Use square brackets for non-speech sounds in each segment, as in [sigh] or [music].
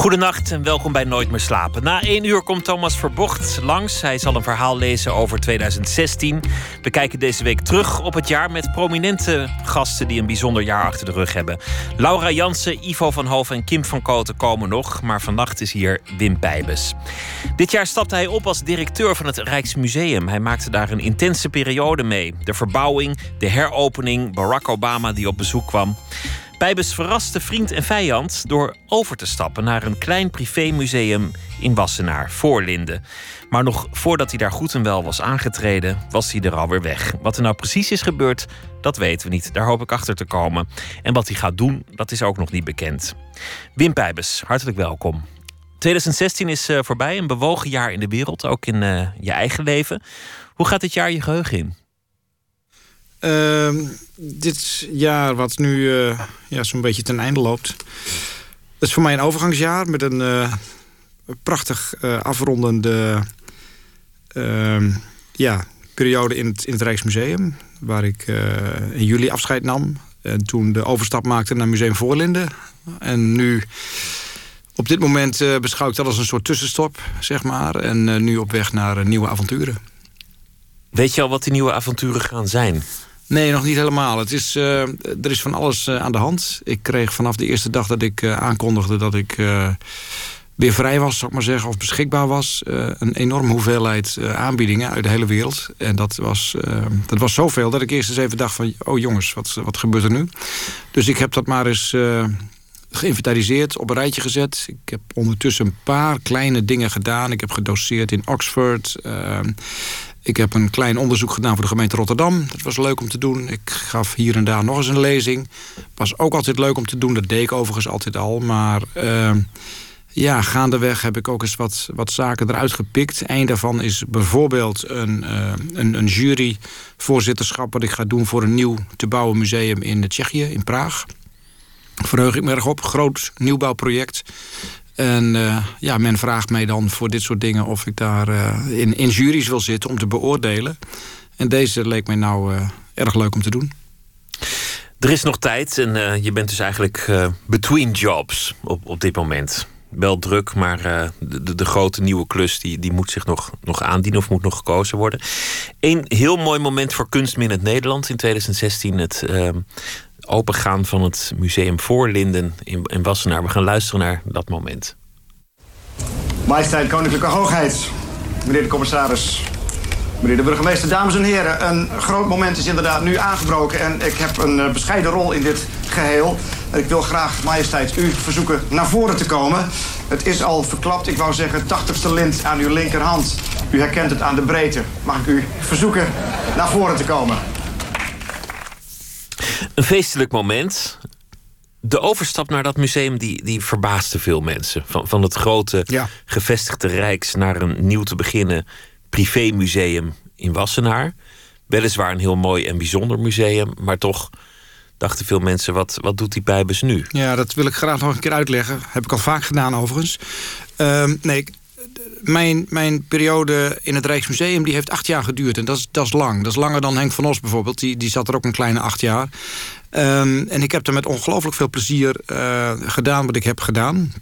Goedenacht en welkom bij Nooit meer slapen. Na één uur komt Thomas Verbocht langs. Hij zal een verhaal lezen over 2016. We kijken deze week terug op het jaar met prominente gasten die een bijzonder jaar achter de rug hebben. Laura Jansen, Ivo van Hoven en Kim van Koten komen nog, maar vannacht is hier Wim Pijbes. Dit jaar stapte hij op als directeur van het Rijksmuseum. Hij maakte daar een intense periode mee. De verbouwing, de heropening, Barack Obama die op bezoek kwam. Bijbes verraste vriend en vijand door over te stappen naar een klein privémuseum in Wassenaar, Voorlinden. Maar nog voordat hij daar goed en wel was aangetreden, was hij er alweer weg. Wat er nou precies is gebeurd, dat weten we niet. Daar hoop ik achter te komen. En wat hij gaat doen, dat is ook nog niet bekend. Wim Pijbes, hartelijk welkom. 2016 is uh, voorbij, een bewogen jaar in de wereld, ook in uh, je eigen leven. Hoe gaat dit jaar je geheugen in? Uh, dit jaar wat nu uh, ja, zo'n beetje ten einde loopt... dat is voor mij een overgangsjaar met een uh, prachtig uh, afrondende ehm, ja, periode in het, in het Rijksmuseum... waar ik in juli afscheid nam en toen de overstap maakte naar Museum Voorlinden. En nu... Op dit moment beschouw ik dat als een soort tussenstop, zeg maar. En nu op weg naar nieuwe avonturen. Weet je al wat die nieuwe avonturen gaan zijn? Nee, nog niet helemaal. Het is, uh, er is van alles uh, aan de hand. Ik kreeg vanaf de eerste dag dat ik uh, aankondigde dat ik weer vrij was, zou ik maar zeggen, of beschikbaar was, een enorme hoeveelheid aanbiedingen uit de hele wereld. En dat was, dat was zoveel dat ik eerst eens even dacht van, oh jongens, wat, wat gebeurt er nu? Dus ik heb dat maar eens geïnventariseerd, op een rijtje gezet. Ik heb ondertussen een paar kleine dingen gedaan. Ik heb gedoseerd in Oxford. Ik heb een klein onderzoek gedaan voor de gemeente Rotterdam. Dat was leuk om te doen. Ik gaf hier en daar nog eens een lezing. Was ook altijd leuk om te doen. Dat deed ik overigens altijd al. Maar uh, ja, gaandeweg heb ik ook eens wat, wat zaken eruit gepikt. Eén daarvan is bijvoorbeeld een, uh, een, een juryvoorzitterschap... wat ik ga doen voor een nieuw te bouwen museum in Tsjechië, in Praag. Verheug ik me erg op. Groot nieuwbouwproject. En uh, ja, men vraagt mij dan voor dit soort dingen of ik daar uh, in, in juries wil zitten om te beoordelen. En deze leek mij nou uh, erg leuk om te doen. Er is nog tijd en je bent dus eigenlijk between jobs op, op dit moment. Wel druk, maar de, de, grote nieuwe klus die, die moet zich nog, nog aandienen of moet nog gekozen worden. Een heel mooi moment voor kunstmin Nederland in 2016. Het opengaan van het museum Voorlinden in, in Wassenaar. We gaan luisteren naar dat moment. Majesteit, Koninklijke Hoogheid, meneer de commissaris, meneer de burgemeester, dames en heren. Een groot moment is inderdaad nu aangebroken en ik heb een uh, bescheiden rol in dit geheel. Ik wil graag, majesteit, u verzoeken naar voren te komen. Het is al verklapt, ik wou zeggen, 80ste lint aan uw linkerhand. U herkent het aan de breedte. Mag ik u verzoeken naar voren te komen? Een feestelijk moment. De overstap naar dat museum die, die verbaasde veel mensen. Van, van het grote gevestigde Rijks naar een nieuw te beginnen privémuseum in Wassenaar. Weliswaar een heel mooi en bijzonder museum, maar toch dachten veel mensen: wat, wat doet die Pijbus nu? Ja, dat wil ik graag nog een keer uitleggen. Heb ik al vaak gedaan overigens. Uh, nee, mijn, mijn periode in het Rijksmuseum die heeft acht jaar geduurd. En dat is, dat is lang. Dat is langer dan Henk van Os bijvoorbeeld. Die, die zat er ook een kleine acht jaar. Um, en ik heb er met ongelooflijk veel plezier uh, gedaan wat ik heb gedaan.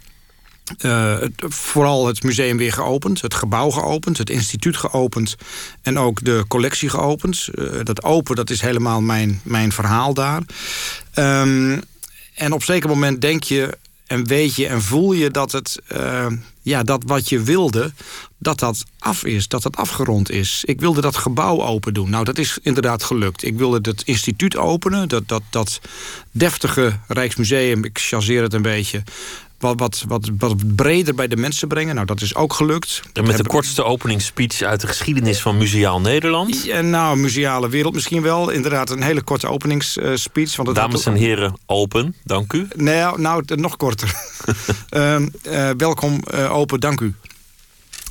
Uh, het, vooral het museum weer geopend, het gebouw geopend, het instituut geopend en ook de collectie geopend. Uh, dat open, dat is helemaal mijn, mijn verhaal daar. Um, en op zeker moment denk je en weet je en voel je dat het, uh, ja, dat wat je wilde, dat dat af is, dat dat afgerond is. Ik wilde dat gebouw open doen. Nou, dat is inderdaad gelukt. Ik wilde het instituut openen, dat, dat, dat deftige Rijksmuseum, ik chasseer het een beetje wat, wat, wat, wat breder bij de mensen brengen. Nou, dat is ook gelukt. En met de kortste openingsspeech uit de geschiedenis van Museaal Nederland. Ja, nou, museale wereld misschien wel. Inderdaad, een hele korte openingsspeech. Want Dames en heren, open, dank u. Nee, nou, nog korter. uh, [laughs] uh, welkom, uh, open, dank u.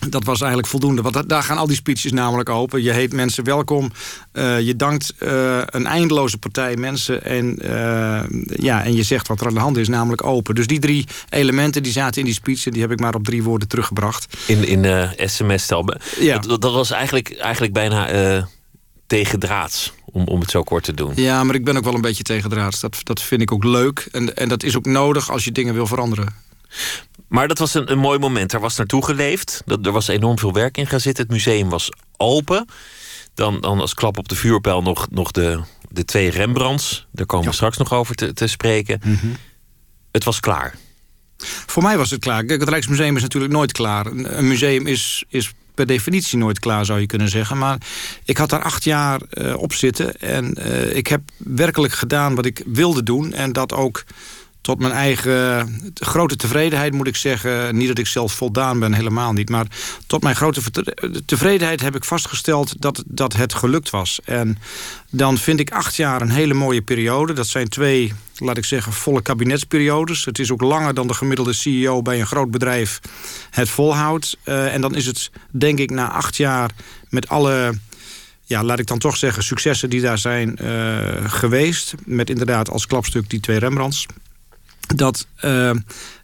dat was eigenlijk voldoende. Want daar gaan al die speeches namelijk open. Je heet mensen welkom. Uh, je dankt uh, een eindeloze partij mensen. En, uh, ja, en je zegt wat er aan de hand is, namelijk open. Dus die drie elementen die zaten in die speech... die heb ik maar op drie woorden teruggebracht. In, in sms-stel. Ja. Dat, dat, was eigenlijk, eigenlijk bijna tegendraads. Om, om het zo kort te doen. Ja, maar ik ben ook wel een beetje tegendraads. Dat, dat vind ik ook leuk. En, en dat is ook nodig als je dingen wil veranderen. Maar dat was een, een mooi moment. Er was naartoe geleefd. Dat, er was enorm veel werk in gaan zitten. Het museum was open. Dan, dan als klap op de vuurpijl nog, nog de, de twee Rembrandts. Daar komen we straks nog over te, te spreken. Mhm. Het was klaar. Voor mij was het klaar. Kijk, het Rijksmuseum is natuurlijk nooit klaar. Een museum is, is per definitie nooit klaar, zou je kunnen zeggen. Maar ik had daar acht jaar uh, op zitten. En uh, ik heb werkelijk gedaan wat ik wilde doen. En dat ook tot mijn eigen grote tevredenheid moet ik zeggen... niet dat ik zelf voldaan ben, helemaal niet... maar tot mijn grote tevredenheid heb ik vastgesteld dat, dat het gelukt was. En dan vind ik acht jaar een hele mooie periode. Dat zijn twee, laat ik zeggen, volle kabinetsperiodes. Het is ook langer dan de gemiddelde CEO bij een groot bedrijf het volhoudt. Uh, en dan is het, denk ik, na acht jaar met alle ja, laat ik dan toch zeggen, successen die daar zijn uh, geweest. Met inderdaad als klapstuk die twee Rembrandts dat, uh,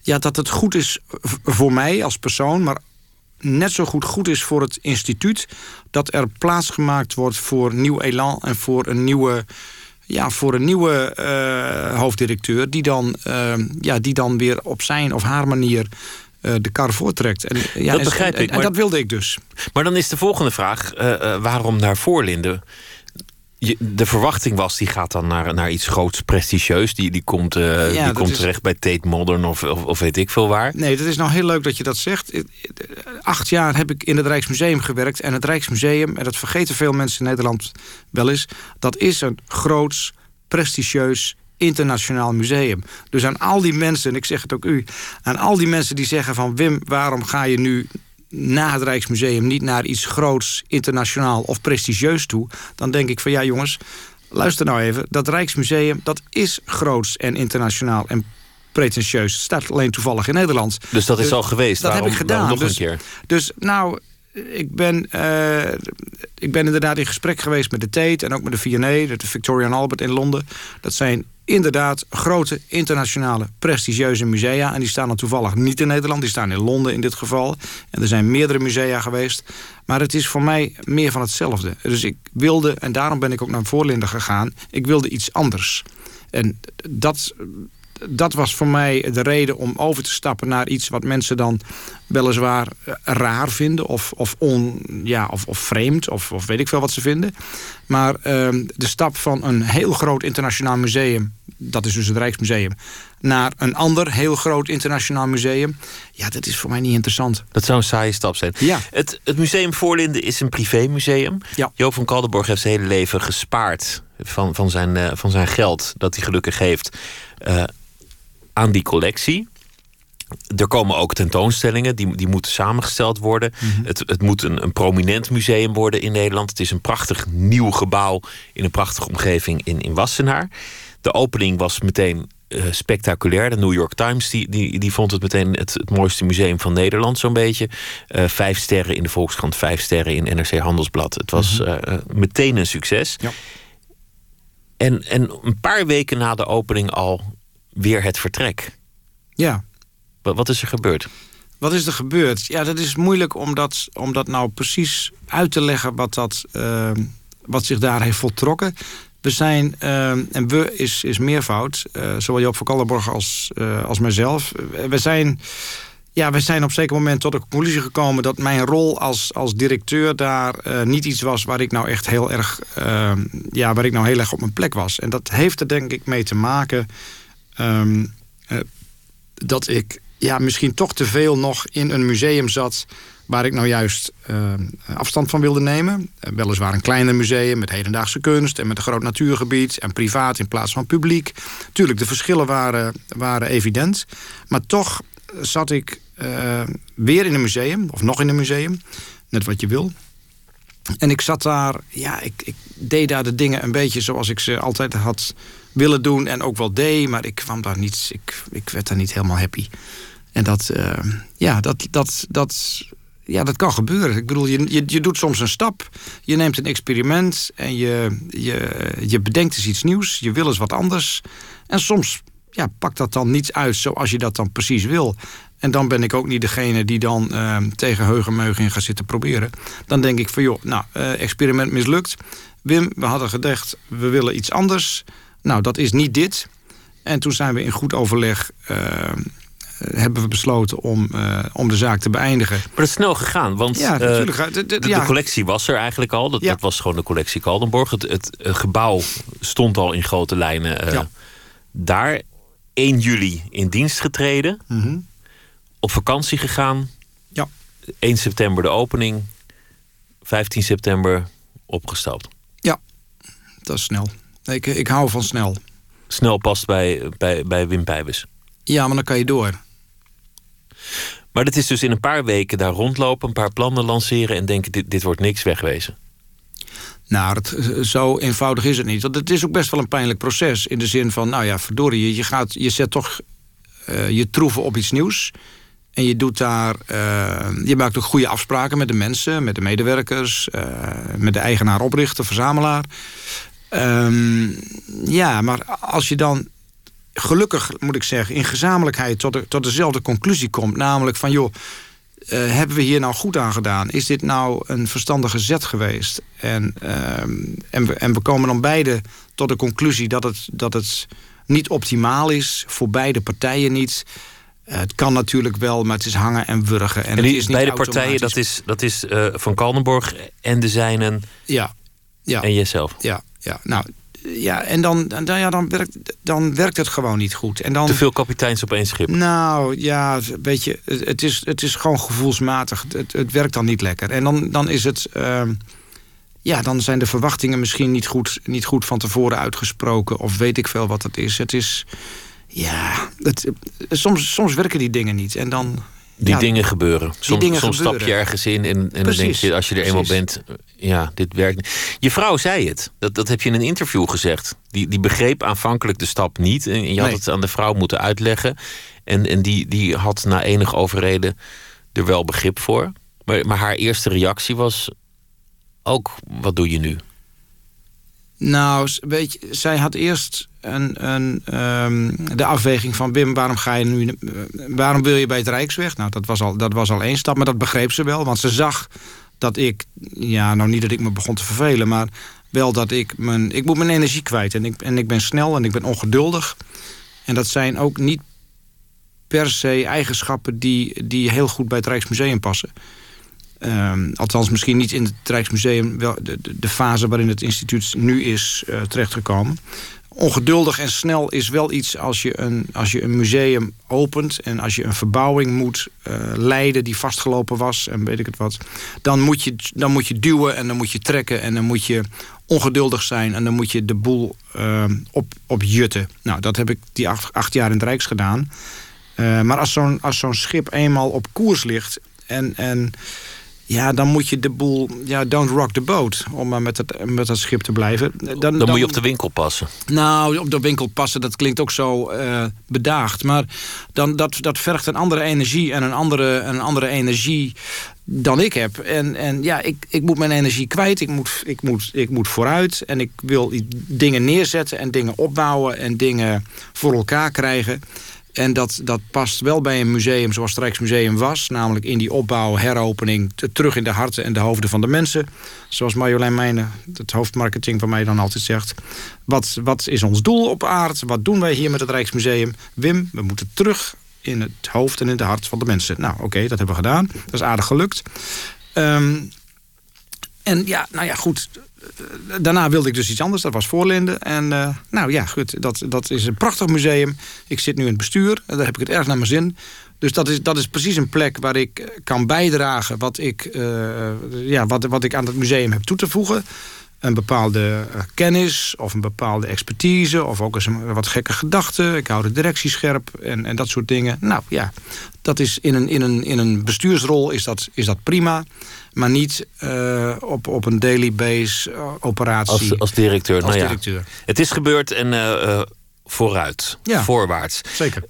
ja, dat het goed is voor mij als persoon, maar net zo goed goed is voor het instituut. Dat er plaats gemaakt wordt voor nieuw elan en voor een nieuwe, ja, voor een nieuwe uh, hoofddirecteur. Die dan, uh, ja, die dan weer op zijn of haar manier de kar voortrekt. En, ja, dat begrijp ik. En, en, dat wilde ik dus. Maar dan is de volgende vraag: waarom naar Voorlinden? De verwachting was, die gaat dan naar, naar iets groots, prestigieus. Die, die komt, uh, die komt terecht bij Tate Modern of, of, of, weet ik veel waar. Nee, dat is nou heel leuk dat je dat zegt. Acht jaar heb ik in het Rijksmuseum gewerkt. En het Rijksmuseum, en dat vergeten veel mensen in Nederland wel eens... dat is een groots, prestigieus internationaal museum. Dus aan al die mensen, en ik zeg het ook u... aan al die mensen die zeggen van... Wim, waarom ga je nu na het Rijksmuseum niet naar iets groots, internationaal of prestigieus toe, dan denk ik van ja jongens, luister nou even, dat Rijksmuseum dat is groots en internationaal en pretentieus. Het staat alleen toevallig in Nederland. Dus dat is al geweest? Dat heb ik gedaan. nog dus, een keer? Dus nou, ik ben, uh, ik ben inderdaad in gesprek geweest met de Tate... en ook met de V&A, de Victoria Albert in Londen. Dat zijn inderdaad grote internationale prestigieuze musea. En die staan dan toevallig niet in Nederland. Die staan in Londen in dit geval. En er zijn meerdere musea geweest. Maar het is voor mij meer van hetzelfde. Dus ik wilde, en daarom ben ik ook naar Voorlinden gegaan... ik wilde iets anders. En dat dat was voor mij de reden om over te stappen naar iets wat mensen dan weliswaar eh, raar vinden of, of, on, ja, of, of vreemd of, of weet ik veel wat ze vinden. Maar ehm, de stap van een heel groot internationaal museum, dat is dus het Rijksmuseum, naar een ander heel groot internationaal museum, ja, dat is voor mij niet interessant. Dat zou een saaie stap zijn. Ja. Het, het Museum Voorlinden is een privémuseum. Ja. Joop van Kaldenborg heeft zijn hele leven gespaard van, van, zijn, uh, van zijn geld dat hij gelukkig heeft. Uh, aan die collectie. Er komen ook tentoonstellingen, die, die moeten samengesteld worden. Mhm. het, het moet een, een prominent museum worden in Nederland. Het is een prachtig nieuw gebouw in een prachtige omgeving in, in Wassenaar. De opening was meteen uh, spectaculair. De New York Times die, die, die vond het meteen het, het mooiste museum van Nederland, zo'n beetje. Uh, vijf sterren in de Volkskrant, vijf sterren in NRC Handelsblad. Het was uh, meteen een succes. Ja. En, en een paar weken na de opening al weer het vertrek. Ja. Wat, wat is er gebeurd? Wat is er gebeurd? Ja, dat is moeilijk om dat, om dat nou precies uit te leggen wat, dat, uh, wat zich daar heeft voltrokken. We zijn, uh, en we is, is meervoud, uh, zowel Joop van Kallenborg als, uh, als mijzelf. We zijn, ja, we zijn op een zeker moment tot de conclusie gekomen dat mijn rol als, als directeur daar niet iets was waar ik nou echt heel erg, ehm, ja, waar ik nou heel erg op mijn plek was. En dat heeft er denk ik mee te maken Um, uh, dat ik ja, misschien toch te veel nog in een museum zat... waar ik nou juist uh, afstand van wilde nemen. Uh, weliswaar een kleiner museum met hedendaagse kunst... en met een groot natuurgebied en privaat in plaats van publiek. Tuurlijk, de verschillen waren, waren evident. Maar toch zat ik weer in een museum, of nog in een museum. Net wat je wil. En ik zat daar, ja, ik, ik deed daar de dingen een beetje zoals ik ze altijd had willen doen en ook wel deed, maar ik kwam daar niet, ik, ik werd daar niet helemaal happy. En dat, uh, ja, dat, dat, dat, ja, dat kan gebeuren. Ik bedoel, je, je, je doet soms een stap. Je neemt een experiment en je, je, je bedenkt eens iets nieuws. Je wil eens wat anders. En soms ja, pakt dat dan niet uit zoals je dat dan precies wil. En dan ben ik ook niet degene die dan uh, tegen heugenmeugen in gaat zitten proberen. Dan denk ik van joh, nou, uh, experiment mislukt. Wim, we hadden gedacht, we willen iets anders. Nou, dat is niet dit. En toen zijn we in goed overleg... Uh, hebben we besloten om, uh, om de zaak te beëindigen. Maar dat is snel gegaan, want ja, natuurlijk, de, de, de, ja. collectie was er eigenlijk al. Dat, ja. dat was gewoon de collectie Kaldenborg. Het, het, gebouw stond al in grote lijnen daar. 1 juli in dienst getreden. Mm -hmm. Op vakantie gegaan. Ja. 1 september de opening. 15 september opgestapt. Ja, dat is snel. Ik, ik hou van snel. Snel past bij, bij, bij Wim Pijbus. Ja, maar dan kan je door. Maar dat is dus in een paar weken daar rondlopen, een paar plannen lanceren en denken: dit, dit wordt niks wegwezen. Nou, het, zo eenvoudig is het niet. Want het is ook best wel een pijnlijk proces. In de zin van, nou ja, verdorie, je, je, gaat, je zet toch uh, je troeven op iets nieuws. En je doet daar, uh, je maakt ook goede afspraken met de mensen, met de medewerkers, uh, met de eigenaar, oprichter, verzamelaar. Um, ja, maar als je dan gelukkig, moet ik zeggen, in gezamenlijkheid tot, de, tot dezelfde conclusie komt. Namelijk van, joh, uh, hebben we hier nou goed aan gedaan? Is dit nou een verstandige zet geweest? En, uh, en, we, en we komen dan beide tot de conclusie dat het, dat het niet optimaal is. Voor beide partijen niet. Uh, het kan natuurlijk wel, maar het is hangen en wurgen. En, en het is beide partijen, dat is, dat is uh, Van Kaldenborg en de zijnen ja, ja, en jezelf. Ja, ja. nou ja, en dan, dan, ja, dan, werkt, dan werkt het gewoon niet goed. En dan, Te veel kapiteins op één schip. Nou ja, weet je, het is, het is gewoon gevoelsmatig. Het, het werkt dan niet lekker. En dan, dan is het. Uh, ja, dan zijn de verwachtingen misschien niet goed, niet goed van tevoren uitgesproken. Of weet ik veel wat het is. Het is. Ja, het, soms, soms werken die dingen niet. En dan, die dingen gebeuren. Soms, dingen soms stap je ergens in en, en dan denk je, als je er eenmaal bent, ja, dit werkt. Je vrouw zei het. Dat, dat heb je in een interview gezegd. Die, die begreep aanvankelijk de stap niet. En je had het aan de vrouw moeten uitleggen. En, en die, die had na enig overreden er wel begrip voor. Maar, maar haar eerste reactie was ook: wat doe je nu? Nou, weet je, zij had eerst een, een, um, de afweging van Wim, waarom ga je nu, uh, waarom wil je bij het Rijksweg? Nou, dat was, al, dat was al één stap, maar dat begreep ze wel, want ze zag dat ik, ja, nou niet dat ik me begon te vervelen, maar wel dat ik mijn, ik moet mijn energie kwijt en ik, en ik ben snel en ik ben ongeduldig. En dat zijn ook niet per se eigenschappen die, die heel goed bij het Rijksmuseum passen. Um, althans, misschien niet in het Rijksmuseum, wel de, de, fase waarin het instituut nu is uh, terechtgekomen. Ongeduldig en snel is wel iets als je een, als je een museum opent en als je een verbouwing moet uh, leiden die vastgelopen was en weet ik het wat. Dan moet, je, dan moet je duwen en dan moet je trekken en dan moet je ongeduldig zijn en dan moet je de boel uh, op, op jutten. Nou, dat heb ik die acht, jaar in het Rijks gedaan. Uh, maar als zo'n zo'n schip eenmaal op koers ligt en. en ja, dan moet je de boel... Ja, don't rock the boat, om maar met het, met het schip te blijven. Dan, dan, dan moet je op de winkel passen. Nou, op de winkel passen, dat klinkt ook zo uh, bedaagd. Maar dan, dat, dat vergt een andere energie en een andere, een andere energie dan ik heb. En, en ja, ik, ik moet mijn energie kwijt. Ik moet, ik, moet, ik moet vooruit. En ik wil dingen neerzetten en dingen opbouwen... en dingen voor elkaar krijgen... En dat, dat past wel bij een museum zoals het Rijksmuseum was. Namelijk in die opbouw, heropening, terug in de harten en de hoofden van de mensen. Zoals Marjolein Meijnen, het hoofdmarketing van mij dan altijd zegt. Wat, wat is ons doel op aard? Wat doen wij hier met het Rijksmuseum? Wim, we moeten terug in het hoofd en in de hart van de mensen. Nou, oké, dat hebben we gedaan. Dat is aardig gelukt. Um, en ja, nou ja, goed daarna wilde ik dus iets anders. Dat was Voorlinden. En uh, nou ja, goed, dat, dat is een prachtig museum. Ik zit nu in het bestuur. En daar heb ik het erg naar mijn zin. Dus dat is, dat is precies een plek waar ik eh, kan bijdragen... wat ik, uh, ja, wat, wat ik aan het museum heb toe te voegen. Een bepaalde kennis of een bepaalde expertise... of ook eens een wat gekke gedachten. Ik hou de directie scherp en, en dat soort dingen. Nou ja, dat is in een, in een, in een bestuursrol is dat, is dat prima maar niet uh, op, op een daily base uh, operatie. Als, als directeur. Als nou directeur. Ja. Het is gebeurd en uh, vooruit, ja, voorwaarts. Zeker.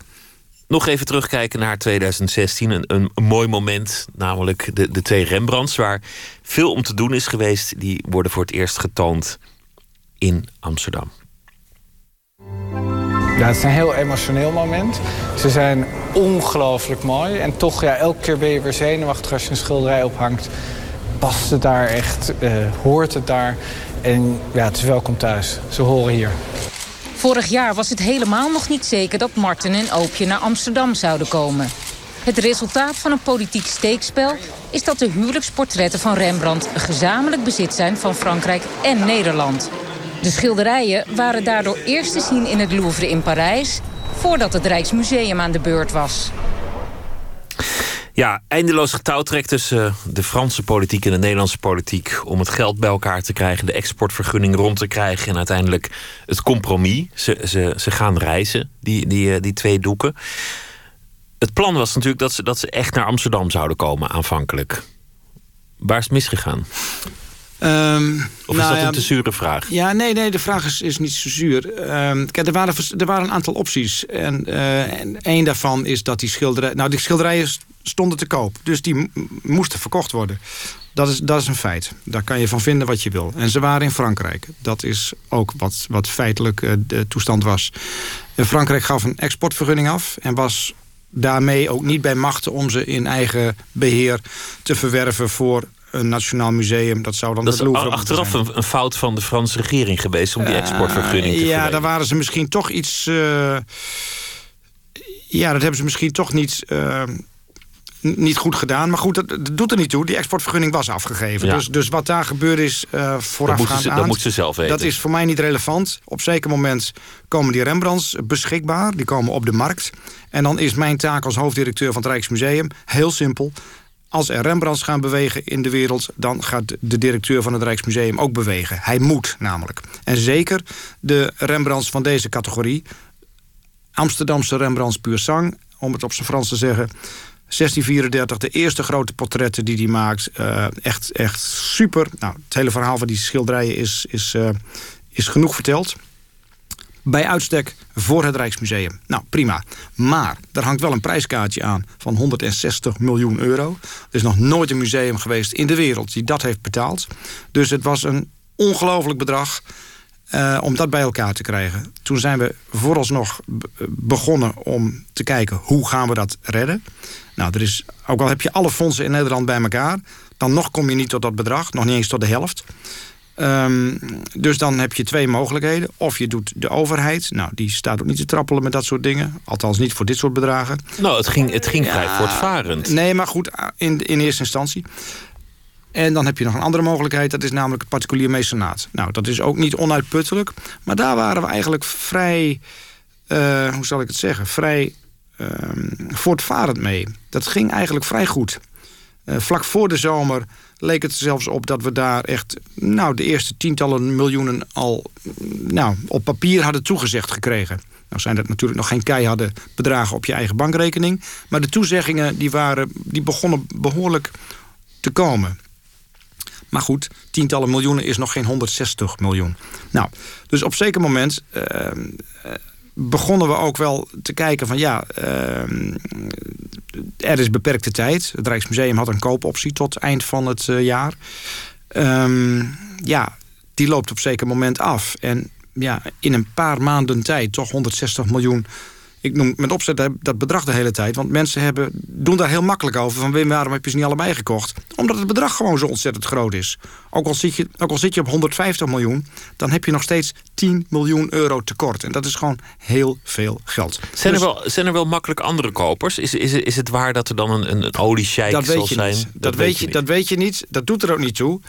Nog even terugkijken naar 2016. Een, een, mooi moment, namelijk de, de twee Rembrandts, waar veel om te doen is geweest. Die worden voor het eerst getoond in Amsterdam. Ja, het is een heel emotioneel moment. Ze zijn ongelooflijk mooi. En toch, ja, elke keer ben je weer zenuwachtig als je een schilderij ophangt. Past het daar echt? Uh, hoort het daar? En ja, het is welkom thuis. Ze horen hier. Vorig jaar was het helemaal nog niet zeker dat Martin en Oopje naar Amsterdam zouden komen. Het resultaat van een politiek steekspel is dat de huwelijksportretten van Rembrandt gezamenlijk bezit zijn van Frankrijk en Nederland. De schilderijen waren daardoor eerst te zien in het Louvre in Parijs... voordat het Rijksmuseum aan de beurt was. Ja, eindeloos getouwtrek tussen eh, de Franse politiek en de Nederlandse politiek... om het geld bij elkaar te krijgen, de exportvergunning rond te krijgen... en uiteindelijk het compromis. Ze, ze, ze gaan reizen, die, die, eh, die twee doeken. Het plan was natuurlijk dat ze, dat ze echt naar Amsterdam zouden komen aanvankelijk. Waar is het misgegaan? Um, of is nou dat een te zure vraag? Ja, nee, nee de vraag is, is niet zo zuur. Um, kijk, er waren, er waren een aantal opties. En, uh, en één daarvan is dat die schilderijen... Nou, die schilderijen stonden te koop. Dus die moesten verkocht worden. Dat is, dat is een feit. Daar kan je van vinden wat je wil. En ze waren in Frankrijk. Dat is ook wat, wat feitelijk uh, de toestand was. En Frankrijk gaf een exportvergunning af... en was daarmee ook niet bij machten om ze in eigen beheer te verwerven voor een nationaal museum. Dat zou dan dat is achteraf een, een, fout van de Franse regering geweest om die exportvergunning te Ja, daar waren ze misschien toch iets. Uh, ja, dat hebben ze misschien toch niet. Uh, niet goed gedaan. Maar goed, dat, doet er niet toe. Die exportvergunning was afgegeven. Dus, dus wat daar gebeurd is uh, voorafgaand aan... Dat moet ze zelf weten. Dat is voor mij niet relevant. Op zeker moment komen die Rembrandts beschikbaar. Die komen op de markt. En dan is mijn taak als hoofddirecteur van het Rijksmuseum... heel simpel als er Rembrandts gaan bewegen in de wereld... dan gaat de directeur van het Rijksmuseum ook bewegen. Hij moet namelijk. En zeker de Rembrandts van deze categorie... Amsterdamse Rembrandts puur sang, om het op zijn Frans te zeggen... 1634, de eerste grote portretten die hij maakt. Uh, echt, echt super. Nou, het hele verhaal van die schilderijen is, is, uh, is genoeg verteld bij uitstek voor het Rijksmuseum. Nou, prima. Maar er hangt wel een prijskaartje aan van 160 miljoen euro. Er is nog nooit een museum geweest in de wereld die dat heeft betaald. Dus het was een ongelooflijk bedrag uh, om dat bij elkaar te krijgen. Toen zijn we vooralsnog begonnen om te kijken hoe gaan we dat redden. Nou, er is, ook al heb je alle fondsen in Nederland bij elkaar... dan nog kom je niet tot dat bedrag, nog niet eens tot de helft. Um, dus dan heb je twee mogelijkheden. Of je doet de overheid. Nou, die staat ook niet te trappelen met dat soort dingen. Althans niet voor dit soort bedragen. Nou, het ging, het ging vrij voortvarend. Nee, maar goed, in, in eerste instantie. En dan heb je nog een andere mogelijkheid. Dat is namelijk het particulier mecenaat. Nou, dat is ook niet onuitputtelijk. Maar daar waren we eigenlijk vrij... Uh, hoe zal ik het zeggen? Vrij uh, voortvarend mee. Dat ging eigenlijk vrij goed. Uh, vlak voor de zomer leek het zelfs op dat we daar echt nou, de eerste tientallen miljoenen al nou, op papier hadden toegezegd gekregen. Nou zijn dat natuurlijk nog geen keiharde bedragen op je eigen bankrekening. Maar de toezeggingen die waren, die begonnen behoorlijk te komen. Maar goed, tientallen miljoenen is nog geen 160 miljoen. Nou, dus op zeker moment uh, begonnen we ook wel te kijken van ja, uh, er is beperkte tijd. Het Rijksmuseum had een koopoptie tot eind van het jaar. Um, ja, die loopt op zeker moment af. En ja, in een paar maanden tijd toch 160 miljoen ik noem met opzet dat bedrag de hele tijd. Want mensen hebben, doen daar heel makkelijk over. Van Wim, waarom heb je ze niet allebei gekocht? Omdat het bedrag gewoon zo ontzettend groot is. Ook al, zit je, ook al zit je op 150 miljoen... dan heb je nog steeds 10 miljoen euro tekort. En dat is gewoon heel veel geld. Zijn, er, dus- wel, zijn er wel makkelijk andere kopers? Is, is, is het waar dat er dan een, een, een zal zijn? Dat, dat, weet je, dat weet je niet. Dat doet er ook niet toe.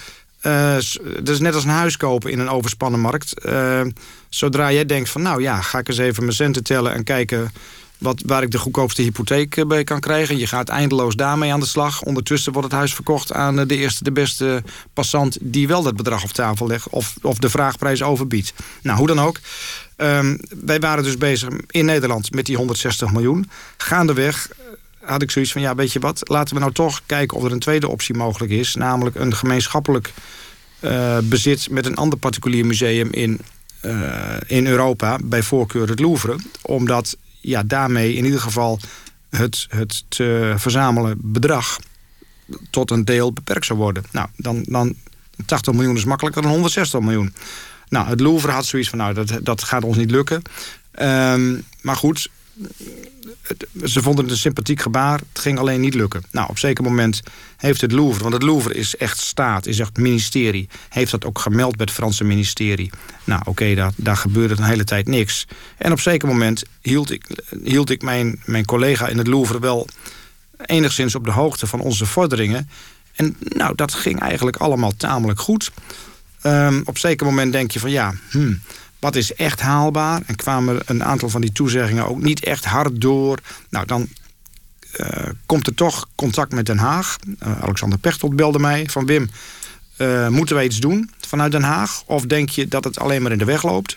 Uh, is net als een huis kopen in een overspannen markt. Uh, zodra jij denkt van nou ja, ga ik eens even mijn centen tellen... en kijken wat, waar ik de goedkoopste hypotheek eh, bij kan krijgen. Je gaat eindeloos daarmee aan de slag. Ondertussen wordt het huis verkocht aan de eerste, de beste passant... die wel dat bedrag op tafel legt of, of de vraagprijs overbiedt. Nou, hoe dan ook. Um, wij waren dus bezig in Nederland met die 160 miljoen. Gaandeweg had ik zoiets van, ja, weet je wat... laten we nou toch kijken of er een tweede optie mogelijk is. Namelijk een gemeenschappelijk uh, bezit met een ander particulier museum in, uh, in Europa. Bij voorkeur het Louvre. Omdat ja, daarmee in ieder geval het, het te verzamelen bedrag tot een deel beperkt zou worden. Nou, dan, dan 80 miljoen is makkelijker dan 160 miljoen. Nou, het Louvre had zoiets van, nou, dat, dat gaat ons niet lukken. Um, maar goed, ze vonden het een sympathiek gebaar. Het ging alleen niet lukken. Nou, op zeker moment heeft het Louvre... want het Louvre is echt staat, is echt ministerie... heeft dat ook gemeld bij het Franse ministerie. Nou, oké, daar, daar gebeurde een hele tijd niks. En op zeker moment hield ik, hield ik mijn, mijn collega in het Louvre... wel enigszins op de hoogte van onze vorderingen. En nou, dat ging eigenlijk allemaal tamelijk goed. Um, op zeker moment denk je van ja... Hmm, wat is echt haalbaar? En kwamen een aantal van die toezeggingen ook niet echt hard door. Nou, dan uh, komt er toch contact met Den Haag. Uh, Alexander Pechtold belde mij van Wim... Uh, moeten wij iets doen vanuit Den Haag? Of denk je dat het alleen maar in de weg loopt?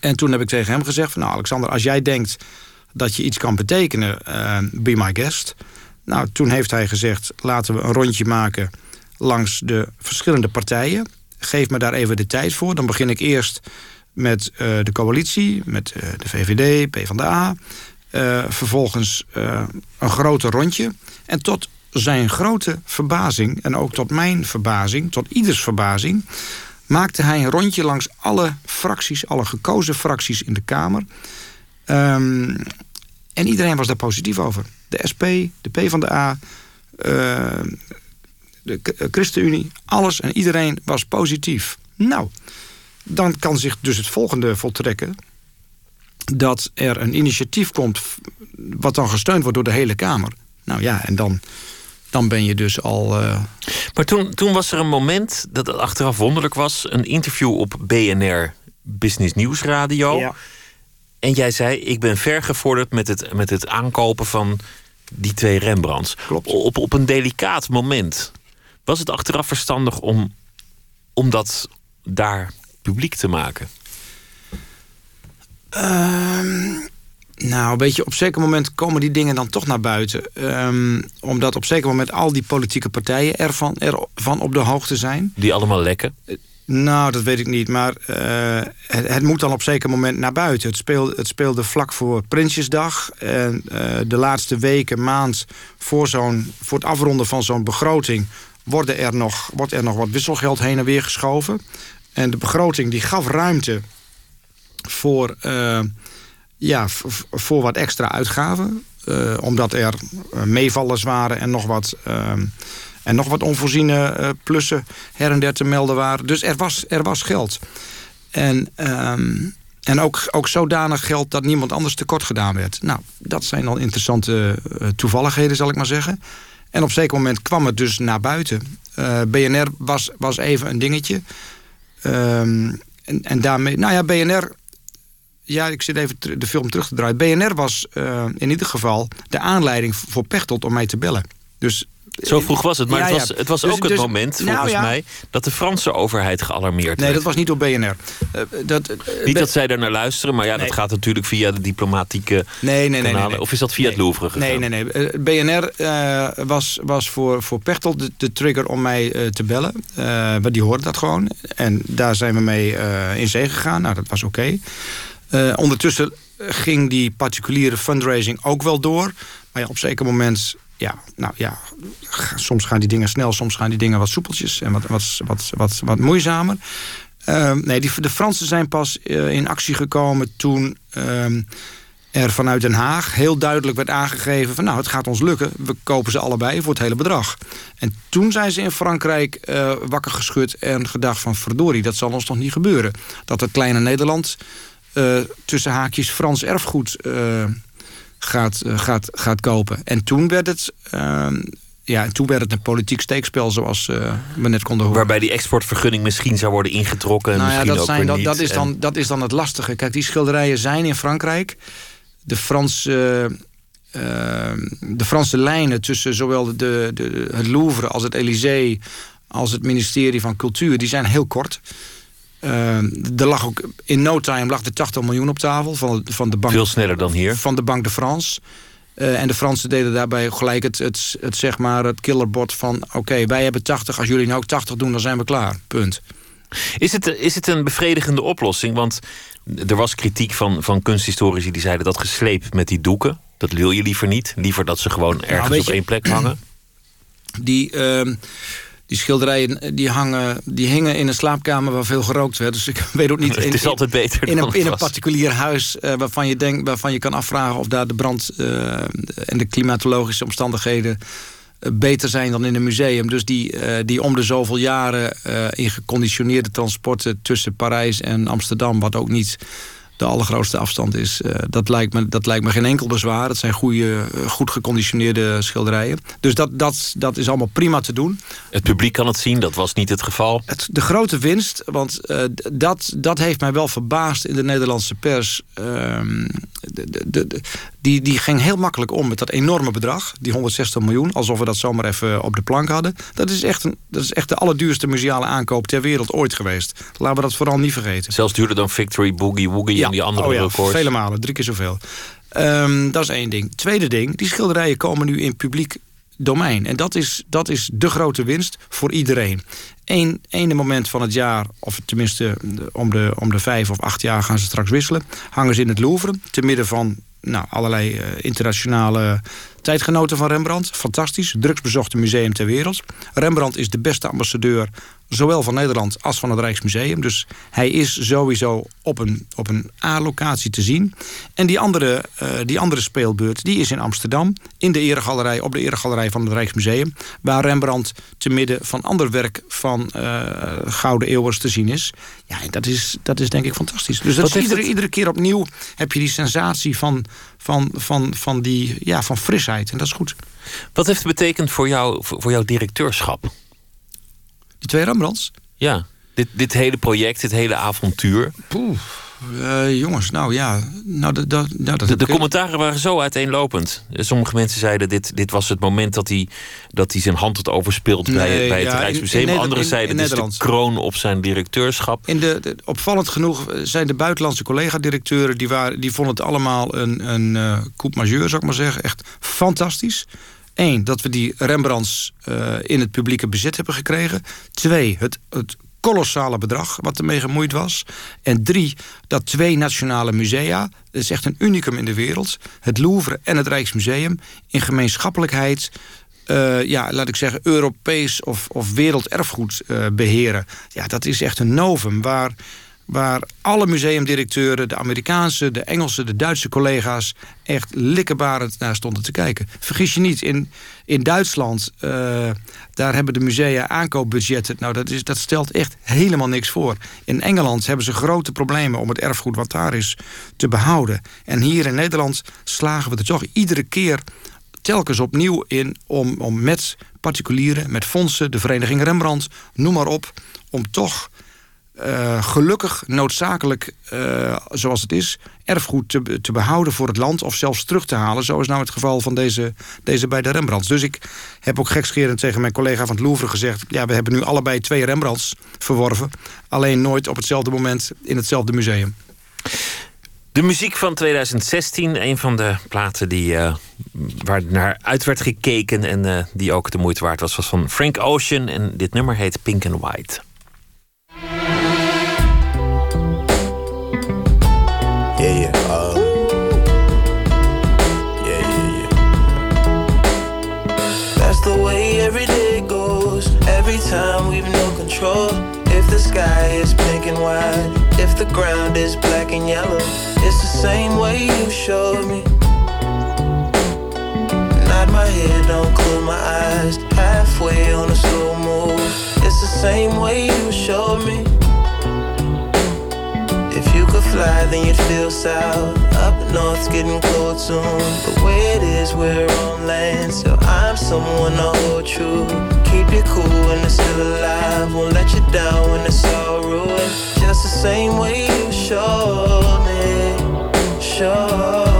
En toen heb ik tegen hem gezegd... Van, nou, Alexander, als jij denkt dat je iets kan betekenen... be my guest. Nou, toen heeft hij gezegd... laten we een rondje maken langs de verschillende partijen geef me daar even de tijd voor. Dan begin ik eerst met uh, de coalitie, met uh, de VVD, PvdA. Uh, vervolgens een groter rondje. En tot zijn grote verbazing, en ook tot mijn verbazing, tot ieders verbazing... maakte hij een rondje langs alle fracties, alle gekozen fracties in de Kamer. Um, en iedereen was daar positief over. De SP, de PvdA, de eh, ChristenUnie, alles en iedereen was positief. Nou, dan kan zich dus het volgende voltrekken... dat er een initiatief komt wat dan gesteund wordt door de hele Kamer. Nou ja, en dan, dan ben je dus al... Uh... Maar toen, toen was er een moment dat het achteraf wonderlijk was... een interview op BNR Business News Radio... Ja. En jij zei, ik ben ver gevorderd met het, met het aankopen van die twee Rembrandts. Klopt. Op, op een delicaat moment. Was het achteraf verstandig om, om dat daar publiek te maken? Ehm, nou, weet je, op zeker moment komen die dingen dan toch naar buiten. Um, omdat op zeker moment al die politieke partijen ervan, ervan op de hoogte zijn. Die allemaal lekken? Uh, nou, dat weet ik niet. Maar uh, het, het, moet dan op zeker moment naar buiten. Het speelde, het speelde vlak voor Prinsjesdag. En uh, de laatste weken, maand voor, zo'n voor het afronden van zo'n begroting worden er nog, wordt er nog wat wisselgeld heen en weer geschoven. En de begroting die gaf ruimte voor, uh, ja, voor wat extra uitgaven. Uh, omdat er uh, meevallers waren en nog wat, en nog wat onvoorziene plussen her en der te melden waren. Dus er was, er was geld. En, um, en ook, ook zodanig geld dat niemand anders tekort gedaan werd. Nou, dat zijn al interessante toevalligheden, zal ik maar zeggen. En op een zeker moment kwam het dus naar buiten. Eh, BNR was, was even een dingetje. Um, en, en daarmee, nou ja, BNR. Ja, ik zit even de film terug te draaien. BNR was uh, in ieder geval de aanleiding voor Pechtold om mij te bellen. Dus zo vroeg was het, maar ja, het was, het was dus, ook het dus, moment, nou volgens mij... dat de Franse overheid gealarmeerd Nee, dat was niet op BNR. Uh, eh, dat, uh, niet dat zij er naar luisteren, maar ja, nee. dat gaat natuurlijk via de diplomatieke nee, nee, kanalen. Nee, of is dat via het Louvre gegaan? Nee, nee, nee. Uh, BNR was, was voor, voor Pechtel de, de trigger om mij te bellen. want die hoorde dat gewoon. En daar zijn we mee in zee gegaan. Nou, dat was oké. Okay. ondertussen ging die particuliere fundraising ook wel door. Maar ja, op zeker moment ja, nou ja, soms gaan die dingen snel, soms gaan die dingen wat soepeltjes en wat, wat, wat, wat, wat moeizamer. Uh, nee, die, de Fransen zijn pas uh, in actie gekomen toen uh, er vanuit Den Haag heel duidelijk werd aangegeven van nou, het gaat ons lukken, we kopen ze allebei voor het hele bedrag. En toen zijn ze in Frankrijk uh, wakker geschud en gedacht van verdorie, dat zal ons toch niet gebeuren. Dat het kleine Nederland tussen haakjes Frans erfgoed gaat, uh, gaat, gaat kopen. En toen werd het... Uh, ja, toen werd het een politiek steekspel, zoals uh, we net konden horen. Waarbij die exportvergunning misschien zou worden ingetrokken. En nou ja, dat, zijn, dat, dat, is dan, dat is dan het lastige. Kijk, die schilderijen zijn in Frankrijk. De Franse, uh, de Franse lijnen tussen zowel de, de, het Louvre als het Élysée... als het ministerie van Cultuur, die zijn heel kort. Uh, er lag ook in no time lag de 80 miljoen op tafel van, van de bank. Veel sneller dan hier. Van de Banque de France. Uh, en de Fransen deden daarbij gelijk het, het, het, zeg maar het killerbord van... oké, wij hebben 80, als jullie nou ook 80 doen, dan zijn we klaar. Punt. Is het, is het een bevredigende oplossing? Want er was kritiek van, van kunsthistorici die zeiden dat gesleept met die doeken. Dat wil je liever niet. Liever dat ze gewoon nou, ergens op één plek hangen. Die, uh, die schilderijen eh, die hangen, die hingen in een slaapkamer waar veel gerookt werd. Dus ik [laughs] weet ook niet. [laughs] In, het is altijd beter. In, een, in een particulier huis uh, waarvan, je denkt, waarvan je kan afvragen of daar de brand uh, en de klimatologische omstandigheden beter zijn dan in een museum. Dus die, uh, die om de zoveel jaren in geconditioneerde transporten tussen Parijs en Amsterdam, wat ook niet de allergrootste afstand is. Uh, dat, lijkt me, dat lijkt me geen enkel bezwaar. Het zijn goede, goed geconditioneerde schilderijen. Dus dat, dat, dat is allemaal prima te doen. Het publiek kan het zien, dat was niet het geval. Het, de grote winst, want uh, dat, dat heeft mij wel verbaasd in de Nederlandse pers. Uh, de, de, de, die, die ging heel makkelijk om met dat enorme bedrag. Die 160 miljoen, alsof we dat zomaar even op de plank hadden. Dat is echt, een, dat is echt de allerduurste museale aankoop ter wereld ooit geweest. Laten we dat vooral niet vergeten. Zelfs duurder dan Victory, Boogie, Woogie ja. en die andere oh ja, records. vele malen, drie keer zoveel. Um, dat is één ding. Tweede ding, die schilderijen komen nu in publiek domein. En dat is, dat is de grote winst voor iedereen. Eén ene moment van het jaar, of tenminste om de, om de vijf of acht jaar gaan ze straks wisselen... hangen ze in het Louvre, te midden van nou, allerlei uh, internationale tijdgenoten van Rembrandt. Fantastisch, drugsbezochte museum ter wereld. Rembrandt is de beste ambassadeur zowel van Nederland als van het Rijksmuseum. Dus hij is sowieso op een, op een A-locatie te zien. En die andere, uh, die andere speelbeurt die is in Amsterdam... in de eregalerij, op de eregalerij van het Rijksmuseum... waar Rembrandt te midden van ander werk van uh, Gouden Eeuwers te zien is. Ja, en dat is, dat is denk ik fantastisch. Dus dat is iedere, het... iedere keer opnieuw heb je die sensatie van, van, van, van, die, ja, van frisheid. En dat is goed. Wat heeft het betekend voor, jou, voor jouw directeurschap? Twee Rembrandts? Ja, dit, dit hele project, dit hele avontuur. Poeh. Uh, jongens, nou ja. Nou, dat, dat, nou, dat de, de commentaren waren zo uiteenlopend. Sommige mensen zeiden: dit, dit was het moment dat hij, dat hij zijn hand had overspeeld nee, bij, bij het Rijksmuseum. Anderen zeiden: dit is de kroon op zijn directeurschap. In de, de, opvallend genoeg zijn de buitenlandse collega-directeuren. Die, waren, die vonden het allemaal een, een uh, coup majeur, zou ik maar zeggen. Echt fantastisch. Eén, dat we die Rembrandts uh, in het publieke bezit hebben gekregen. Twee, het, het kolossale bedrag wat ermee gemoeid was. En drie, dat twee nationale musea, dat is echt een unicum in de wereld... het Louvre en het Rijksmuseum, in gemeenschappelijkheid... Uh, ja, laat ik zeggen, Europees of, of werelderfgoed uh, beheren. Ja, dat is echt een novum waar waar alle museumdirecteuren, de Amerikaanse, de Engelse, de Duitse collega's... echt likkebarend naar stonden te kijken. Vergis je niet, in, in Duitsland, uh, daar hebben de musea aankoopbudgetten... nou, dat, is, dat stelt echt helemaal niks voor. In Engeland hebben ze grote problemen om het erfgoed wat daar is te behouden. En hier in Nederland slagen we er toch iedere keer telkens opnieuw in... om, om met particulieren, met fondsen, de Vereniging Rembrandt, noem maar op... om toch uh, gelukkig noodzakelijk, uh, zoals het is, erfgoed te, behouden voor het land of zelfs terug te halen. Zo is nou het geval van deze, deze beide Rembrandts. Dus ik heb ook gekscherend tegen mijn collega van het Louvre gezegd: ja, we hebben nu allebei twee Rembrandts verworven, alleen nooit op hetzelfde moment in hetzelfde museum. De muziek van 2016, een van de platen die, uh, waar naar uit werd gekeken en die ook de moeite waard was, was van Frank Ocean. En dit nummer heet Pink and White. Control. If the sky is pink and white, if the ground is black and yellow, it's the same way you showed me. Nod my head, don't close my eyes. Halfway on a slow move, it's the same way you showed me fly, then you'd feel south. Up north's getting cold soon. The way it is, we're on land. So I'm someone to hold true. Keep you cool when it's still alive. Won't let you down when it's all ruined. Just the same way you showed me. Showed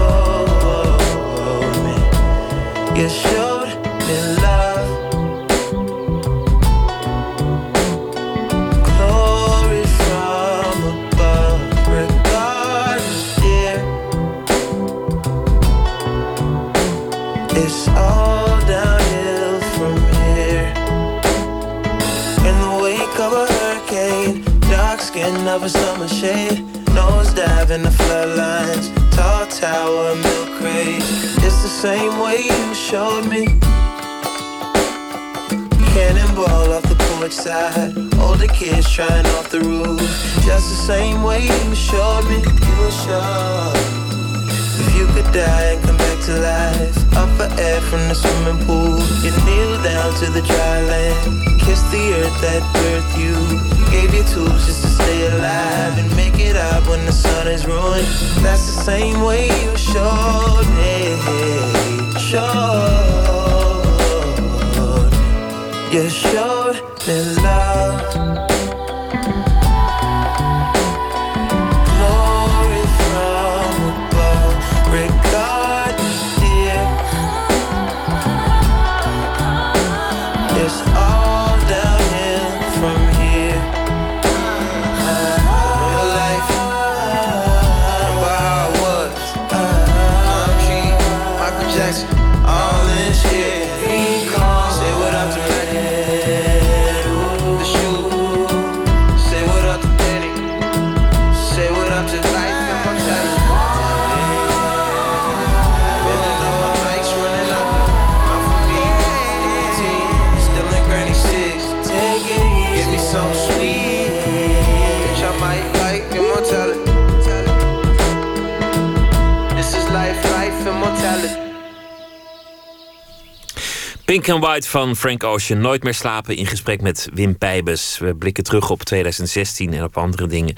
It's all downhill from here. In the wake of a hurricane, dark skin of a summer shade, nose dive in the floodlines, tall tower, milk crate. It's the same way you showed me. Cannonball off the porch side, older kids trying off the roof. Just the same way you showed me, you were sure if you could die and come back to life, up for air from the swimming pool, you kneel down to the dry land, kiss the earth that birthed you, gave you tools just to stay alive and make it up when the sun is ruined. That's the same way you showed me, showed, you showed me love. And White van Frank Ocean. Nooit meer slapen in gesprek met Wim Pijbes. We blikken terug op 2016 en op andere dingen.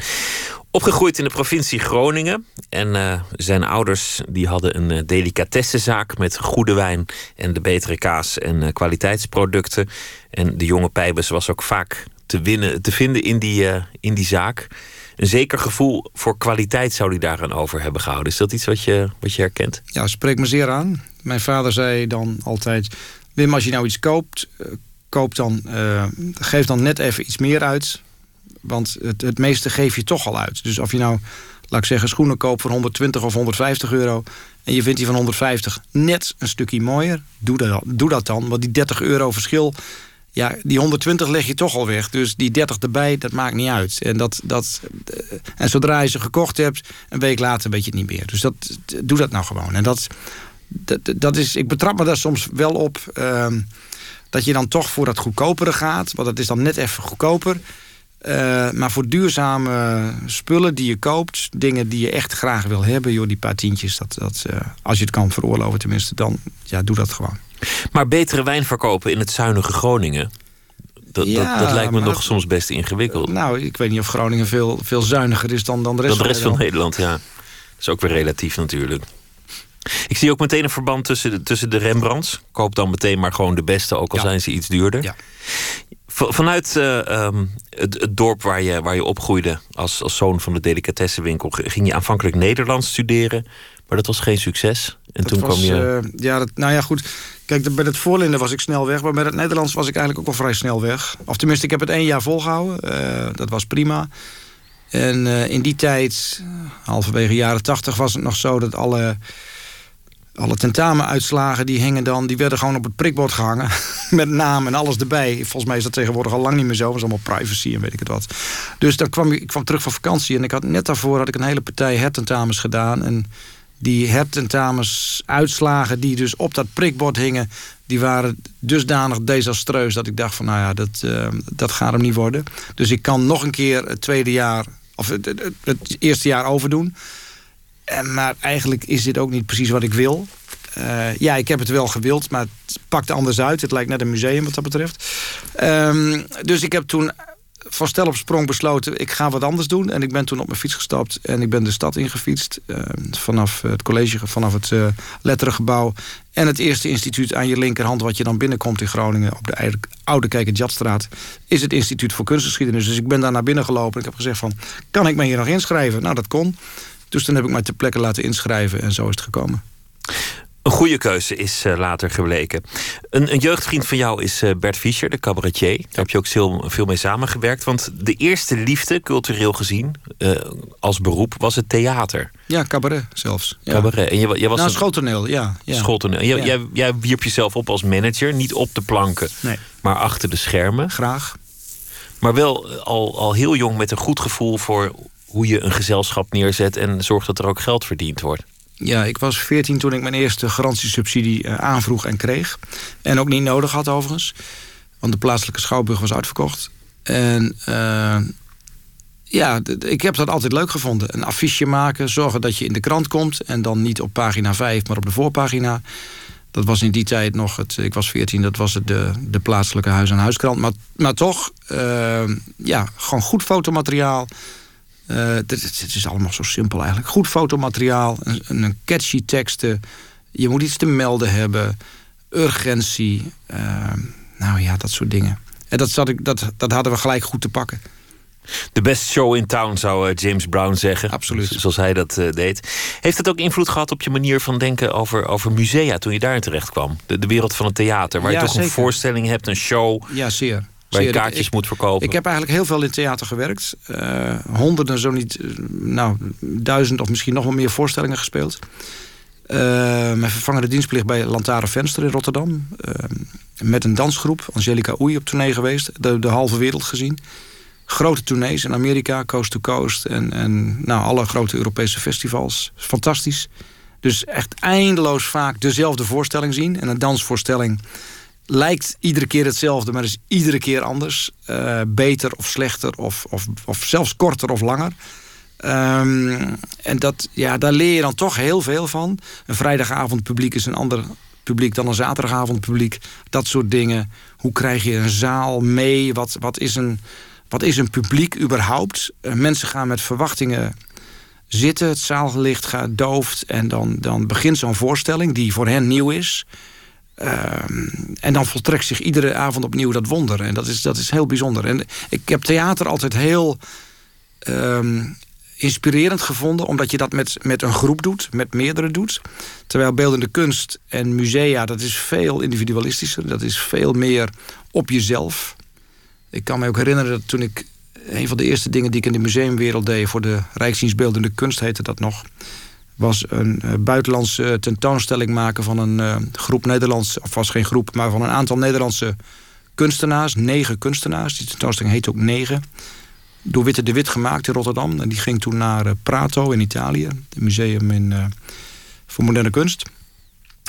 Opgegroeid in de provincie Groningen. En eh, zijn ouders die hadden een eh, delicatessenzaak met goede wijn en de betere kaas en eh, kwaliteitsproducten. En de jonge Pijbes was ook vaak te, winnen, te vinden in die, in die zaak. Een zeker gevoel voor kwaliteit zou hij daaraan over hebben gehouden. Is dat iets wat je, wat je herkent? Ja, spreekt me zeer aan. Mijn vader zei dan altijd... Wim, als je nou iets koopt, eh, koop dan, eh, geef dan net even iets meer uit. Want het, het meeste geef je toch al uit. Dus of je nou, laat ik zeggen, schoenen koopt voor 120 of 150 euro... en je vindt die van 150 net een stukje mooier, doe dat, doe dat dan. Want die 30 euro verschil, ja, die 120 leg je toch al weg. Dus die 30 erbij, dat maakt niet uit. En, dat, dat, eh, en zodra je ze gekocht hebt, een week later weet je het niet meer. Dus dat, doe dat nou gewoon. En dat, dat, dat is, ik betrap me daar soms wel op... ehm, dat je dan toch voor dat goedkopere gaat. Want dat is dan net even goedkoper. Eh, maar voor duurzame spullen die je koopt... dingen die je echt graag wil hebben... joh, die paar tientjes, dat, dat, eh, als je het kan veroorloven tenminste... dan ja, doe dat gewoon. Maar betere wijn verkopen in het zuinige Groningen. Dat, Ja, dat, dat lijkt me nog dat- soms best ingewikkeld. Nou, ik weet niet of Groningen veel, veel zuiniger is dan, dan de rest, Dan de rest van Nederland. Nederland, ja. Dat is ook weer relatief natuurlijk. Ik zie ook meteen een verband tussen de, tussen de Rembrandts. Koop dan meteen maar gewoon de beste, ook al Ja. zijn ze iets duurder. Ja. Vanuit eh, ehm, het, het dorp waar je, waar je opgroeide als, als zoon van de delicatessenwinkel... ging je aanvankelijk Nederlands studeren, maar dat was geen succes. En Dat toen was, kwam je... eh, ja, dat, nou ja, goed. Kijk, bij het voorlinden was ik snel weg. Maar bij het Nederlands was ik eigenlijk ook wel vrij snel weg. Of tenminste, ik heb het één jaar volgehouden. Eh, dat was prima. En in die tijd, halverwege jaren tachtig, was het nog zo dat alle, alle tentamenuitslagen die hingen dan, die werden gewoon op het prikbord gehangen. [laughs] Met naam en alles erbij. Volgens mij is dat tegenwoordig al lang niet meer zo. Dat was allemaal privacy en weet ik het wat. Dus dan kwam ik, kwam terug van vakantie en ik had net daarvoor had ik een hele partij hertentamens gedaan. En die hertentamens uitslagen die dus op dat prikbord hingen... die waren dusdanig desastreus dat ik dacht van... nou ja, dat, eh, dat gaat hem niet worden. Dus ik kan nog een keer het tweede jaar... of het- het eerste jaar overdoen. En, maar eigenlijk is dit ook niet precies wat ik wil. Eh, ja, ik heb het wel gewild, maar het pakte anders uit. Het lijkt net een museum wat dat betreft. Ehm, dus ik heb toen van stel op sprong besloten... ik ga wat anders doen. En ik ben toen op mijn fiets gestapt en ik ben de stad ingefietst. eh, vanaf het college, vanaf het eh letterengebouw... en het eerste instituut aan je linkerhand... wat je dan binnenkomt in Groningen op de oude Kijkertjatstraat... is het Instituut voor Kunstgeschiedenis. Dus ik ben daar naar binnen gelopen en ik heb gezegd van... kan ik me hier nog inschrijven? Nou, dat kon. Dus toen heb ik mij ter plekke laten inschrijven en zo is het gekomen. Een goede keuze is eh, later gebleken. Een, een jeugdvriend van jou is eh, Bert Fischer, de cabaretier. Daar heb je ook veel, veel mee samengewerkt. Want de eerste liefde, cultureel gezien, eh, als beroep, was het theater. Ja, cabaret zelfs. Ja. Cabaret. En je, jij was nou, een schooltoneel, ja. ja. schooltoneel. Jij, Ja. jij, jij wierp jezelf op als manager, niet op de planken, Nee, maar achter de schermen. graag. Maar wel al, al heel jong met een goed gevoel voor hoe je een gezelschap neerzet en zorgt dat er ook geld verdiend wordt. Ja, ik was 14 toen ik mijn eerste garantiesubsidie uh, aanvroeg en kreeg. En ook niet nodig had overigens. Want de plaatselijke schouwburg was uitverkocht. En uh, ja, ik heb dat altijd leuk gevonden. Een affiche maken, zorgen dat je in de krant komt... en dan niet op pagina 5, maar op de voorpagina. Dat was in die tijd nog, het, ik was 14, dat was het de, de plaatselijke huis- en huiskrant. Maar, maar toch, uh, ja, gewoon goed fotomateriaal. Uh, het, is allemaal zo simpel eigenlijk. Goed fotomateriaal, een, een catchy teksten. Je moet iets te melden hebben. Urgentie. Uh, nou ja, dat soort dingen. En dat, zat ik, dat, dat hadden we gelijk goed te pakken. De best show in town, zou James Brown zeggen. Absoluut. Zoals hij dat uh, deed. Heeft het ook invloed gehad op je manier van denken over, over musea toen je daarin terecht kwam? De, de wereld van het theater, waar ja, je toch zeker. een voorstelling hebt, een show. Ja, zeer. Waar je kaartjes ik, moet verkopen. Ik heb eigenlijk heel veel in theater gewerkt. Uh, honderden, zo niet, nou, duizend of misschien nog wel meer voorstellingen gespeeld. Uh, mijn vervangende dienstplicht bij Lantaren Venster in Rotterdam. Uh, met een dansgroep, Angelica Oei, op tournee geweest. De, de halve wereld gezien. Grote tournees in Amerika, coast to coast. En, en nou, alle grote Europese festivals. Fantastisch. Dus echt eindeloos vaak dezelfde voorstelling zien. En een dansvoorstelling lijkt iedere keer hetzelfde, maar is iedere keer anders. Uh, beter of slechter, of, of, of zelfs korter of langer. Um, en dat, ja, daar leer je dan toch heel veel van. Een vrijdagavond publiek is een ander publiek dan een zaterdagavond publiek. Dat soort dingen. Hoe krijg je een zaal mee? Wat, wat, is, een, wat is een publiek überhaupt? Uh, mensen gaan met verwachtingen zitten. Het zaallicht gaat dooft. En dan, dan begint zo'n voorstelling die voor hen nieuw is. Um, en dan voltrekt zich iedere avond opnieuw dat wonder. En dat is, dat is heel bijzonder. En ik heb theater altijd heel um, inspirerend gevonden... omdat je dat met, met een groep doet, met meerdere doet. Terwijl beeldende kunst en musea, dat is veel individualistischer. Dat is veel meer op jezelf. Ik kan me ook herinneren dat toen ik... een van de eerste dingen die ik in de museumwereld deed... voor de Rijksdienst Beeldende Kunst heette dat nog was een uh, buitenlandse uh, tentoonstelling maken van een uh, groep Nederlands... of was geen groep, maar van een aantal Nederlandse kunstenaars. Negen kunstenaars. Die tentoonstelling heet ook Negen. Door Witte de Wit gemaakt in Rotterdam. En die ging toen naar Prato in Italië. Het museum in, voor moderne kunst.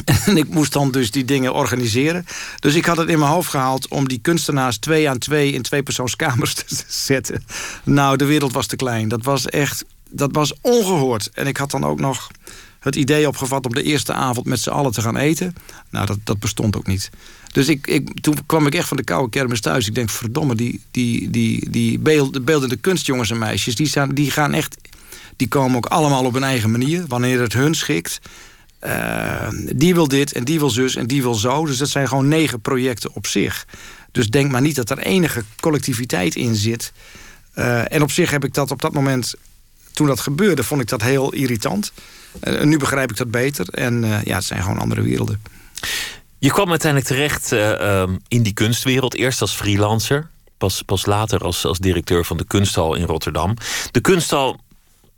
[laughs] En ik moest dan dus die dingen organiseren. Dus ik had het in mijn hoofd gehaald om die kunstenaars twee aan twee... in twee persoonskamers [laughs] te zetten. Nou, de wereld was te klein. Dat was echt dat was ongehoord. En ik had dan ook nog het idee opgevat om de eerste avond met z'n allen te gaan eten. Nou, dat, dat bestond ook niet. Dus ik, ik, toen kwam ik echt van de koude kermis thuis. Ik denk, verdomme, die, die, die, die beeld, beeldende kunstjongens en meisjes... Die, staan, die gaan echt... Die komen ook allemaal op hun eigen manier. Wanneer het hun schikt. Uh, die wil dit en die wil zus en die wil zo. Dus dat zijn gewoon negen projecten op zich. Dus denk maar niet dat er enige collectiviteit in zit. Uh, en op zich heb ik dat op dat moment toen dat gebeurde, vond ik dat heel irritant. Uh, nu begrijp ik dat beter. En uh, ja, het zijn gewoon andere werelden. Je kwam uiteindelijk terecht uh, um, in die kunstwereld. Eerst als freelancer. Pas, pas later als, als directeur van de kunsthal in Rotterdam. De kunsthal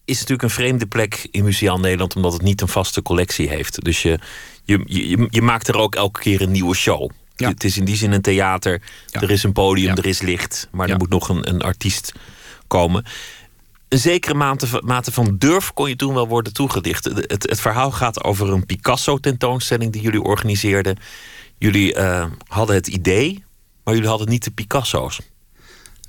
is natuurlijk een vreemde plek in Museaal Nederland... omdat het niet een vaste collectie heeft. Dus je, je, je, je maakt er ook elke keer een nieuwe show. Ja. Het is in die zin een theater. Ja. Er is een podium, ja. er is licht. Maar er moet nog een, een artiest komen een zekere mate, mate van durf kon je toen wel worden toegedicht. Het, het, verhaal gaat over een Picasso-tentoonstelling die jullie organiseerden. Jullie uh, hadden het idee, maar jullie hadden niet de Picasso's.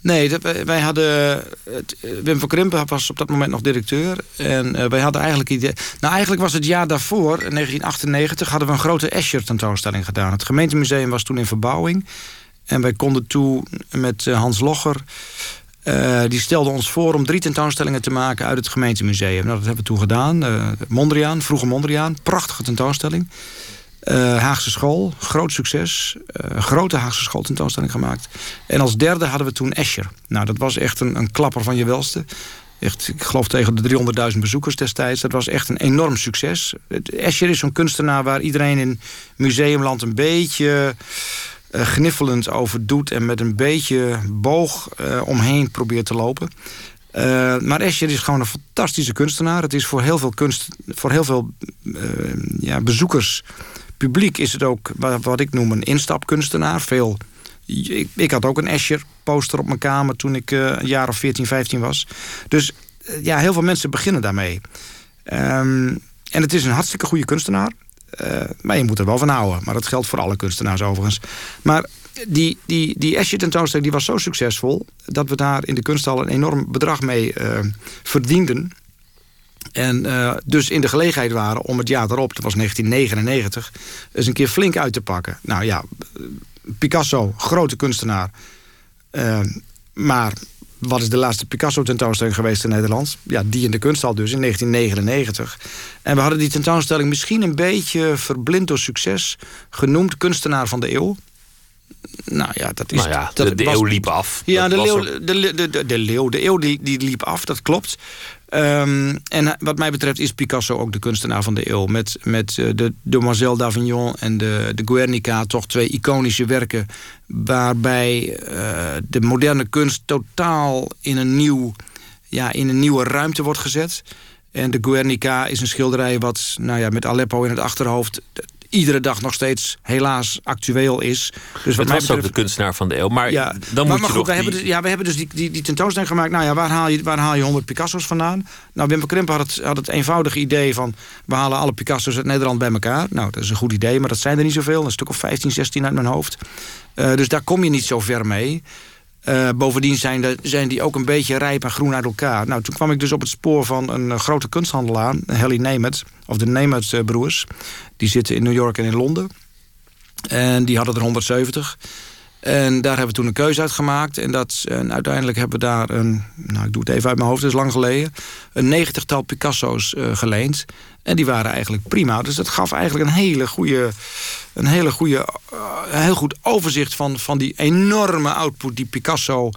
Nee, wij hadden. Het, Wim van Krimpen was op dat moment nog directeur. En uh, wij hadden eigenlijk idee. Nou, eigenlijk was het jaar daarvoor, 1998, hadden we een grote Escher-tentoonstelling gedaan. Het gemeentemuseum was toen in verbouwing. En wij konden toen met Hans Logger. Uh, die stelde ons voor om drie tentoonstellingen te maken uit het gemeentemuseum. Nou, dat hebben we toen gedaan. Uh, Mondriaan, vroege Mondriaan, prachtige tentoonstelling. Uh, Haagse school, groot succes. grote Haagse school tentoonstelling gemaakt. En als derde hadden we toen Escher. Nou, dat was echt een, een klapper van je welste. Echt, ik geloof tegen de 300.000 bezoekers destijds. Dat was echt een enorm succes. Escher is zo'n kunstenaar waar iedereen in museumland een beetje uh, gniffelend over doet... en met een beetje boog uh, omheen probeert te lopen. Uh, maar Escher is gewoon een fantastische kunstenaar. Het is voor heel veel, kunst, voor heel veel ja, bezoekers, publiek... is het ook wat ik noem een instapkunstenaar. Veel Ik, had ook een Escher poster op mijn kamer toen ik een jaar of 14, 15 was. Dus ja, heel veel mensen beginnen daarmee. Um, en het is een hartstikke goede kunstenaar. Uh, maar je moet er wel van houden. Maar dat geldt voor alle kunstenaars overigens. Maar die, die, die Escher tentoonstelling die was zo succesvol... dat we daar in de kunsthal een enorm bedrag mee verdienden... En uh, dus in de gelegenheid waren om het jaar erop, dat was 1999, eens een keer flink uit te pakken. Nou ja, Picasso, grote kunstenaar. Uh, maar wat is de laatste Picasso-tentoonstelling geweest in Nederland? Ja, die in de kunsthal dus, in 1999. En we hadden die tentoonstelling misschien een beetje verblind door succes... genoemd kunstenaar van de eeuw. Nou ja, dat is... Nou ja, dat de, de was, eeuw liep af. Ja, de, leeuw, de, de, de, de leeuw, de eeuw die, die liep af, dat klopt. Um, en wat mij betreft is Picasso ook de kunstenaar van de eeuw. Met, met uh, de Demoiselle d'Avignon en de, de Guernica toch twee iconische werken... waarbij uh, de moderne kunst totaal in een, nieuw, ja, in een nieuwe ruimte wordt gezet... En de Guernica is een schilderij wat nou ja, met Aleppo in het achterhoofd iedere dag nog steeds helaas actueel is. Dus wat was ook de kunstenaar van de eeuw. Maar ja, dan maar, moet maar je goed, we die- hebben dus, ja, we hebben dus die, die, die tentoonstelling gemaakt. Nou ja, waar haal je, waar haal je 100 Picasso's vandaan? Nou, Wim van Krimpen had het, had het eenvoudige idee van... we halen alle Picasso's uit Nederland bij elkaar. Nou, dat is een goed idee, maar dat zijn er niet zoveel. Een stuk of 15, 16 uit mijn hoofd. Eh, dus daar kom je niet zo ver mee. Eh, bovendien zijn, zijn die ook een beetje rijp en groen uit elkaar. Nou, toen kwam ik dus op het spoor van een eh, grote kunsthandelaar, Helly Nemeth, of de Nemeth eh, broers. Die zitten in New York en in Londen. En die hadden er 170. En daar hebben we toen een keuze uit gemaakt. En, dat, en uiteindelijk hebben we daar een, nou ik doe het even uit mijn hoofd, dat is lang geleden, een negentigtal Picasso's eh, geleend. En die waren eigenlijk prima. Dus dat gaf eigenlijk een hele goede, een hele goede, eh, heel goed overzicht van, van die enorme output die Picasso.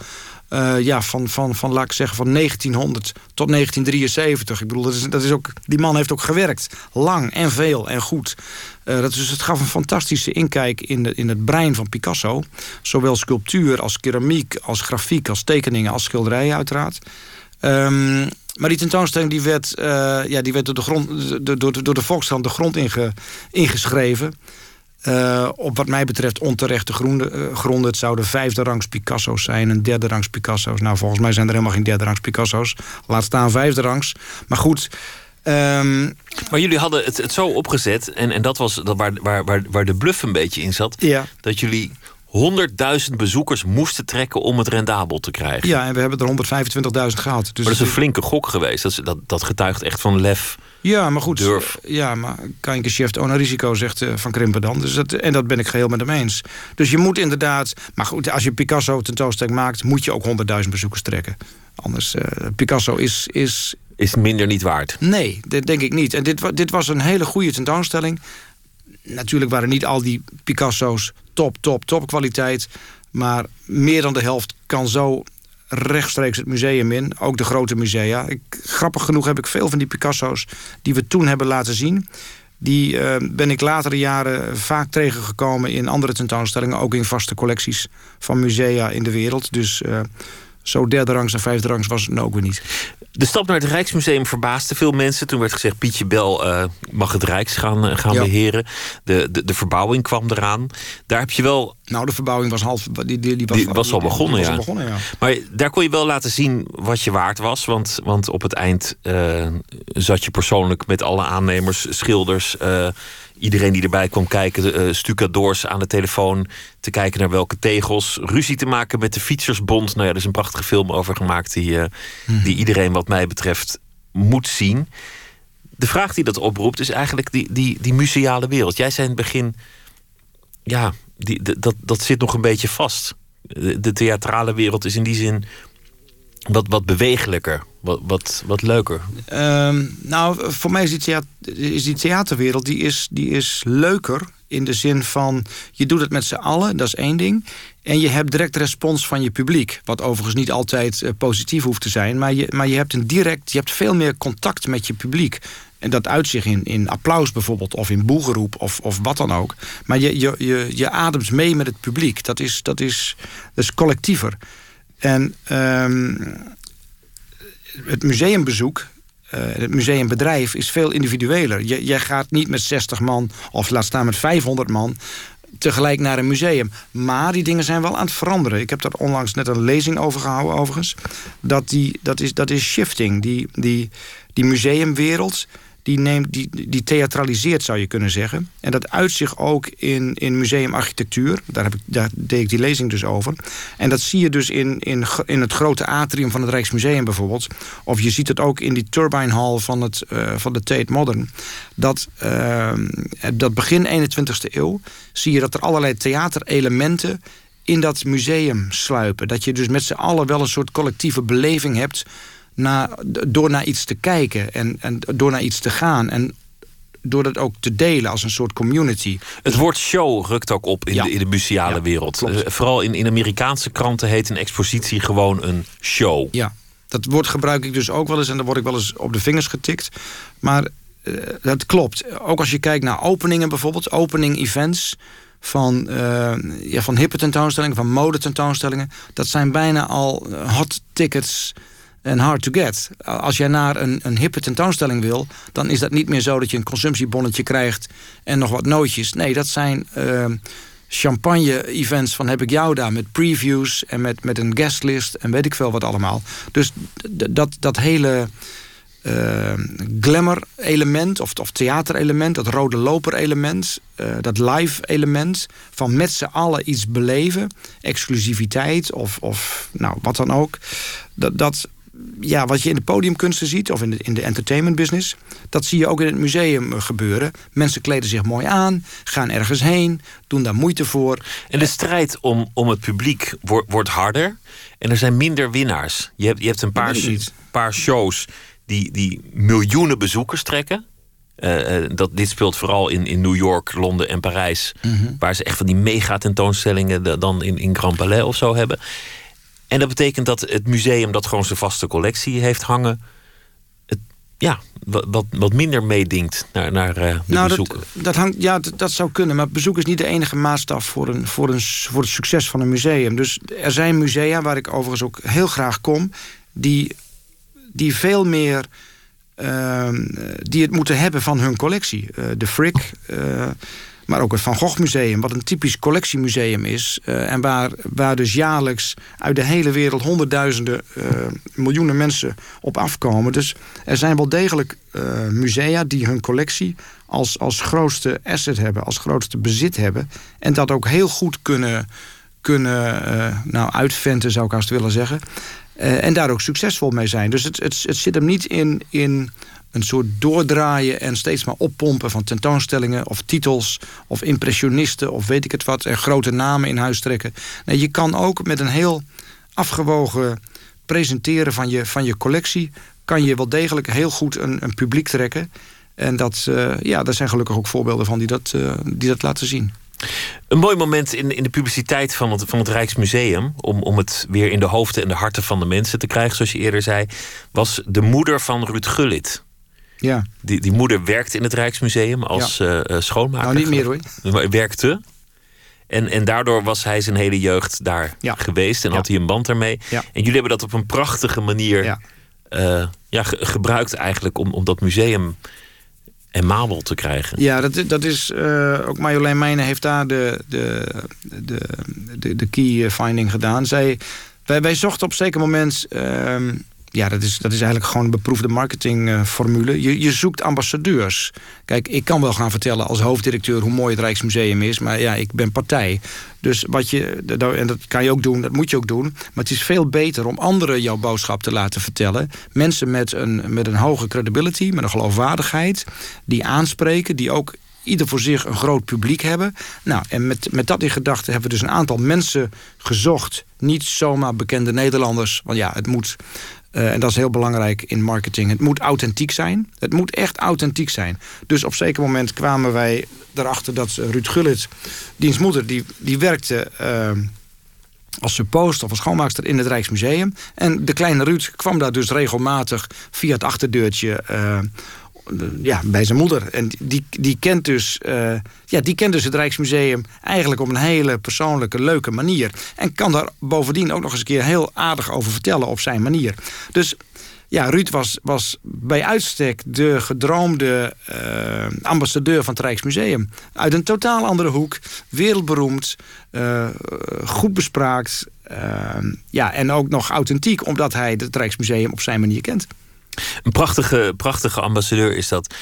Eh, ja, van, van, van, laat ik zeggen, van 1900 tot 1973. Ik bedoel, dat is, dat is ook, die man heeft ook gewerkt. Lang en veel en goed. Eh, dat is, het gaf een fantastische inkijk in, de, in het brein van Picasso. Zowel sculptuur als keramiek, als grafiek, als tekeningen, als schilderijen uiteraard. Ehm, maar die tentoonstelling die werd, eh, ja, die werd door, de grond, door, door, de Volkskrant de grond inge, ingeschreven. Eh, op wat mij betreft onterechte gronden, eh, gronden. Het zouden vijfde rangs Picasso's zijn en derde rangs Picasso's. Nou, volgens mij zijn er helemaal geen derde rangs Picasso's. Laat staan vijfde rangs. Maar goed... ehm, Maar jullie hadden het, het zo opgezet, en, en dat was dat waar, waar, waar, waar de bluff een beetje in zat, ja, dat jullie 100.000 bezoekers moesten trekken om het rendabel te krijgen. ja, en we hebben er 125.000 gehaald. Dus Maar dat is een flinke gok geweest. Dat, dat, dat getuigt echt van lef. Ja, maar goed. Durf. Ja, maar Kijnke own risico, zegt eh, Van Krimpen dan. Dus dat, en dat ben ik geheel met hem eens. Dus je moet inderdaad... Maar goed, als je Picasso tentoonstelling maakt... moet je ook 100.000 bezoekers trekken. Anders, eh, Picasso is, is... Is minder niet waard. Nee, dat denk ik niet. En dit, dit was een hele goede tentoonstelling. Natuurlijk waren niet al die Picasso's top, top, top kwaliteit. Maar meer dan de helft kan zo rechtstreeks het museum in. Ook de grote musea. Ik, grappig genoeg heb ik veel van die Picasso's... die we toen hebben laten zien... die eh, ben ik latere jaren vaak tegengekomen in andere tentoonstellingen... ook in vaste collecties van musea in de wereld. Dus eh, zo derde rangs en vijfde rangs was het ook weer niet. De stap naar het Rijksmuseum verbaasde veel mensen. Toen werd gezegd: Pietje Bel eh, mag het Rijks gaan, eh, gaan Ja. beheren. De, de, de verbouwing kwam eraan. Daar heb je wel. Nou, de verbouwing was half... Die, die, die was, Die was al begonnen, was al ja. begonnen, ja. Maar daar kon je wel laten zien wat je waard was. Want, want op het eind eh, zat je persoonlijk met alle aannemers, schilders. Iedereen die erbij kwam kijken, stucadoors aan de telefoon. Te kijken naar welke tegels. Ruzie te maken met de Fietsersbond. Nou ja, er is een prachtige film over gemaakt. Die, eh, die iedereen, wat mij betreft, moet zien. De vraag die dat oproept is eigenlijk die, die, die museale wereld. Jij zei in het begin. Ja, die, dat, dat zit nog een beetje vast. De, de theatrale wereld is in die zin wat, wat bewegelijker, wat, wat, wat leuker. Ehm, nou, voor mij is die, thea- is die theaterwereld die is, die is leuker in de zin van je doet het met z'n allen, dat is één ding. En je hebt direct respons van je publiek. Wat overigens niet altijd eh, positief hoeft te zijn. Maar je, maar je hebt een direct, je hebt veel meer contact met je publiek. En dat uit zich in, in applaus bijvoorbeeld, of in boegeroep, of, of wat dan ook. Maar je, je, je, je ademt mee met het publiek. Dat is, dat is, dat is collectiever. En ehm, het museumbezoek, eh, het museumbedrijf is veel individueler. Je, jij gaat niet met 60 man of laat staan met 500 man tegelijk naar een museum. Maar die dingen zijn wel aan het veranderen. Ik heb daar onlangs net een lezing over gehouden overigens. Dat, die, dat, is, dat is shifting. Die, die, die museumwereld die, neemt, die, die theatraliseert, zou je kunnen zeggen. En dat uit zich ook in, in museumarchitectuur. Daar, heb ik, daar deed ik die lezing dus over. En dat zie je dus in, in, in het grote atrium van het Rijksmuseum bijvoorbeeld. Of je ziet het ook in die Turbine Hall van, het, uh, van de Tate Modern. Dat, uh, dat begin 21e eeuw zie je dat er allerlei theaterelementen in dat museum sluipen. Dat je dus met z'n allen wel een soort collectieve beleving hebt naar, door naar iets te kijken en, en door naar iets te gaan. En door dat ook te delen als een soort community. Het woord show rukt ook op in, de, in de museale wereld. Uh, vooral in, in Amerikaanse kranten heet een expositie gewoon een show. Ja, dat woord gebruik ik dus ook wel eens en dan word ik wel eens op de vingers getikt. Maar uh, dat klopt. Ook als je kijkt naar openingen bijvoorbeeld, opening events van, uh, ja, van hippe tentoonstellingen, van mode tentoonstellingen. Dat zijn bijna al hot tickets en hard to get. Als jij naar een, een hippe tentoonstelling wil... dan is dat niet meer zo dat je een consumptiebonnetje krijgt... en nog wat nootjes. Nee, dat zijn uh, champagne-events van heb ik jou daar... met previews en met, met een guestlist en weet ik veel wat allemaal. Dus dat, dat hele... Uh, glamour-element of, of theater-element, dat rode loper-element, uh, dat live-element, van met z'n allen iets beleven, exclusiviteit of, of nou, wat dan ook, dat, dat, ja, wat je in de podiumkunsten ziet, of in de, in de entertainment business, dat zie je ook in het museum eh, gebeuren. Mensen kleden zich mooi aan, gaan ergens heen, doen daar moeite voor. En de strijd om, om het publiek wordt, wordt harder. En er zijn minder winnaars. Je hebt, je hebt een paar, paar shows die, die miljoenen bezoekers trekken. Uh, dat, dit speelt vooral in, in New York, Londen en Parijs. Mhm. Waar ze echt van die mega tentoonstellingen dan in, in Grand Palais of zo hebben. En dat betekent dat het museum dat gewoon zijn vaste collectie heeft hangen... Het, ja, wat, wat minder meedingt naar, naar uh, de nou, bezoeker. Dat, dat, hangt, ja, dat, dat, zou kunnen. Maar bezoek is niet de enige maatstaf voor, een, voor, een, voor het succes van een museum. Dus er zijn musea, waar ik overigens ook heel graag kom... die, die veel meer... Uh, die het moeten hebben van hun collectie. Uh, de Frick... Uh, maar ook het Van Gogh Museum, wat een typisch collectiemuseum is. Uh, en waar, waar dus jaarlijks uit de hele wereld honderdduizenden, uh, miljoenen mensen op afkomen. Dus er zijn wel degelijk uh, musea die hun collectie als, als grootste asset hebben, als grootste bezit hebben. En dat ook heel goed kunnen, kunnen nou, uitventen, zou ik haast willen zeggen. en daar ook succesvol mee zijn. Dus het, het, het zit hem niet in, in een soort doordraaien en steeds maar oppompen van tentoonstellingen of titels of impressionisten of weet ik het wat en grote namen in huis trekken. Nee, je kan ook met een heel afgewogen presenteren van je, van je collectie, kan je wel degelijk heel goed een, een publiek trekken. En dat, uh, ja, daar zijn gelukkig ook voorbeelden van die dat, uh, die dat laten zien. Een mooi moment in, in de publiciteit van het, van het Rijksmuseum, om, om het weer in de hoofden en de harten van de mensen te krijgen, zoals je eerder zei, was de moeder van Ruud Gullit. Ja. Die, die moeder werkt in het Rijksmuseum als ja. uh, schoonmaker. Nou, niet meer hoor. [laughs] Maar werkte. En, en daardoor was hij zijn hele jeugd daar ja. geweest en had hij een band ermee. En jullie hebben dat op een prachtige manier ja. Uh, ja, gebruikt eigenlijk om, om dat museum emabel te krijgen. Ja, dat, dat is uh, ook Marjolein Meijnen heeft daar de, de, de, de, de key finding gedaan. Zij, wij, wij zochten op een zeker moment. Uh, ja, dat is, dat is eigenlijk gewoon een beproefde marketingformule. je, je zoekt ambassadeurs. Kijk, ik kan wel gaan vertellen als hoofddirecteur hoe mooi het Rijksmuseum is, maar ja, ik ben partij. Dus wat je, en dat kan je ook doen, dat moet je ook doen. Maar het is veel beter om anderen jouw boodschap te laten vertellen. Mensen met een, met een hoge credibility, met een geloofwaardigheid, die aanspreken, die ook ieder voor zich een groot publiek hebben. Nou, en met, met dat in gedachten hebben we dus een aantal mensen gezocht. Niet zomaar bekende Nederlanders. Want ja, het moet uh, en dat is heel belangrijk in marketing. Het moet authentiek zijn. Het moet echt authentiek zijn. Dus op zeker moment kwamen wij erachter dat Ruud Gullit, diens moeder, die, die werkte uh, als suppost of als schoonmaakster in het Rijksmuseum. En de kleine Ruud kwam daar dus regelmatig via het achterdeurtje uh, ja, bij zijn moeder. En die, die, kent dus, uh, ja, die kent dus het Rijksmuseum eigenlijk op een hele persoonlijke, leuke manier. En kan daar bovendien ook nog eens een keer heel aardig over vertellen op zijn manier. Dus ja, Ruud was, was bij uitstek de gedroomde uh, ambassadeur van het Rijksmuseum. Uit een totaal andere hoek, wereldberoemd, uh, goed bespraakt. Ja, en ook nog authentiek, omdat hij het Rijksmuseum op zijn manier kent. Een prachtige, prachtige ambassadeur is dat.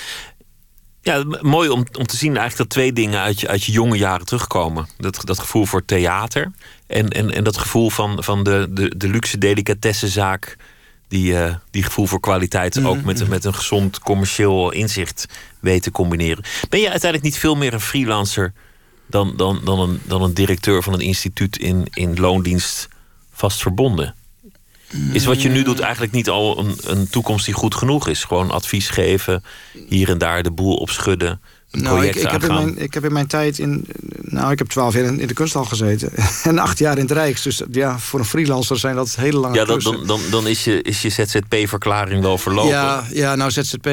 Ja, mooi om, om te zien eigenlijk dat twee dingen uit je, uit je jonge jaren terugkomen. Dat, dat gevoel voor theater en, en, en dat gevoel van, van de, de, de luxe delicatessenzaak die, uh, die gevoel voor kwaliteit ook mhm, met, mhm. met een gezond commercieel inzicht weet te combineren. Ben je uiteindelijk niet veel meer een freelancer dan, dan, dan, een, dan een directeur van een instituut in, in loondienst vast verbonden? Is wat je nu doet eigenlijk niet al een, een toekomst die goed genoeg is? Gewoon advies geven, hier en daar de boel opschudden nou, ik, ik, heb in mijn, ik heb in mijn tijd in. Nou, ik heb twaalf jaar in, de kunsthal gezeten. [laughs] en acht jaar in het Rijks. Dus ja, voor een freelancer zijn dat hele lange Ja, dan, dan, dan, dan is je, is je ZZP-verklaring wel verlopen. Ja, ja, nou, ZZP.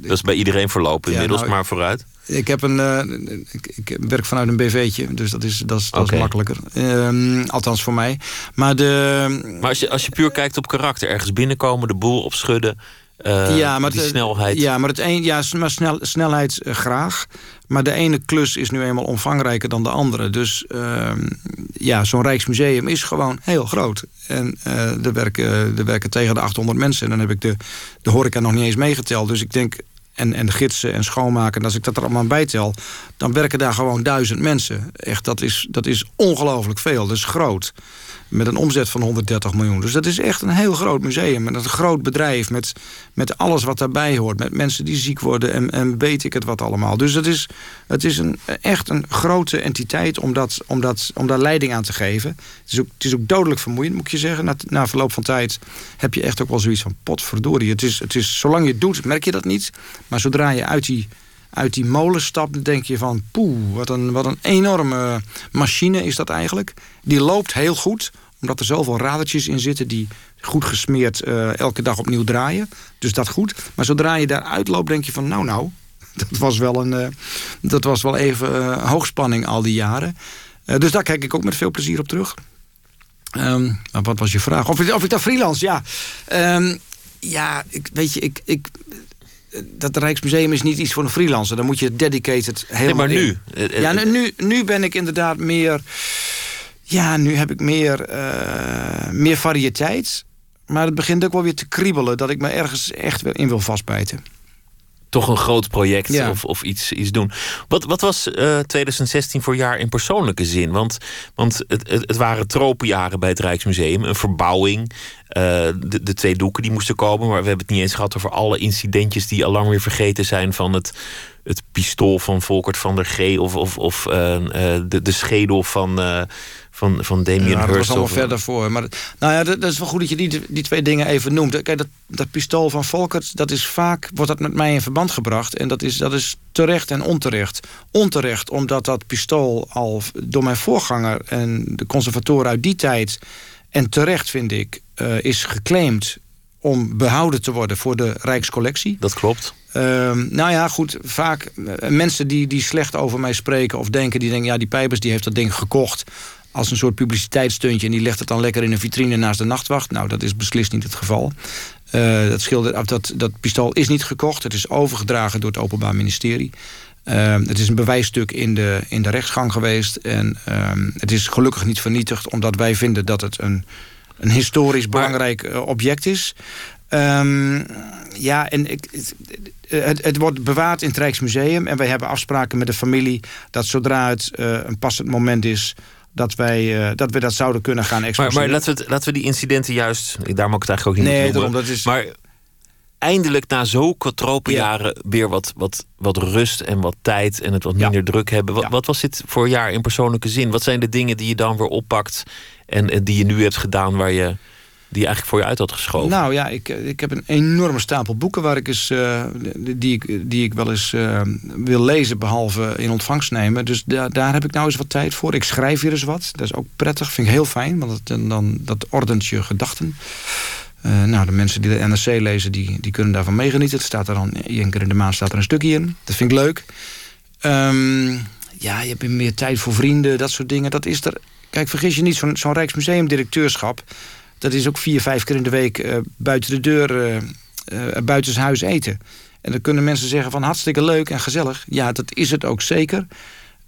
Dat is bij iedereen verlopen inmiddels, nou, maar vooruit. Ik, heb een, uh, ik, ik, werk vanuit een BV'tje, dus dat is, dat is, dat is makkelijker. Um, althans voor mij. Maar, de, maar als, je, als je puur kijkt op karakter, ergens binnenkomen, de boel opschudden uh, ja, maar die snelheid. Ja, maar, het een, ja, maar snel, snelheid uh, graag. Maar de ene klus is nu eenmaal omvangrijker dan de andere. Dus uh, ja, zo'n Rijksmuseum is gewoon heel groot. En uh, er, werken, er werken tegen de 800 mensen. En dan heb ik de, de horeca nog niet eens meegeteld. Dus ik denk, en, en de gidsen en schoonmaken. En als ik dat er allemaal bij tel, dan werken daar gewoon duizend mensen. Echt, dat is, dat is ongelooflijk veel. Dat is groot met een omzet van 130 miljoen. Dus dat is echt een heel groot museum. Met een groot bedrijf. Met, met alles wat daarbij hoort. Met mensen die ziek worden. En, en weet ik het wat allemaal. Dus het is, het is een, echt een grote entiteit om, dat, om, dat, om daar leiding aan te geven. Het is ook, het is ook dodelijk vermoeiend, moet ik je zeggen. Na, na verloop van tijd heb je echt ook wel zoiets van potverdorie. Het is, het is, zolang je het doet, merk je dat niet. Maar zodra je uit die uit die molen stapt, denk je van... poeh, wat een, wat een enorme machine is dat eigenlijk. Die loopt heel goed, omdat er zoveel radertjes in zitten... die goed gesmeerd uh, elke dag opnieuw draaien. Dus dat goed. Maar zodra je daar uitloopt, denk je van... nou, nou, [laughs] dat was wel, een, uh, dat was wel even uh, hoogspanning al die jaren. dus daar kijk ik ook met veel plezier op terug. Um, wat was je vraag? Of, of ik daar freelance? Ja, um, ja ik, weet je, ik... ik dat Rijksmuseum is niet iets voor een freelancer. Dan moet je dedicated helemaal nee, maar nu? In. Ja, nu, nu ben ik inderdaad meer... Ja, nu heb ik meer, uh, meer variëteit. Maar het begint ook wel weer te kriebelen... dat ik me ergens echt in wil vastbijten toch een groot project of, of iets, iets doen. Wat, wat was uh, eh, 2016 voor jaar in persoonlijke zin? Want, want het, het, het waren tropenjaren bij het Rijksmuseum. Een verbouwing. Uh, de, de twee doeken die moesten komen. Maar we hebben het niet eens gehad over alle incidentjes... die al lang weer vergeten zijn van het, het pistool van Volkert van der G... of, of, of uh, de, de schedel van van, van Damien ja, dat was allemaal verder voor. Maar nou ja, dat, is wel goed dat je die, die twee dingen even noemt. Kijk, dat, dat pistool van Volkert, dat is vaak, wordt dat met mij in verband gebracht. En dat is, dat is terecht en onterecht. Onterecht, omdat dat pistool al door mijn voorganger en de conservatoren uit die tijd... en terecht, vind ik, uh, is geclaimd om behouden te worden voor de Rijkscollectie. Dat klopt. Uh, nou ja, goed, vaak uh, mensen die, die slecht over mij spreken of denken... die denken, ja, die Pijpers die heeft dat ding gekocht als een soort publiciteitsstuntje... en die legt het dan lekker in een vitrine naast de nachtwacht. Nou, dat is beslist niet het geval. Uh, dat, schilder, dat, dat pistool is niet gekocht. Het is overgedragen door het Openbaar Ministerie. Uh, het is een bewijsstuk in de, in de rechtsgang geweest. En uh, het is gelukkig niet vernietigd... omdat wij vinden dat het een, een historisch belangrijk uh, object is. Um, ja, en ik, het, het, wordt bewaard in het Rijksmuseum. En wij hebben afspraken met de familie... dat zodra het een passend moment is dat wij, uh, dat we dat zouden kunnen gaan exporteren. Maar, maar laten, we het, laten we die incidenten juist... Daar mag ik het eigenlijk ook niet nee, daarom, dat is... Maar eindelijk na zulke tropenjaren ja. weer wat, wat, wat rust en wat tijd... en het wat minder druk hebben. Wat, wat, was dit voor jaar in persoonlijke zin? Wat zijn de dingen die je dan weer oppakt... en, en die je nu hebt gedaan waar je die eigenlijk voor je uit had geschoven? Nou ja, ik, ik heb een enorme stapel boeken waar ik eens, uh, die, ik, die ik wel eens uh, wil lezen, behalve in ontvangst nemen. Dus daar daar heb ik nou eens wat tijd voor. Ik schrijf weer eens wat. Dat is ook prettig, vind ik heel fijn, want dat, dan, dat ordent je gedachten. Nou, de mensen die de NRC lezen, die, die kunnen daarvan meegenieten. Het staat er dan één keer in de maand staat er een stukje in. Dat vind ik leuk. Um, ja, je hebt meer tijd voor vrienden, dat soort dingen. Dat is er. Kijk, vergis je niet, zo'n zo'n Rijksmuseumdirecteurschap Dat is ook vier, vijf keer in de week buiten de deur, buitenshuis eten. En dan kunnen mensen zeggen van hartstikke leuk en gezellig. Ja, dat is het ook zeker.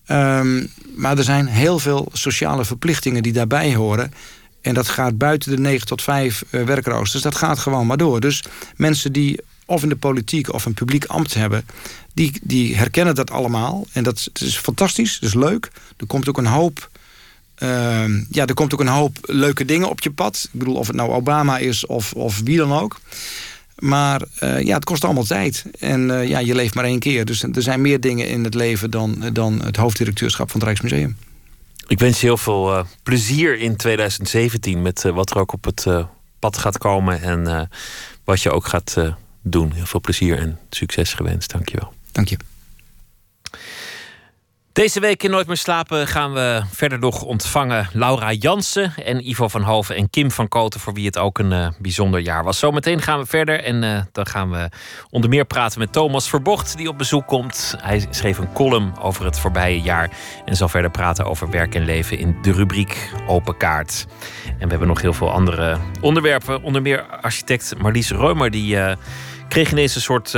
Ehm, maar er zijn heel veel sociale verplichtingen die daarbij horen. En dat gaat buiten de 9 tot 5 uh, werkroosters. Dat gaat gewoon maar door. Dus mensen die of in de politiek of een publiek ambt hebben... die, die herkennen dat allemaal. En dat, is fantastisch, dat is leuk. Er komt ook een hoop... Uh, ja, er komt ook een hoop leuke dingen op je pad. Ik bedoel, of het nou Obama is of, of wie dan ook. Maar uh, ja, het kost allemaal tijd. En uh, ja, je leeft maar één keer. Dus er zijn meer dingen in het leven dan, dan het hoofddirecteurschap van het Rijksmuseum. Ik wens je heel veel uh, plezier in 2017 met wat er ook op het pad gaat komen en wat je ook gaat doen. Heel veel plezier en succes gewenst. Dankjewel. Dank je. Deze week in Nooit meer slapen gaan we verder nog ontvangen Laura Jansen en Ivo van Hoven en Kim van Koten, voor wie het ook een uh, bijzonder jaar was. Zometeen gaan we verder en uh, dan gaan we onder meer praten met Thomas Verbocht, die op bezoek komt. Hij schreef een column over het voorbije jaar en zal verder praten over werk en leven in de rubriek Open Kaart. En we hebben nog heel veel andere onderwerpen, onder meer architect Marlies Reumer, die uh, kreeg ineens een soort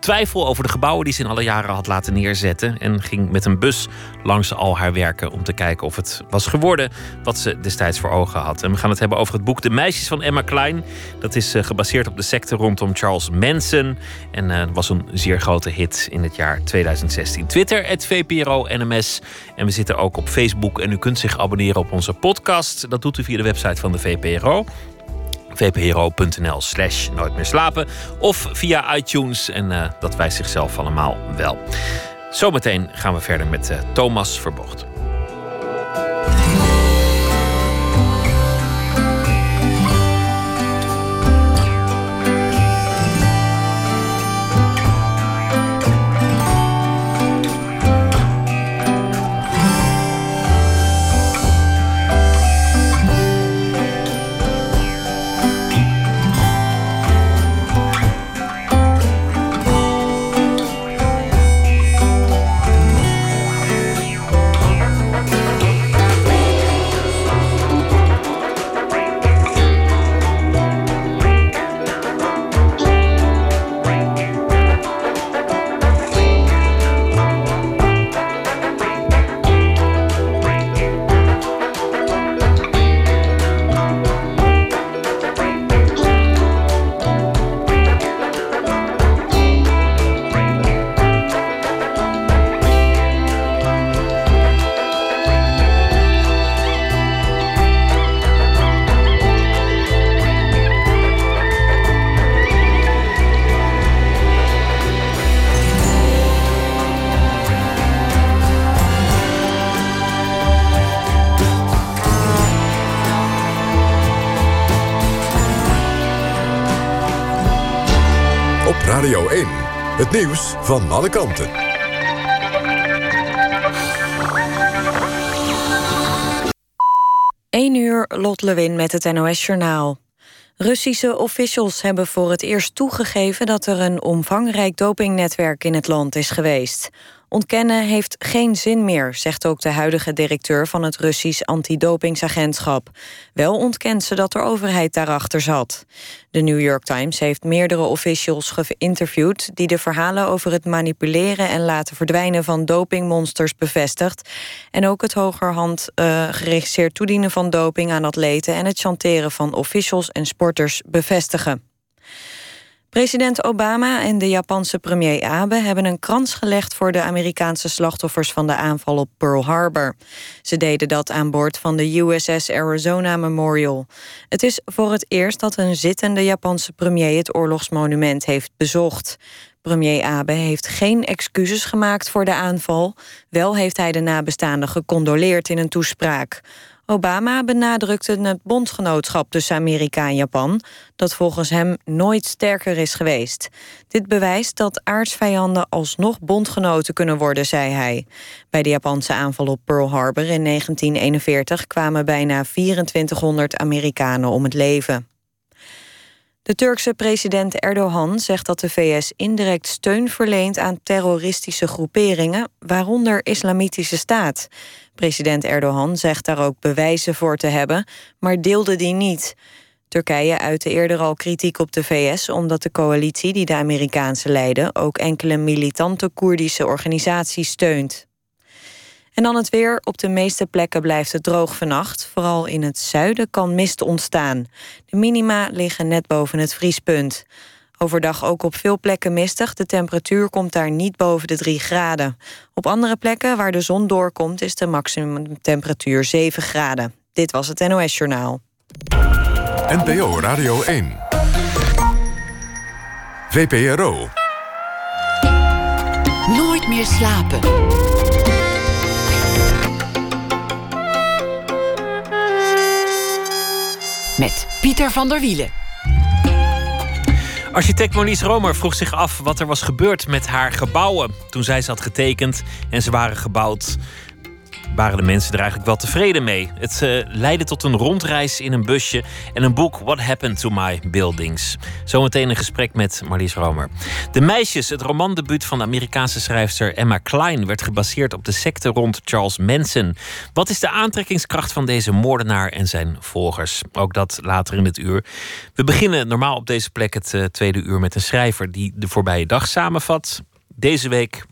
twijfel over de gebouwen die ze in alle jaren had laten neerzetten. En ging met een bus langs al haar werken om te kijken of het was geworden wat ze destijds voor ogen had. En we gaan het hebben over het boek De Meisjes van Emma Klein. Dat is uh, gebaseerd op de secte rondom Charles Manson. En uh, was een zeer grote hit in het jaar 2016. Twitter, het VPRO NMS. En we zitten ook op Facebook. En u kunt zich abonneren op onze podcast. Dat doet u via de website van de VPRO vpro.nl slash nooit meer slapen. Of via iTunes en uh, dat wijst zichzelf allemaal wel. Zometeen gaan we verder met uh, Thomas Verbocht. Het nieuws van alle kanten. 1 uur, Lot Lewin met het NOS-journaal. Russische officials hebben voor het eerst toegegeven... dat er een omvangrijk dopingnetwerk in het land is geweest. Ontkennen heeft geen zin meer, zegt ook de huidige directeur van het Russisch antidopingsagentschap. Wel ontkent ze dat de overheid daarachter zat. De New York Times heeft meerdere officials geïnterviewd die de verhalen over het manipuleren en laten verdwijnen van dopingmonsters bevestigt. En ook het hogerhand uh, geregisseerd toedienen van doping aan atleten en het chanteren van officials en sporters bevestigen. President Obama en de Japanse premier Abe hebben een krans gelegd voor de Amerikaanse slachtoffers van de aanval op Pearl Harbor. Ze deden dat aan boord van de USS Arizona Memorial. Het is voor het eerst dat een zittende Japanse premier het oorlogsmonument heeft bezocht. Premier Abe heeft geen excuses gemaakt voor de aanval. Wel heeft hij de nabestaanden gecondoleerd in een toespraak. Obama benadrukte het bondgenootschap tussen Amerika en Japan, dat volgens hem nooit sterker is geweest. Dit bewijst dat aardsvijanden alsnog bondgenoten kunnen worden, zei hij. Bij de Japanse aanval op Pearl Harbor in 1941 kwamen bijna 2400 Amerikanen om het leven. De Turkse president Erdogan zegt dat de VS indirect steun verleent aan terroristische groeperingen, waaronder Islamitische Staat. President Erdogan zegt daar ook bewijzen voor te hebben, maar deelde die niet. Turkije uitte eerder al kritiek op de VS omdat de coalitie die de Amerikaanse leiden ook enkele militante Koerdische organisaties steunt. En dan het weer. Op de meeste plekken blijft het droog vannacht. Vooral in het zuiden kan mist ontstaan. De minima liggen net boven het vriespunt. Overdag ook op veel plekken mistig. De temperatuur komt daar niet boven de 3 graden. Op andere plekken waar de zon doorkomt is de maximumtemperatuur 7 graden. Dit was het NOS Journaal. NPO Radio 1. VPRO. Nooit meer slapen. Met Pieter van der Wielen. Architect Monique Romer vroeg zich af wat er was gebeurd met haar gebouwen toen zij ze had getekend en ze waren gebouwd waren de mensen er eigenlijk wel tevreden mee. Het uh, leidde tot een rondreis in een busje en een boek What Happened to My Buildings. Zometeen een gesprek met Marlies Romer. De Meisjes, het romandebuut van de Amerikaanse schrijfster Emma Klein, werd gebaseerd op de secte rond Charles Manson. Wat is de aantrekkingskracht van deze moordenaar en zijn volgers? Ook dat later in het uur. We beginnen normaal op deze plek het uh, tweede uur met een schrijver die de voorbije dag samenvat. Deze week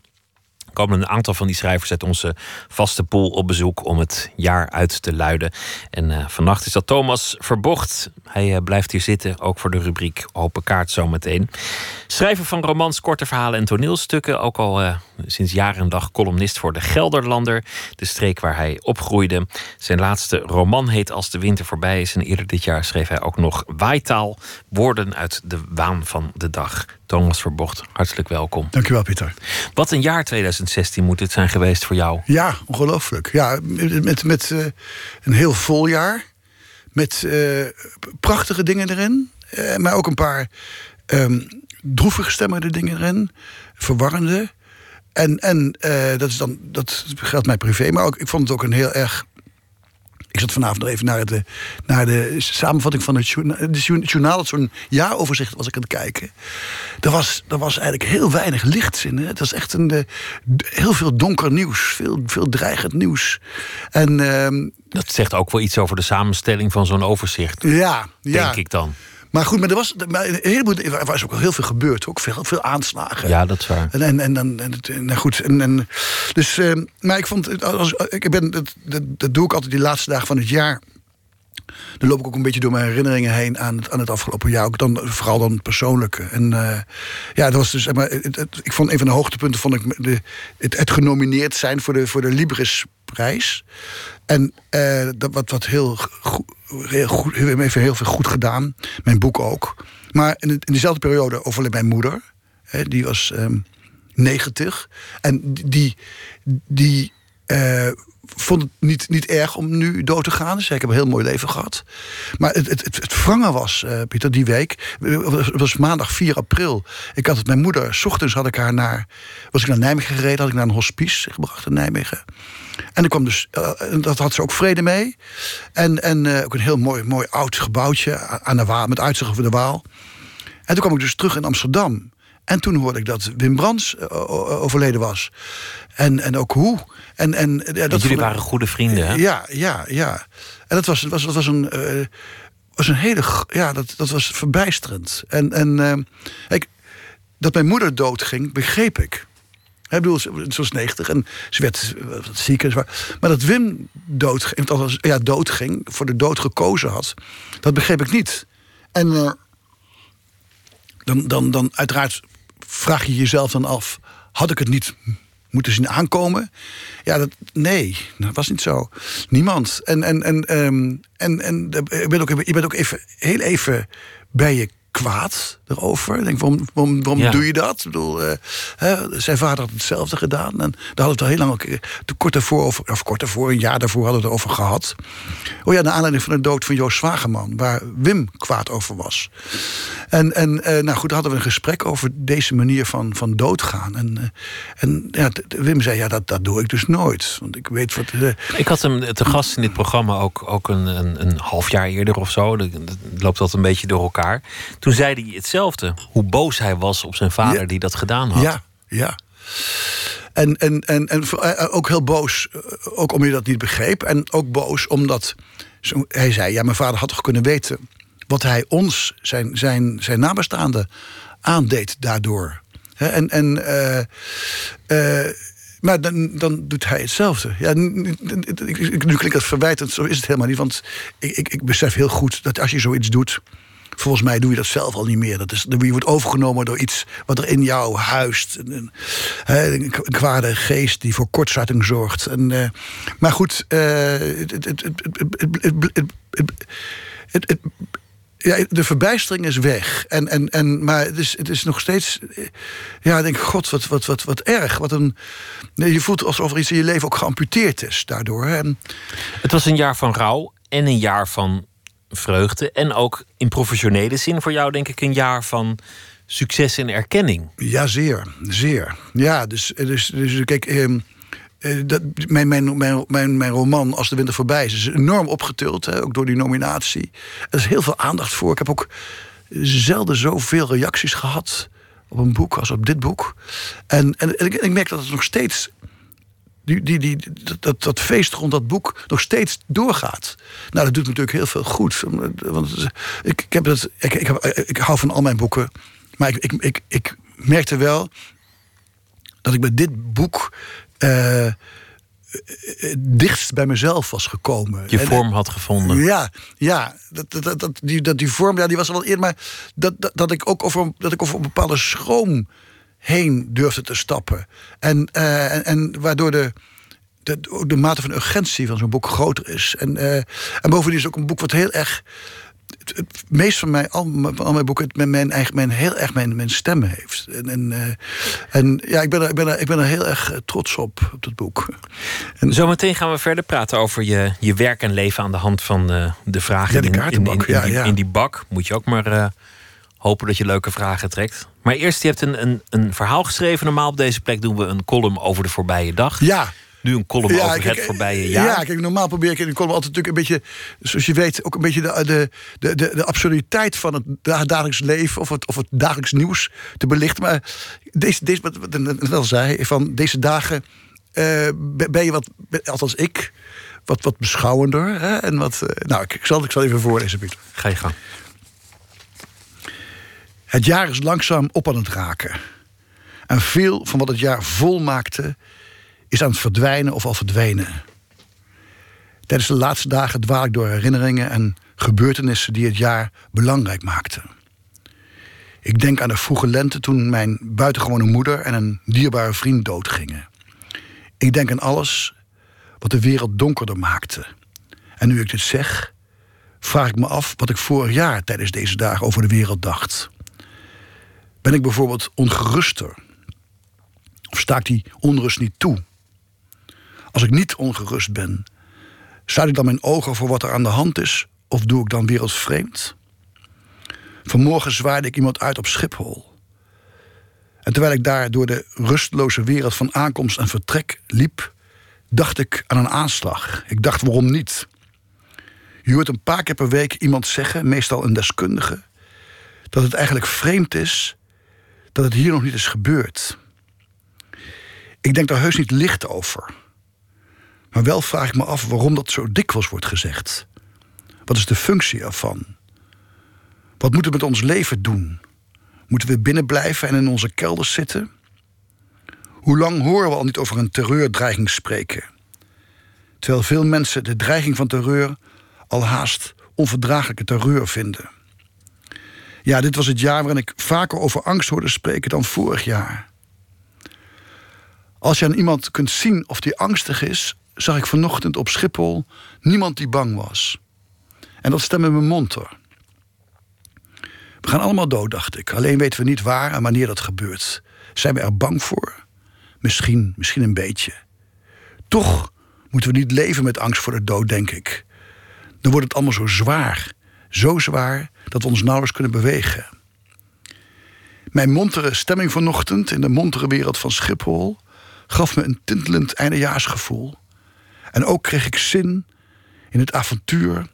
komen een aantal van die schrijvers uit onze vaste pool op bezoek om het jaar uit te luiden. En uh, vannacht is dat Thomas Verbocht. Hij uh, blijft hier zitten, ook voor de rubriek Open Kaart zometeen. Schrijver van romans, korte verhalen en toneelstukken. Ook al uh, sinds jaren en dag columnist voor de Gelderlander, de streek waar hij opgroeide. Zijn laatste roman heet Als de winter voorbij is. En eerder dit jaar schreef hij ook nog Waaitaal, woorden uit de waan van de dag. Thomas Verbocht, hartelijk welkom. Dankjewel, Pieter. Wat een jaar 2016 moet het zijn geweest voor jou. Ja, ongelooflijk. Ja, met, met uh, een heel vol jaar. Met uh, prachtige dingen erin. Uh, maar ook een paar um, droevig stemmende dingen erin. Verwarrende. En, en dat, is dan, dat geldt mij privé. Maar ook, ik vond het ook een heel erg ik zat vanavond nog even naar de, naar de samenvatting van het journaal. Het zo'n jaaroverzicht was ik aan het kijken. Er was, er was eigenlijk heel weinig licht in. Hè? Het was echt een, de, heel veel donker nieuws. Veel, veel dreigend nieuws. En, uh, dat zegt ook wel iets over de samenstelling van zo'n overzicht. Ja, denk ja. ik dan. Maar goed, maar er was, maar een heleboel, er was ook heel veel gebeurd. Ook veel, veel aanslagen. Ja, dat is waar. En, en, en, en, en, en goed. En, en, dus, uh, maar ik vond, als, ik ben, dat, dat, dat doe ik altijd die laatste dagen van het jaar. Dan loop ik ook een beetje door mijn herinneringen heen aan het, aan het afgelopen jaar. Ook dan, vooral dan persoonlijke. En uh, ja, dat was dus. Maar, het, het, ik vond een van de hoogtepunten vond ik de, het, genomineerd zijn voor de, voor de Librisprijs. En uh, dat wat, wat heel heel goed, heel veel goed gedaan. Mijn boek ook. Maar in, in dezelfde periode overleed mijn moeder. Hè, die was um, 90. En die, die uh, vond het niet, niet erg om nu dood te gaan. Dus ik heb een heel mooi leven gehad. Maar het, het, het was, uh, Pieter, die week. Het was maandag 4 april. Ik had het mijn moeder. S ochtends had ik haar naar. Was ik naar Nijmegen gereden. Had ik naar een hospice gebracht in Nijmegen. En er kwam dus. Uh, dat had ze ook vrede mee. En, en uh, ook een heel mooi, mooi oud gebouwtje aan de Waal. Met uitzicht over de Waal. En toen kwam ik dus terug in Amsterdam. En toen hoorde ik dat Wim Brands overleden was. En, en ook hoe. En, en, ja, dat jullie waren goede vrienden, hè? Ja, ja, ja. En dat was, was, dat was een... Uh, was een hele... Ja, dat, dat was verbijsterend. En, en uh, ik, dat mijn moeder doodging, begreep ik. Ik bedoel, ze was 90 en ze werd ziek. En maar dat Wim doodging, althans, ja, doodging, voor de dood gekozen had, dat begreep ik niet. En uh, dan, dan, dan uiteraard vraag je jezelf dan af: had ik het niet moeten zien aankomen? Ja, dat, nee, dat was niet zo. Niemand. En, en, en, um, en, en je bent ook, je bent ook even, heel even bij je kwaad. Erover. Ik denk, waarom, waarom, waarom Ja. doe je dat? Ik bedoel, eh, hè, zijn vader had hetzelfde gedaan. En daar hadden we het al heel lang, ook, eh, te kort daarvoor, of kort daarvoor, een jaar daarvoor hadden we het over gehad. Oh ja, naar aanleiding van de dood van Joost Zwageman, waar Wim kwaad over was. En, en eh, nou goed, hadden we een gesprek over deze manier van, van doodgaan. En, en ja, Wim zei, ja, dat, dat doe ik dus nooit. Want ik weet wat... Ik had hem te gast in dit programma ook, ook een, een, een half jaar eerder of zo. Dat dat loopt dat een beetje door elkaar. Toen zei hij hetzelfde. Hoe boos hij was op zijn vader Ja. die dat gedaan had. Ja, ja. En, en, en, en eh, ook heel boos, eh, ook omdat je dat niet begreep. En ook boos omdat zo- hij zei: Ja, mijn vader had toch kunnen weten wat hij ons, zijn, zijn, zijn nabestaanden, aandeed daardoor. En. en eh, maar dan, dan doet hij hetzelfde. Ja, n- n- ik- ik- nu klinkt dat verwijtend, zo is het helemaal niet. Want ik, ik, ik besef heel goed dat als je zoiets doet. Volgens mij doe je dat zelf al niet meer. Dat is, je wordt overgenomen door iets wat er in jou huist. Een, een kwade geest die voor kortzetting zorgt. En, maar goed, de verbijstering is weg. En, en, en, maar het is, het is nog steeds. Ja, ik denk, god, wat, wat, wat, wat erg. Wat een, je voelt alsof er iets in je leven ook geamputeerd is daardoor. Het was een jaar van rouw en een jaar van vreugde. En ook in professionele zin voor jou denk ik een jaar van succes en erkenning. Ja, zeer. Zeer. Ja, dus, dus, dus kijk, ehm, eh, dat, mijn, mijn, mijn, mijn, mijn roman Als de winter voorbij is, is enorm opgetild. Hè, ook door die nominatie. Er is heel veel aandacht voor. Ik heb ook zelden zoveel reacties gehad op een boek als op dit boek. En, en, en ik, ik merk dat het nog steeds die, die, die, dat, dat, dat feest rond dat boek nog steeds doorgaat. Nou, dat doet me natuurlijk heel veel goed. Want ik, ik, heb het, ik, ik, heb, ik hou van al mijn boeken. Maar ik, ik, ik, ik merkte wel dat ik met dit boek eh, dichtst bij mezelf was gekomen. Je vorm had gevonden. ja, ja dat, dat, dat, dat- die, dat, die vorm ja, die was wel eerder. Maar dat, dat, dat, ik ook over, dat ik over een bepaalde schroom heen durfde te stappen. En, eh, en, en waardoor de, de, de mate van urgentie van zo'n boek groter is. En, eh, en bovendien is het ook een boek wat heel erg. Het, het meest van mij, al, mijn- al mijn boeken, het met mijn eigen, mijn, heel erg mijn, mijn stem heeft. En, en, eh, en ja, ik ben, er, ik, ben er, ik ben er heel erg trots op, op dat boek. Zometeen gaan we verder praten over je, je werk en leven aan de hand van de vragen Ja, in, in, in, in ja, die, ja. in die bak. Moet je ook maar hopen dat je leuke vragen trekt. Maar eerst, je hebt een, een, een verhaal geschreven. Normaal op deze plek doen we een column over de voorbije dag. Ja. Nu een column over kijk, het voorbije jaar. Ja, kijk, normaal probeer ik in de column altijd natuurlijk een beetje, zoals je weet, ook een beetje de, de, de, de, de absurditeit van het da- dagelijks leven of het, of het dagelijks nieuws te belichten. Maar deze, deze wat, ik wel zei, van deze dagen eh, ben je wat, althans ik, wat, wat beschouwender. Hè? En wat, eh, nou, ik, ik, zal, ik zal even voorlezen, Pieter. Ga je gang. Het jaar is langzaam op aan het raken. En veel van wat het jaar vol maakte, is aan het verdwijnen of al verdwenen. Tijdens de laatste dagen dwaal ik door herinneringen en gebeurtenissen die het jaar belangrijk maakten. Ik denk aan de vroege lente toen mijn buitengewone moeder en een dierbare vriend doodgingen. Ik denk aan alles wat de wereld donkerder maakte. En nu ik dit zeg, vraag ik me af wat ik vorig jaar tijdens deze dagen over de wereld dacht. Ben ik bijvoorbeeld ongeruster? Of sta ik die onrust niet toe? Als ik niet ongerust ben, sluit ik dan mijn ogen voor wat er aan de hand is? Of doe ik dan wereldvreemd? Vanmorgen zwaaide ik iemand uit op Schiphol. En terwijl ik daar door de rusteloze wereld van aankomst en vertrek liep, dacht ik aan een aanslag. Ik dacht waarom niet? Je hoort een paar keer per week iemand zeggen, meestal een deskundige, dat het eigenlijk vreemd is dat het hier nog niet is gebeurd. Ik denk daar heus niet licht over. Maar wel vraag ik me af waarom dat zo dikwijls wordt gezegd. Wat is de functie ervan? Wat moeten we met ons leven doen? Moeten we binnen blijven en in onze kelders zitten? Hoe lang horen we al niet over een terreurdreiging spreken? Terwijl veel mensen de dreiging van terreur al haast onverdraaglijke terreur vinden. Ja, dit was het jaar waarin ik vaker over angst hoorde spreken dan vorig jaar. Als je aan iemand kunt zien of die angstig is, zag ik vanochtend op Schiphol niemand die bang was. En dat stemde me monter. We gaan allemaal dood, dacht ik. Alleen weten we niet waar en wanneer dat gebeurt. Zijn we er bang voor? Misschien, misschien een beetje. Toch moeten we niet leven met angst voor de dood, denk ik. Dan wordt het allemaal zo zwaar. Zo zwaar dat we ons nauwelijks kunnen bewegen. Mijn montere stemming vanochtend in de montere wereld van Schiphol gaf me een tintelend eindejaarsgevoel. En ook kreeg ik zin in het avontuur.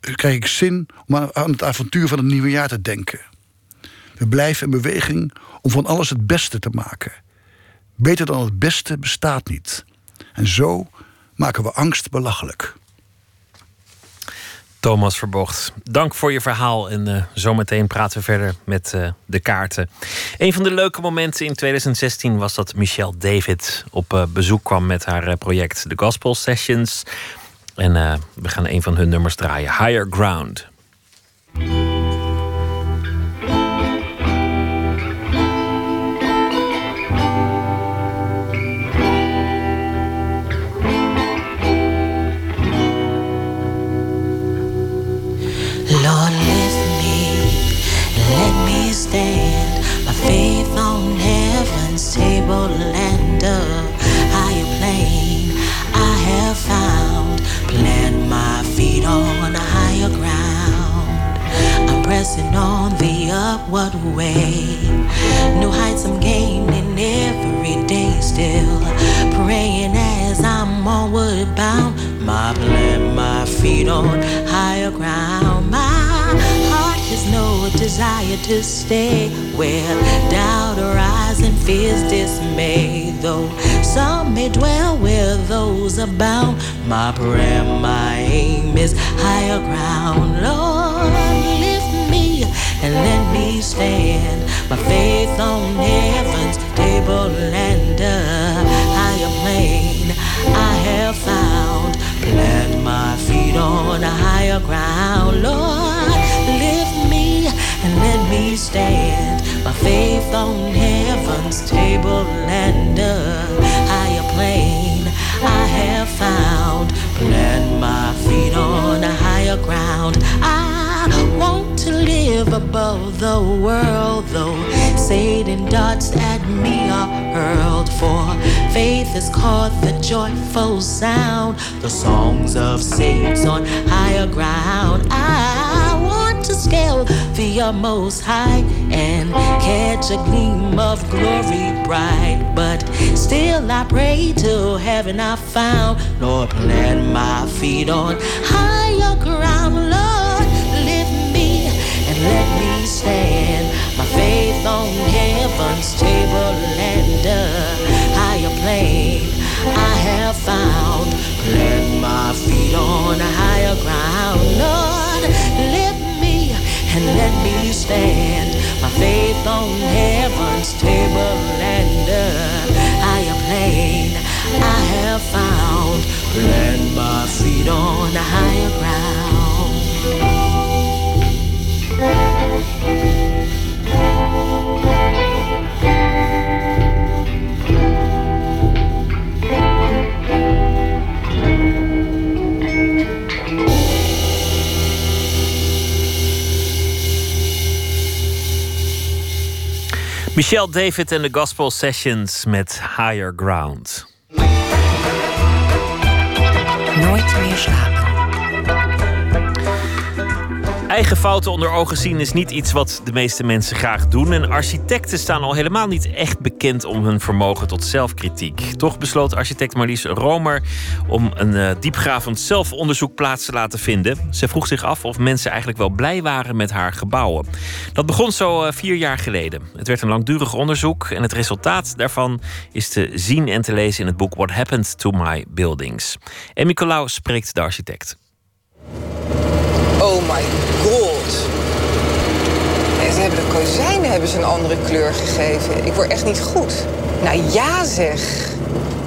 Kreeg ik zin om aan het avontuur van het nieuwe jaar te denken. We blijven in beweging om van alles het beste te maken. Beter dan het beste bestaat niet. En zo maken we angst belachelijk. Thomas Verbocht, dank voor je verhaal. En uh, zometeen praten we verder met uh, de kaarten. Een van de leuke momenten in 2016 was dat Michelle David op uh, bezoek kwam met haar project The Gospel Sessions. En we gaan een van hun nummers draaien, Higher Ground. The upward way. New heights I'm gaining every day, still praying as I'm onward bound. My plant my feet on higher ground. My heart has no desire to stay where doubt arises and fears dismay. Though some may dwell where those are bound, my prayer, my aim is higher ground. Lord, and let me stand. My faith on heaven's table and a higher plane. I have found, plant my feet on a higher ground. Lord, lift me and let me stand. My faith on heaven's table and a higher plane. I have found, plant my feet on a higher ground. I want to live above the world, though Satan darts at me are hurled. For faith has caught the joyful sound, the songs of saints on higher ground. I to scale the utmost high and catch a gleam of glory bright. But still I pray to heaven I found, Lord, plant my feet on higher ground, Lord, lift me and let me stand. My faith on heaven's table and a higher plane. I have found, plant my feet on a higher ground, Lord, and let me stand. My faith on heaven's table and a higher plane. I have found, plant my feet on higher ground. Michelle David en de Gospel Sessions met Higher Ground. Nooit meer slapen. Eigen fouten onder ogen zien is niet iets wat de meeste mensen graag doen. En architecten staan al helemaal niet echt bekend om hun vermogen tot zelfkritiek. Toch besloot architect Marlies Romer om een uh, diepgravend zelfonderzoek plaats te laten vinden. Ze vroeg zich af of mensen eigenlijk wel blij waren met haar gebouwen. Dat begon zo uh, vier jaar geleden. Het werd een langdurig onderzoek en het resultaat daarvan is te zien en te lezen in het boek What Happened to My Buildings. En Nicolaou spreekt de architect. Oh my. Ze hebben ze een andere kleur gegeven. Ik word echt niet goed. Nou ja zeg.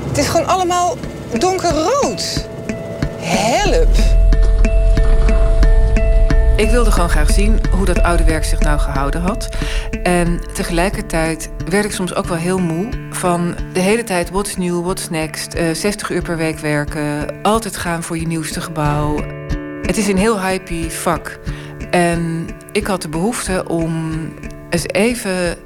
Het is gewoon allemaal donkerrood. Help. Ik wilde gewoon graag zien hoe dat oude werk zich nou gehouden had. En tegelijkertijd werd ik soms ook wel heel moe van de hele tijd what's new, what's next, uh, 60 uur per week werken, altijd gaan voor je nieuwste gebouw. Het is een heel hypey vak. En ik had de behoefte om eens even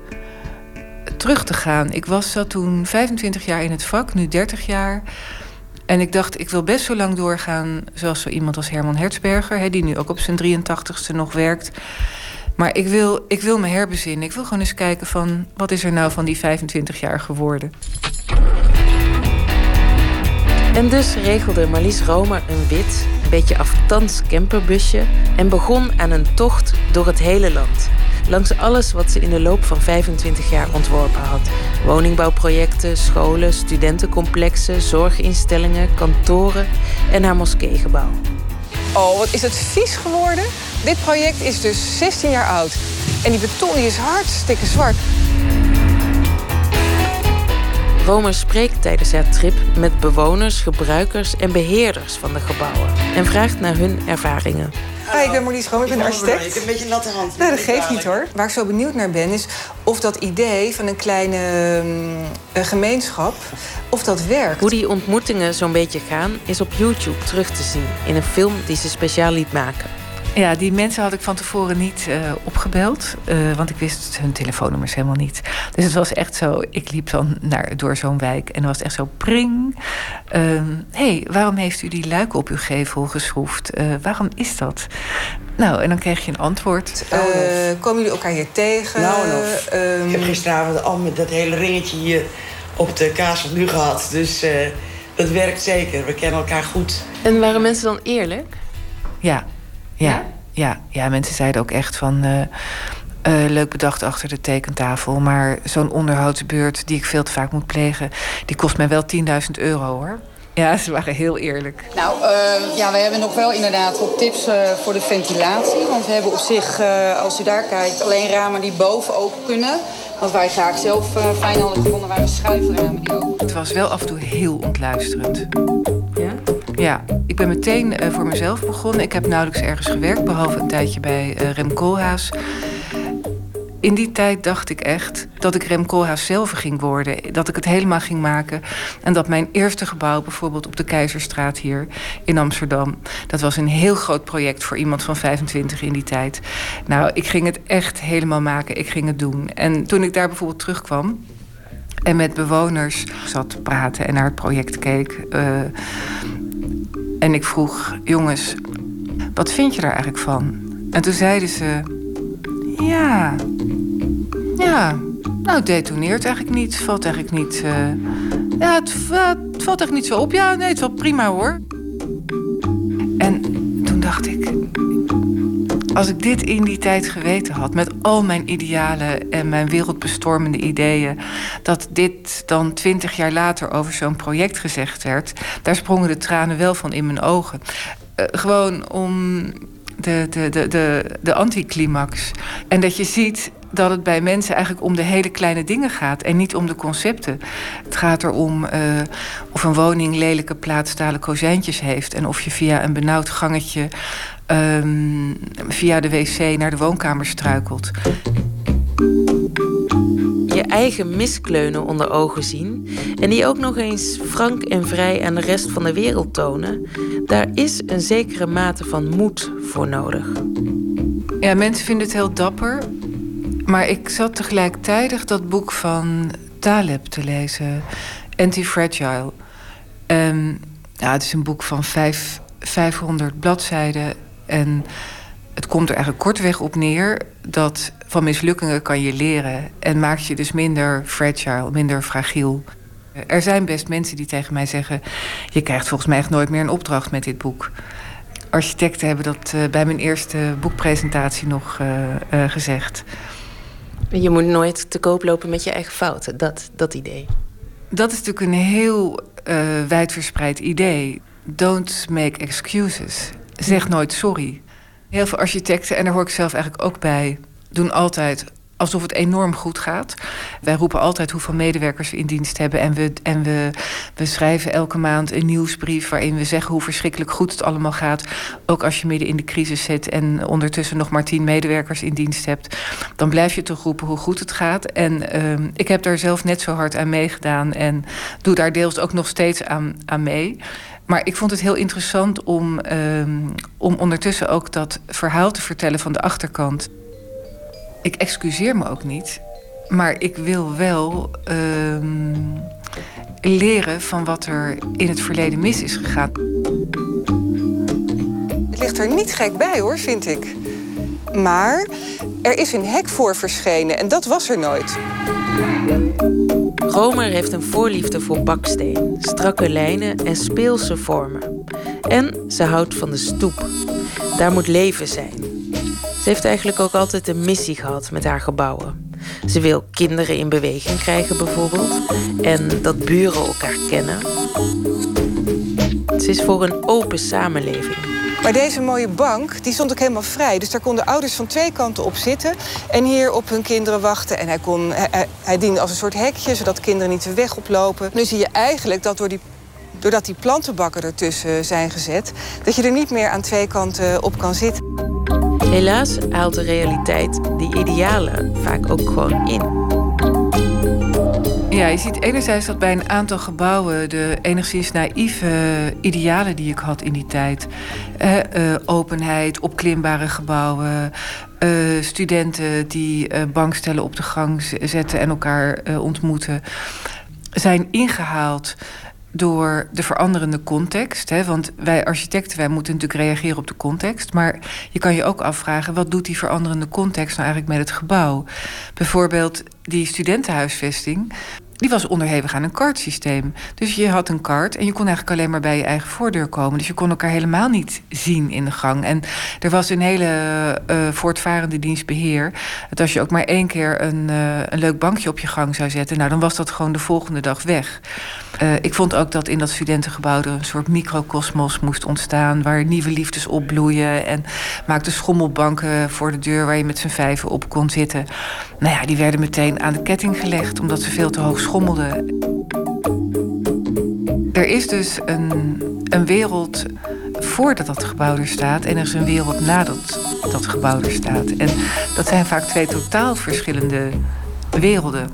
terug te gaan. Ik was zat toen 25 jaar in het vak, nu 30 jaar. En ik dacht, ik wil best zo lang doorgaan zoals zo iemand als Herman Hertzberger, die nu ook op zijn 83ste nog werkt. Maar ik wil, ik wil me herbezinnen. Ik wil gewoon eens kijken van wat is er nou van die 25 jaar geworden. En dus regelde Marlies Romer een wit, beetje aftans camperbusje en begon aan een tocht door het hele land. Langs alles wat ze in de loop van 25 jaar ontworpen had. Woningbouwprojecten, scholen, studentencomplexen, zorginstellingen, kantoren en haar moskeegebouw. Oh, wat is het vies geworden? Dit project is dus 16 jaar oud. En die beton die is hartstikke zwart. Romer spreekt tijdens haar trip met bewoners, gebruikers en beheerders van de gebouwen en vraagt naar hun ervaringen. Hi, ik ben Marlies Romer, ik ben architect. Ik heb een beetje een natte hand. Nee, dat geeft niet hoor. Waar ik zo benieuwd naar ben is of dat idee van een kleine um, gemeenschap, of dat werkt. Hoe die ontmoetingen zo'n beetje gaan, is op YouTube terug te zien in een film die ze speciaal liet maken. Ja, die mensen had ik van tevoren niet uh, opgebeld. Uh, want ik wist hun telefoonnummers helemaal niet. Dus het was echt zo. Ik liep dan naar, door zo'n wijk en dan was het echt zo pring. Hé, uh, hey, waarom heeft u die luiken op uw gevel geschroefd? Eh, waarom is dat? Nou, en dan kreeg je een antwoord. komen jullie elkaar hier tegen? Nou, of. Um... Ik heb gisteravond al met dat hele ringetje hier op de kaas van nu gehad. Dus dat werkt zeker. We kennen elkaar goed. En waren mensen dan eerlijk? Ja, ja, ja, ja, mensen zeiden ook echt van. Uh, uh, leuk bedacht achter de tekentafel. Maar zo'n onderhoudsbeurt die ik veel te vaak moet plegen, die kost mij wel 10.000 euro hoor. Ja, ze waren heel eerlijk. Nou, uh, ja, we hebben nog wel inderdaad wat tips uh, voor de ventilatie. Want we hebben op zich, uh, als u daar kijkt, alleen ramen die boven open kunnen. Wat wij graag zelf fijn hadden gevonden waren schuiframen die open. Het was wel af en toe heel ontluisterend. Ja? Ik ben meteen uh, voor mezelf begonnen. Ik heb nauwelijks ergens gewerkt, behalve een tijdje bij uh, Rem. In die tijd dacht ik echt dat ik Rem Koolhaas zelf ging worden. Dat ik het helemaal ging maken. En dat mijn eerste gebouw, bijvoorbeeld op de Keizerstraat hier in Amsterdam... dat was een heel groot project voor iemand van 25 in die tijd. Nou, ik ging het echt helemaal maken. Ik ging het doen. En toen ik daar bijvoorbeeld terugkwam... en met bewoners zat te praten en naar het project keek... Uh, en ik vroeg, jongens, wat vind je daar eigenlijk van? En toen zeiden ze, ja, ja, nou, het detoneert eigenlijk niet. Valt eigenlijk niet, uh, ja, het, het, valt eigenlijk niet zo op. Ja, nee, het valt prima hoor. En toen dacht ik, als ik dit in die tijd geweten had, met al mijn idealen en mijn wereldbestormende ideeën, dat dit dan twintig jaar later over zo'n project gezegd werd, daar sprongen de tranen wel van in mijn ogen. Uh, gewoon om de, de, de, de, de anticlimax. En dat je ziet dat het bij mensen eigenlijk om de hele kleine dingen gaat en niet om de concepten. Het gaat erom uh, of een woning lelijke plaatstalen kozijntjes heeft en of je via een benauwd gangetje um, via de wc naar de woonkamer struikelt. Je eigen miskleunen onder ogen zien en die ook nog eens frank en vrij aan de rest van de wereld tonen, daar is een zekere mate van moed voor nodig. Ja, mensen vinden het heel dapper. Maar ik zat tegelijkertijd dat boek van Taleb te lezen, Anti-Fragile. Um, ja, het is een boek van vijf, 500 bladzijden. En het komt er eigenlijk kortweg op neer dat van mislukkingen kan je leren. En maakt je dus minder fragile, minder fragiel. Er zijn best mensen die tegen mij zeggen: Je krijgt volgens mij echt nooit meer een opdracht met dit boek. Architecten hebben dat uh, bij mijn eerste boekpresentatie nog uh, uh, gezegd. Je moet nooit te koop lopen met je eigen fouten, dat, dat idee. Dat is natuurlijk een heel wijdverspreid idee. Don't make excuses. Zeg nooit sorry. Heel veel architecten, en daar hoor ik zelf eigenlijk ook bij, doen altijd alsof het enorm goed gaat. Wij roepen altijd hoeveel medewerkers we in dienst hebben. En we, en we, we schrijven elke maand een nieuwsbrief waarin we zeggen hoe verschrikkelijk goed het allemaal gaat. Ook als je midden in de crisis zit en ondertussen nog maar tien medewerkers in dienst hebt. Dan blijf je toch roepen hoe goed het gaat. En uh, ik heb daar zelf net zo hard aan meegedaan. En doe daar deels ook nog steeds aan, aan mee. Maar ik vond het heel interessant om, um, om ondertussen ook dat verhaal te vertellen van de achterkant. ik excuseer me ook niet. Maar ik wil wel ehm, leren van wat er in het verleden mis is gegaan. Het ligt er niet gek bij hoor, vind ik. Maar er is een hek voor verschenen en dat was er nooit. Romer heeft een voorliefde voor baksteen, strakke lijnen en speelse vormen. En ze houdt van de stoep. Daar moet leven zijn. Ze heeft eigenlijk ook altijd een missie gehad met haar gebouwen. Ze wil kinderen in beweging krijgen bijvoorbeeld. En dat buren elkaar kennen. Ze is voor een open samenleving. Maar deze mooie bank die stond ook helemaal vrij. Dus daar konden ouders van twee kanten op zitten en hier op hun kinderen wachten. En hij, kon, hij, diende als een soort hekje, zodat de kinderen niet de weg oplopen. Nu zie je eigenlijk dat door die, doordat die plantenbakken ertussen zijn gezet... dat je er niet meer aan twee kanten op kan zitten. Helaas haalt de realiteit die idealen vaak ook gewoon in. Ja, je ziet enerzijds dat bij een aantal gebouwen de enigszins naïeve idealen die ik had in die tijd. Eh, openheid, opklimbare gebouwen, eh, studenten die eh, bankstellen op de gang zetten en elkaar ontmoeten, zijn ingehaald door de veranderende context. Hè? Want wij architecten wij moeten natuurlijk reageren op de context. Maar je kan je ook afvragen, wat doet die veranderende context nou eigenlijk met het gebouw? Bijvoorbeeld die studentenhuisvesting. Die was onderhevig aan een kartsysteem. Dus je had een kart en je kon eigenlijk alleen maar bij je eigen voordeur komen. Dus je kon elkaar helemaal niet zien in de gang. En er was een hele eh, voortvarende dienstbeheer. Dat als je ook maar één keer een, eh, een leuk bankje op je gang zou zetten, nou dan was dat gewoon de volgende dag weg. Eh, ik vond ook dat in dat studentengebouw er een soort microcosmos moest ontstaan. Waar nieuwe liefdes opbloeien. En maakte schommelbanken voor de deur waar je met z'n vijven op kon zitten. Nou ja, die werden meteen aan de ketting gelegd omdat ze veel te hoog schommelden. Er is dus een, een wereld voordat dat gebouw er staat en er is een wereld nadat dat gebouw er staat. En dat zijn vaak twee totaal verschillende werelden.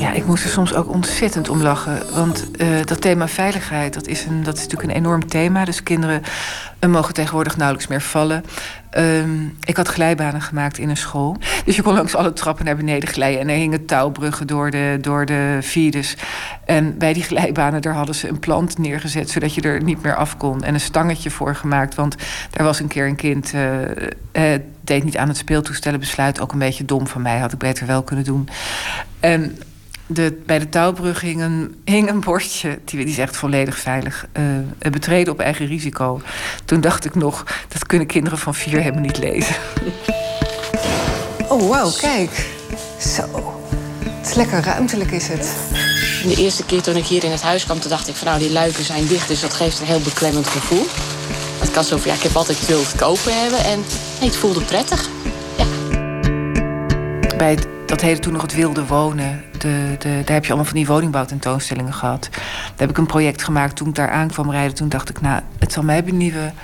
Ja, ik moest er soms ook ontzettend om lachen. Want eh, dat thema veiligheid, dat is, een, dat is natuurlijk een enorm thema. Dus kinderen eh, mogen tegenwoordig nauwelijks meer vallen. Ehm, ik had glijbanen gemaakt in een school. Dus je kon langs alle trappen naar beneden glijden. En er hingen touwbruggen door de, door de fides. En bij die glijbanen daar hadden ze een plant neergezet... zodat je er niet meer af kon. En een stangetje voor gemaakt. Want daar was een keer een kind... eh, deed niet aan het speeltoestellen besluit. Ook een beetje dom van mij. Had ik beter wel kunnen doen. En de, bij de touwbrug hing een, hing een bordje, die, die is echt volledig veilig. eh, betreden op eigen risico. Toen dacht ik nog, dat kunnen kinderen van vier helemaal niet lezen. Oh, wauw, kijk. Zo. Het is lekker ruimtelijk, is het. De eerste keer toen ik hier in het huis kwam, toen dacht ik van nou, die luiken zijn dicht, dus dat geeft een heel beklemmend gevoel. Het kan zo van ja, ik heb altijd wil het open hebben en nee, het voelde prettig. Bij dat heette toen nog het wilde wonen. De, de, daar heb je allemaal van die woningbouwtentoonstellingen gehad. Daar heb ik een project gemaakt toen ik daar aan kwam rijden. Toen dacht ik, nou, het zal mij benieuwen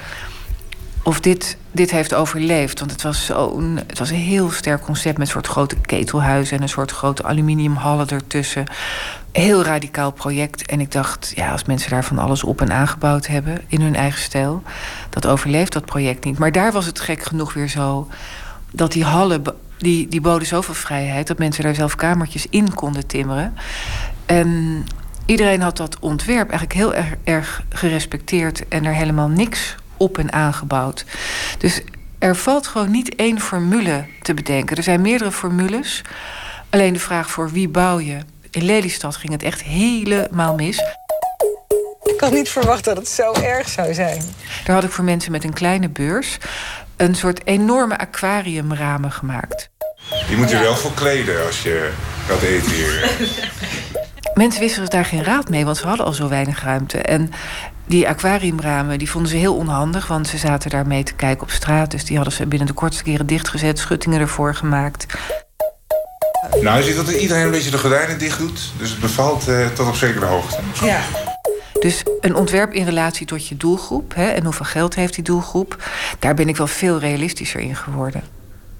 of dit, dit heeft overleefd. Want het was, het was een heel sterk concept met een soort grote ketelhuizen... en een soort grote aluminiumhallen ertussen. Heel radicaal project. En ik dacht, ja, als mensen daar van alles op en aangebouwd hebben... in hun eigen stijl, dat overleeft dat project niet. Maar daar was het gek genoeg weer zo... dat die hallen, die, die boden zoveel vrijheid... dat mensen daar zelf kamertjes in konden timmeren. En iedereen had dat ontwerp eigenlijk heel erg, erg gerespecteerd... en er helemaal niks op en aangebouwd. Dus er valt gewoon niet één formule te bedenken. Er zijn meerdere formules. Alleen de vraag voor wie bouw je. In Lelystad ging het echt helemaal mis. Ik had niet verwacht dat het zo erg zou zijn. Daar had ik voor mensen met een kleine beurs een soort enorme aquariumramen gemaakt. Je moet er wel voor kleden als je gaat eten hier. [laughs] Mensen wisten dus daar geen raad mee, want ze hadden al zo weinig ruimte. En die aquariumramen die vonden ze heel onhandig, want ze zaten daarmee te kijken op straat. Dus die hadden ze binnen de kortste keren dichtgezet, schuttingen ervoor gemaakt. Nou, je ziet dat iedereen een beetje de gordijnen dicht doet. Dus het bevalt eh, tot op zekere hoogte. Ja. Dus een ontwerp in relatie tot je doelgroep hè, en hoeveel geld heeft die doelgroep, daar ben ik wel veel realistischer in geworden.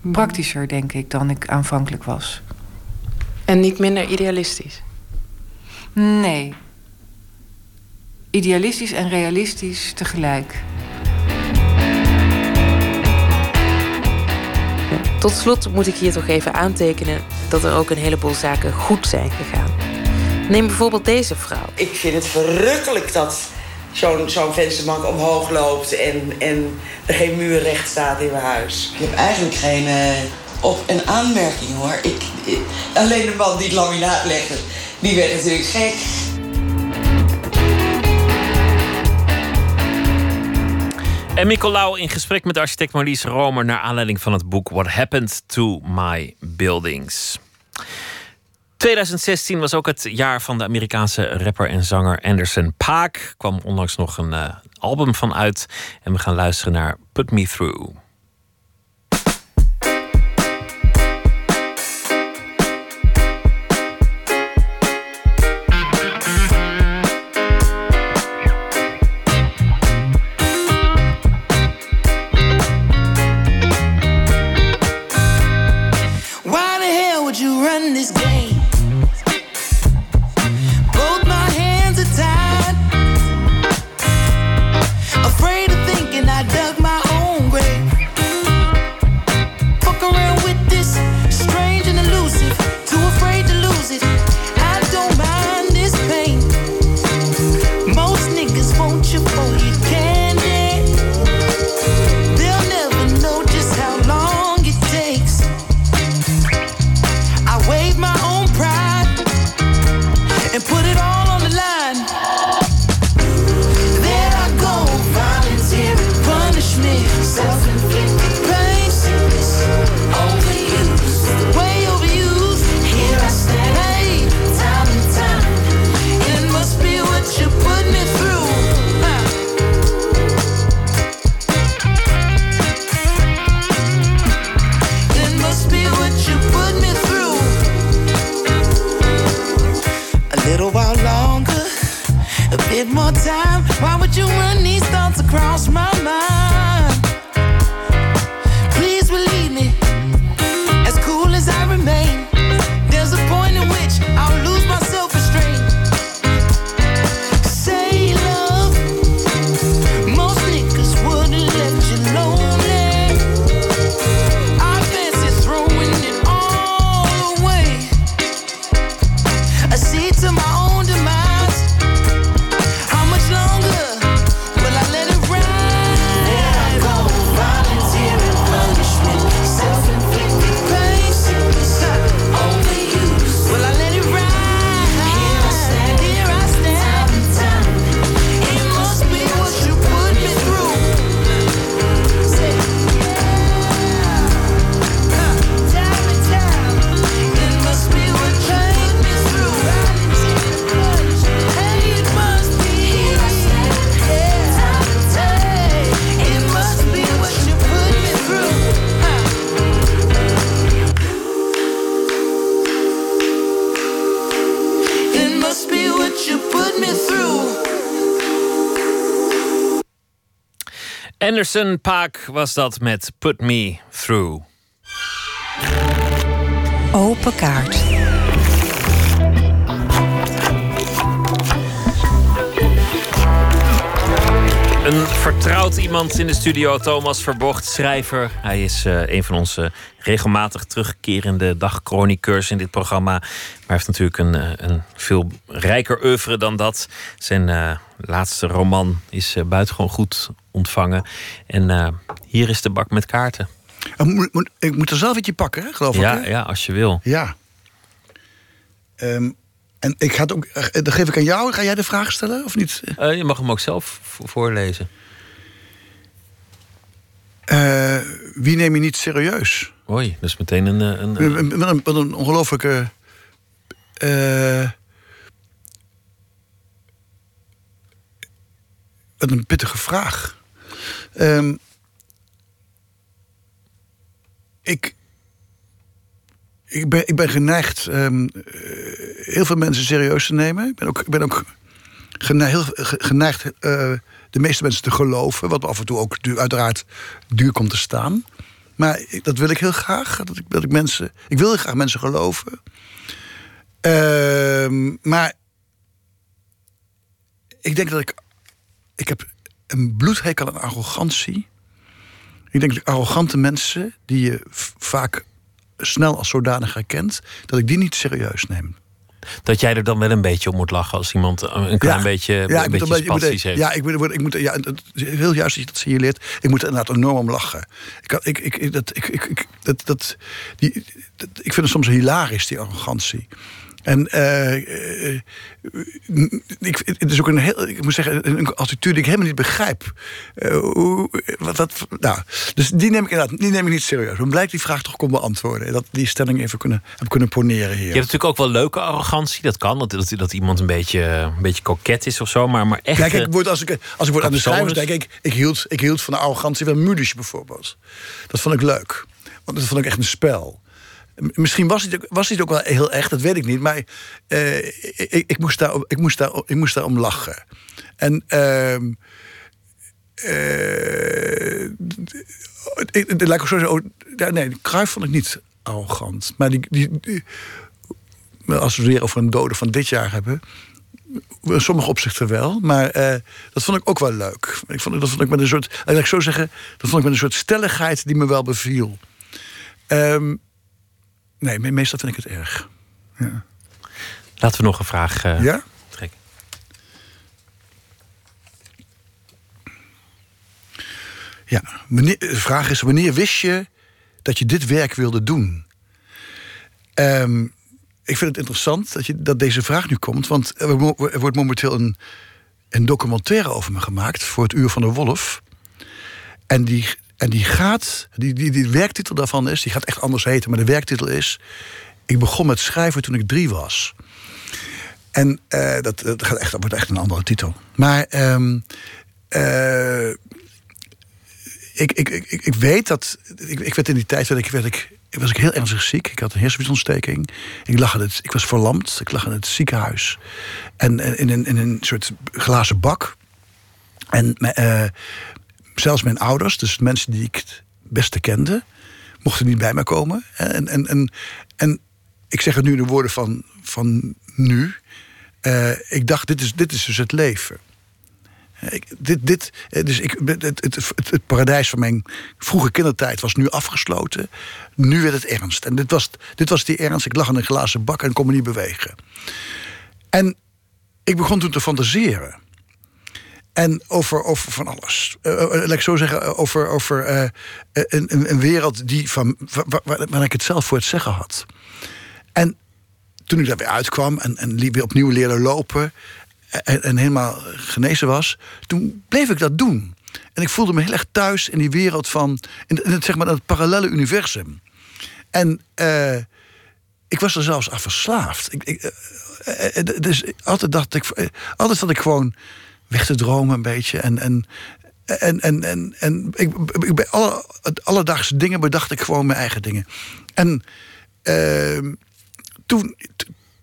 Praktischer, denk ik, dan ik aanvankelijk was. En niet minder idealistisch? Nee. Idealistisch en realistisch tegelijk. Tot slot moet ik hier toch even aantekenen dat er ook een heleboel zaken goed zijn gegaan. Neem bijvoorbeeld deze vrouw. Ik vind het verrukkelijk dat zo'n zo'n vensterbank omhoog loopt en, en er geen muur recht staat in mijn huis. Ik heb eigenlijk geen eh, op- en aanmerking hoor. Ik, ik- alleen de man die het laminaat legde, die werd natuurlijk gek. En Nicolaou in gesprek met architect Marlies Romer... naar aanleiding van het boek What Happened to My Buildings. 2016 was ook het jaar van de Amerikaanse rapper en zanger Anderson Paak. kwam onlangs nog een eh, album van uit. En we gaan luisteren naar Put Me Through. This game? Anderson Paak was dat met Put Me Through. Open kaart. Een vertrouwd iemand in de studio, Thomas Verbocht, schrijver. Hij is eh, een van onze regelmatig terugkerende dagchroniqueurs in dit programma. Maar hij heeft natuurlijk een, eh, een veel rijker oeuvre dan dat. Zijn eh, laatste roman is eh, buitengewoon goed ontvangen. En eh, hier is de bak met kaarten. Ik moet, moet- ik moet er zelf eentje pakken, hè, geloof ik. Ja, hè? ja, als je wil. Ja. Ehm, en ik ga het ook, eh, dat geef ik aan jou. Ga jij de vraag stellen of niet? Eh, je mag hem ook zelf vo- voorlezen. Eh, wie neem je niet serieus? Oei, dat is meteen een... eh, een, een- Wat een, wat een ongelofelijke. eh, wat een pittige vraag. Ehm, ik, ik, ben, ik ben geneigd ehm, eh, heel veel mensen serieus te nemen. Ik ben ook, ik ben ook geneigd, geneigd eh, de meeste mensen te geloven. Wat af en toe ook duur, uiteraard duur komt te staan. Maar dat wil ik heel graag. Dat ik, ik, mensen, ik wil heel graag mensen geloven. Ehm, maar ik denk dat ik. Ik heb een bloedhekel aan arrogantie. Ik denk dat arrogante mensen die je vaak snel als zodanig herkent, dat ik die niet serieus neem. Dat jij er dan wel een beetje om moet lachen als iemand een klein Ja. beetje, Ja, een beetje moet- heeft. Ja, ik moet, ik moet, ja, het is heel juist dat je dat signaleert. Ik moet er inderdaad enorm om lachen. Ik, kan- ik, ik, dat, ik, ik, ik, dat, dat, die, dat, ik vind het soms hilarisch, die arrogantie. En eh, ik, het is ook een heel, ik moet zeggen, een attitude die ik helemaal niet begrijp. Eh, hoe, wat, wat, nou, dus die neem ik inderdaad die neem ik niet serieus. Dan blijkt die vraag toch kon beantwoorden. Dat die stelling even kunnen, heb kunnen poneren hier. Je hebt natuurlijk ook wel leuke arrogantie, dat kan. Dat, dat, dat iemand een beetje, een beetje koket is of zo. Maar, maar echt. Ja, kijk, ik word, als ik, als ik word aan de schrijvers denk ik, ik hield, ik hield van de arrogantie van Mulisch bijvoorbeeld. Dat vond ik leuk. Want dat vond ik echt een spel. Misschien was het, was het ook wel heel echt, dat weet ik niet. Maar eh, ik, ik, moest daar, ik, moest daar, ik moest daar om lachen. En ehm eh, ik- laat zo zeggen, oh, nee, Cruijff vond ik niet arrogant. Maar die, die, die- als we het weer over een dode van dit jaar hebben, in sommige opzichten wel, maar eh, dat vond ik ook wel leuk. Ik vond, dat vond ik met een soort, laat ik zo zeggen, dat vond ik met een soort stelligheid die me wel beviel. Ehm, nee, me- meestal vind ik het erg. Ja. Laten we nog een vraag eh, Ja? trekken. Ja, wanneer, de vraag is: wanneer wist je dat je dit werk wilde doen? Ehm, ik vind het interessant dat, je, dat deze vraag nu komt, want er er wordt momenteel een, een documentaire over me gemaakt voor het Uur van de Wolf. En die, en die gaat, die, die, die werktitel daarvan is, die gaat echt anders heten, maar de werktitel is: Ik begon met schrijven toen ik drie was. En eh, dat, dat, gaat echt, dat wordt echt een andere titel. Maar ehm, eh, ik, ik, ik, ik- weet dat. Ik, ik werd in die tijd werd ik, werd ik, was ik heel ernstig ziek. Ik had een hersenvliesontsteking. Ik, lag in het, ik was verlamd. Ik lag in het ziekenhuis. En eh, in een, in een soort glazen bak. En eh, zelfs mijn ouders, dus mensen die ik het beste kende, mochten niet bij mij komen. En, en, en, en ik zeg het nu in de woorden van, van nu. Eh, ik dacht, dit is, dit is dus het leven. Ik, dit, dit, eh, dus ik, het, het, het, het paradijs van mijn vroege kindertijd was nu afgesloten. Nu werd het ernst. En dit was, dit was die ernst. Ik lag in een glazen bak en kon me niet bewegen. En ik begon toen te fantaseren. En over, over van alles. Eh, laat ik zo zeggen, over, over een, een, wereld die van, waar, ik het zelf voor het zeggen had. En toen ik daar weer uitkwam en, en weer opnieuw leerde lopen en, helemaal genezen was, toen bleef ik dat doen. En ik voelde me heel erg thuis in die wereld van, in, het, zeg maar, het parallele universum. En ik was er zelfs aan verslaafd. Ik, ik, dus altijd dacht ik, altijd zat ik gewoon weg te dromen een beetje. En, en, en, en, en, en ik, ik, bij alle het alledaagse dingen bedacht ik gewoon mijn eigen dingen. En ehm, toen,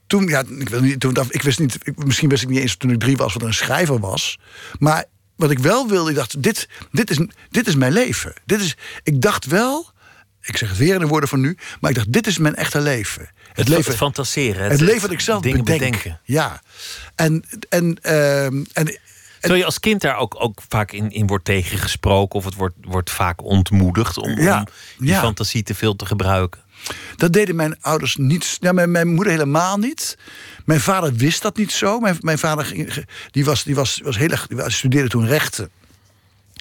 toen, ja, ik, wil niet, toen, ik wist niet, ik- misschien wist ik niet eens toen ik drie was wat een schrijver was. Maar wat ik wel wilde, ik dacht, dit, dit, is, dit is mijn leven. Dit is, ik dacht wel, ik zeg het weer in de woorden van nu, maar ik dacht, dit is mijn echte leven. Het, het fantaseren. Het, leven dat ik zelf dingen bedenk. bedenken. Ja. En, en, ehm, en, Terwijl je als kind daar ook, ook vaak in, in wordt tegengesproken... of het wordt, wordt vaak ontmoedigd om, Ja, om ja. fantasie te veel te gebruiken. Dat deden mijn ouders niet. Ja, mijn, mijn moeder helemaal niet. Mijn vader wist dat niet zo. Mijn, mijn vader ging- die was, die was, was heel erg. Die studeerde toen rechten.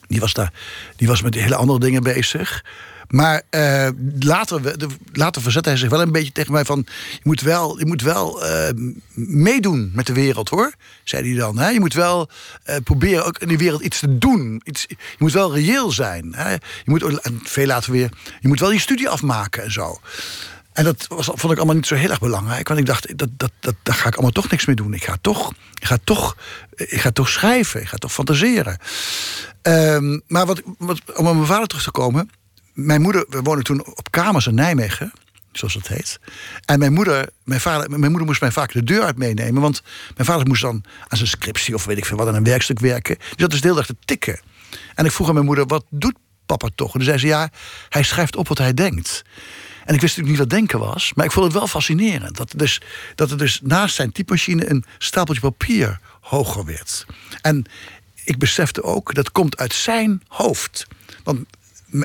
Die was, daar, die was met hele andere dingen bezig. Maar eh, later, de- later verzette hij zich wel een beetje tegen mij van... je moet wel, je moet wel eh, meedoen met de wereld, hoor, zei hij dan. Hè? Je moet wel eh, proberen ook in die wereld iets te doen. Iets, je moet wel reëel zijn. Hè? Je moet, en veel later weer, je moet wel je studie afmaken en zo. En dat vond ik allemaal niet zo heel erg belangrijk. Want ik dacht, dat, dat, dat, daar ga ik allemaal toch niks mee doen. Ik ga toch, ik ga toch, ik ga toch schrijven. Ik ga toch fantaseren. Ehm, maar wat, om op mijn vader terug te komen. Mijn moeder, we woonden toen op kamers in Nijmegen. Zoals dat heet. En mijn moeder, mijn, vader, mijn moeder moest mij vaak de deur uit meenemen. Want mijn vader moest dan aan zijn scriptie of weet ik veel wat aan een werkstuk werken. Die zat dus de hele dag te tikken. En ik vroeg aan mijn moeder, wat doet papa toch? En toen zei ze, ja, hij schrijft op wat hij denkt. En ik wist natuurlijk niet wat denken was, maar ik vond het wel fascinerend. Dat er dus, dat er dus naast zijn typemachine een stapeltje papier hoger werd. En ik besefte ook, dat komt uit zijn hoofd. Want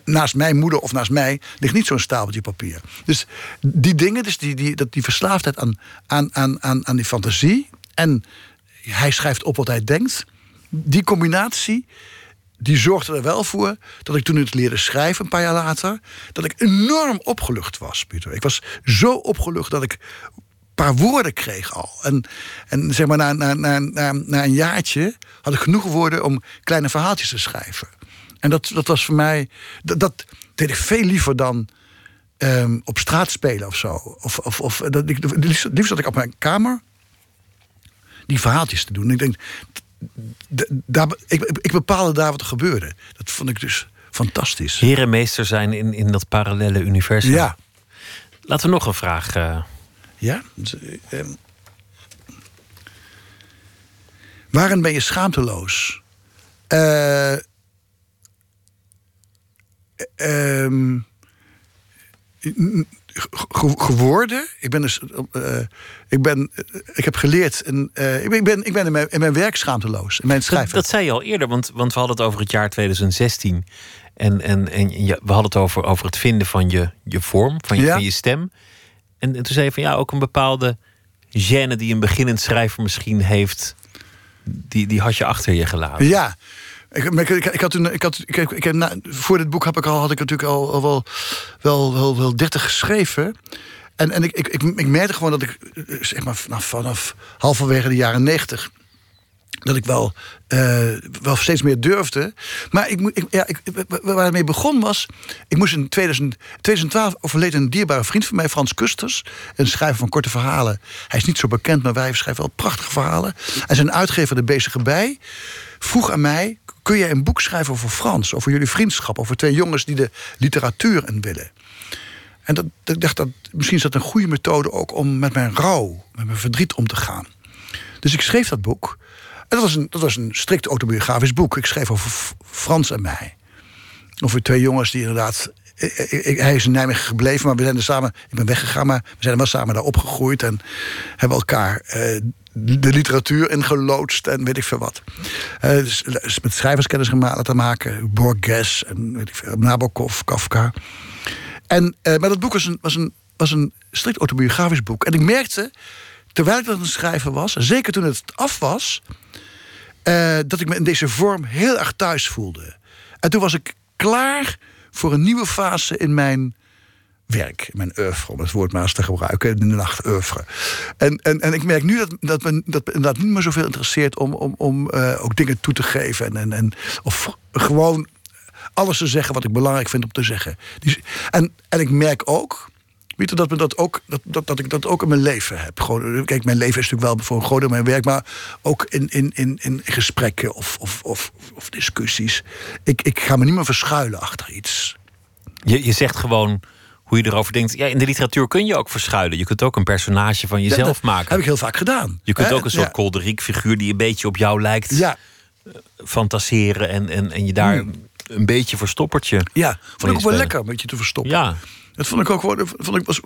naast mijn moeder of naast mij ligt niet zo'n stapeltje papier. Dus die dingen, dus die, die, dat die verslaafdheid aan, aan, aan, aan, aan die fantasie. En hij schrijft op wat hij denkt. Die combinatie, die zorgde er wel voor dat ik toen het leerde schrijven, een paar jaar later, dat ik enorm opgelucht was, Pieter. Ik was zo opgelucht dat ik een paar woorden kreeg al. En, en zeg maar, na, na, na, na, na een jaartje had ik genoeg woorden om kleine verhaaltjes te schrijven. En dat, dat was voor mij, dat, dat deed ik veel liever dan ehm, op straat spelen of zo. Of, of, of dat, ik, liefst, liefst zat ik op mijn kamer die verhaaltjes te doen. Ik denk, daar, ik, ik bepaalde daar wat er gebeurde. Dat vond ik dus fantastisch. Heer en meester zijn in, in dat parallele universum. Ja. Laten we nog een vraag. eh, Ja? Eh, waarin ben je schaamteloos? Eh, ehm, ge- geworden. Ik ben dus. eh, ik, ben, ik heb geleerd. En, eh, ik ben, ik ben, ik ben in, mijn, in mijn werk schaamteloos. In mijn schrijven. dat zei je al eerder, want, want we hadden het over het jaar 2016. En, en, en we hadden het over, over het vinden van je, je vorm, van je, Ja. van je stem. En, en toen zei je van ja, ook een bepaalde gêne die een beginnend schrijver misschien heeft. Die, die had je achter je gelaten. Ja. Ik, had ik had, voor dit boek heb ik al, had ik natuurlijk al, al wel, wel, wel, wel 30 geschreven. En, en ik, ik, ik, merkte gewoon dat ik, zeg maar, vanaf, halverwege de jaren 90 dat ik wel, eh, wel steeds meer durfde. Maar ik, ik, ja, ik, waar mee begon was... ik moest in 2000, 2012 overleed een dierbare vriend van mij, Frans Kusters... een schrijver van korte verhalen. Hij is niet zo bekend, maar wij schrijven wel prachtige verhalen. En zijn uitgever, De Bezige Bij, vroeg aan mij... kun jij een boek schrijven over Frans, over jullie vriendschap... over twee jongens die de literatuur in willen... En dat, ik dacht dat misschien is dat een goede methode ook om met mijn rouw, met mijn verdriet om te gaan. Dus ik schreef dat boek. En dat was een, dat was een strikt autobiografisch boek. Ik schreef over Frans en mij. Over twee jongens die inderdaad. ik- ik- ik- hij is in Nijmegen gebleven, maar we zijn er samen. Ik ben weggegaan, maar we zijn wel samen daar opgegroeid. En hebben elkaar eh, de literatuur ingeloodst en weet ik veel wat. Eh, dus, met schrijverskennis laten maken. Borges en weet ik veel, Nabokov, Kafka. En, eh, maar dat boek was een, was, een, was een strikt autobiografisch boek. En ik merkte, terwijl ik dat aan het schrijven was, zeker toen het af was, eh, dat ik me in deze vorm heel erg thuis voelde. En toen was ik klaar voor een nieuwe fase in mijn werk, mijn oeuvre, om het woord maar eens te gebruiken, de nacht oeuvre. En, en, en ik merk nu dat, dat, me, dat me inderdaad niet meer zoveel interesseert om, om, om eh, ook dingen toe te geven. En, en, en, of gewoon alles te zeggen wat ik belangrijk vind om te zeggen. Die- en, en ik merk ook, dat, me dat, ook dat, dat, dat ik dat ook in mijn leven heb. Gewoon, kijk, mijn leven is natuurlijk wel voor een groot deel mijn werk, maar ook in, in, in, in gesprekken of, of, of, of discussies. Ik, ik ga me niet meer verschuilen achter iets. Je, je zegt gewoon hoe je erover denkt. Ja, in de literatuur kun je ook verschuilen. Je kunt ook een personage van jezelf dat maken. Heb ik heel vaak gedaan. Je kunt Hè? ook een soort Ja. kolderiek figuur die een beetje op jou lijkt Ja. fantaseren en, en, en je daar Hmm. een beetje verstoppertje. Ja, vond ik ook wel lekker een beetje te verstoppen. Ja. Dat vond ik ook gewoon, vond ik, was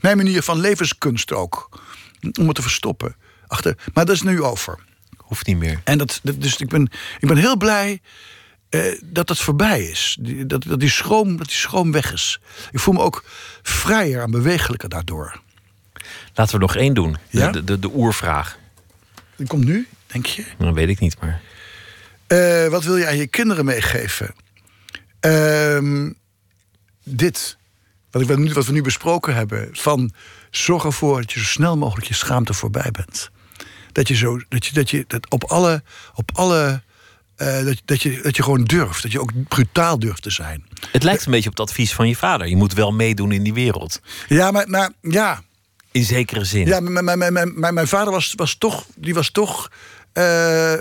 mijn manier van levenskunst ook. Om het te verstoppen. Achter, maar dat is nu over. Hoeft niet meer. En dat, dat- dus ik ben, ik ben heel blij eh, dat dat voorbij is. Dat, dat, die schroom, dat die schroom weg is. Ik voel me ook vrijer en bewegelijker daardoor. Laten we nog één doen. De, Ja? de, de, de oervraag. Die komt nu, denk je? Dat weet ik niet, maar... Eh, wat wil je aan je kinderen meegeven? Ehm, dit. Wat, ik, nu- wat we nu besproken hebben. Van zorg ervoor dat je zo snel mogelijk je schaamte voorbij bent. Dat je, zo, dat je, dat je dat op alle. Op alle eh, dat, dat, je, dat je gewoon durft. Dat je ook brutaal durft te zijn. Het lijkt een beetje op het advies van je vader. Je moet wel meedoen in die wereld. Ja, maar, maar ja. In zekere zin. Ja, mijn, mijn, mijn, vader was, was toch. Die was toch. eh,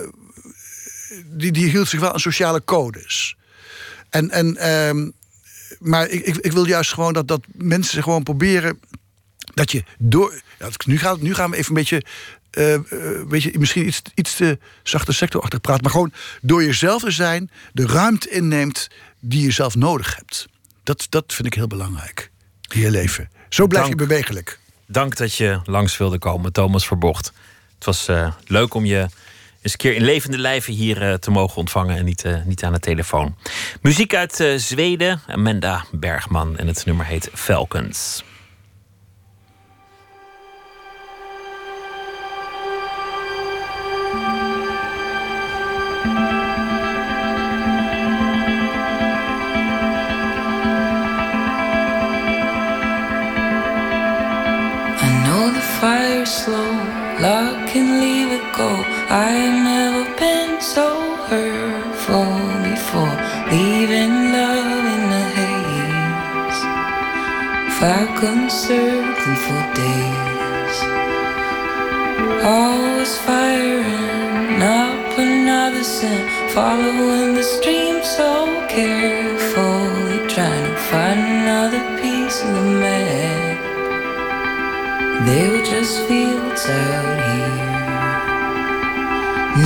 die, die hield zich wel aan sociale codes. En, en, ehm, maar ik, ik, ik wil juist gewoon dat, dat mensen gewoon proberen. Dat je door. Ja, nu, gaat, nu gaan we even een beetje. Eh, eh, een beetje misschien iets, iets te zachte sectorachtig praten. Maar gewoon door jezelf te zijn. de ruimte inneemt die je zelf nodig hebt. Dat, dat vind ik heel belangrijk. In je leven. Zo blijf je bewegelijk. Dank dat je langs wilde komen, Thomas Verbocht. Het was eh, leuk om je eens een keer in levende lijven hier te mogen ontvangen en niet, niet aan de telefoon. Muziek uit Zweden, Amanda Bergman en het nummer heet Falcons. Fire's slow, lock and leave it go. I ain't never been so hurtful before, leaving love in the haze. Falcons circling for days. Always firing up another scent, following the stream so carefully, trying to find another piece of the map. They were just fields out here.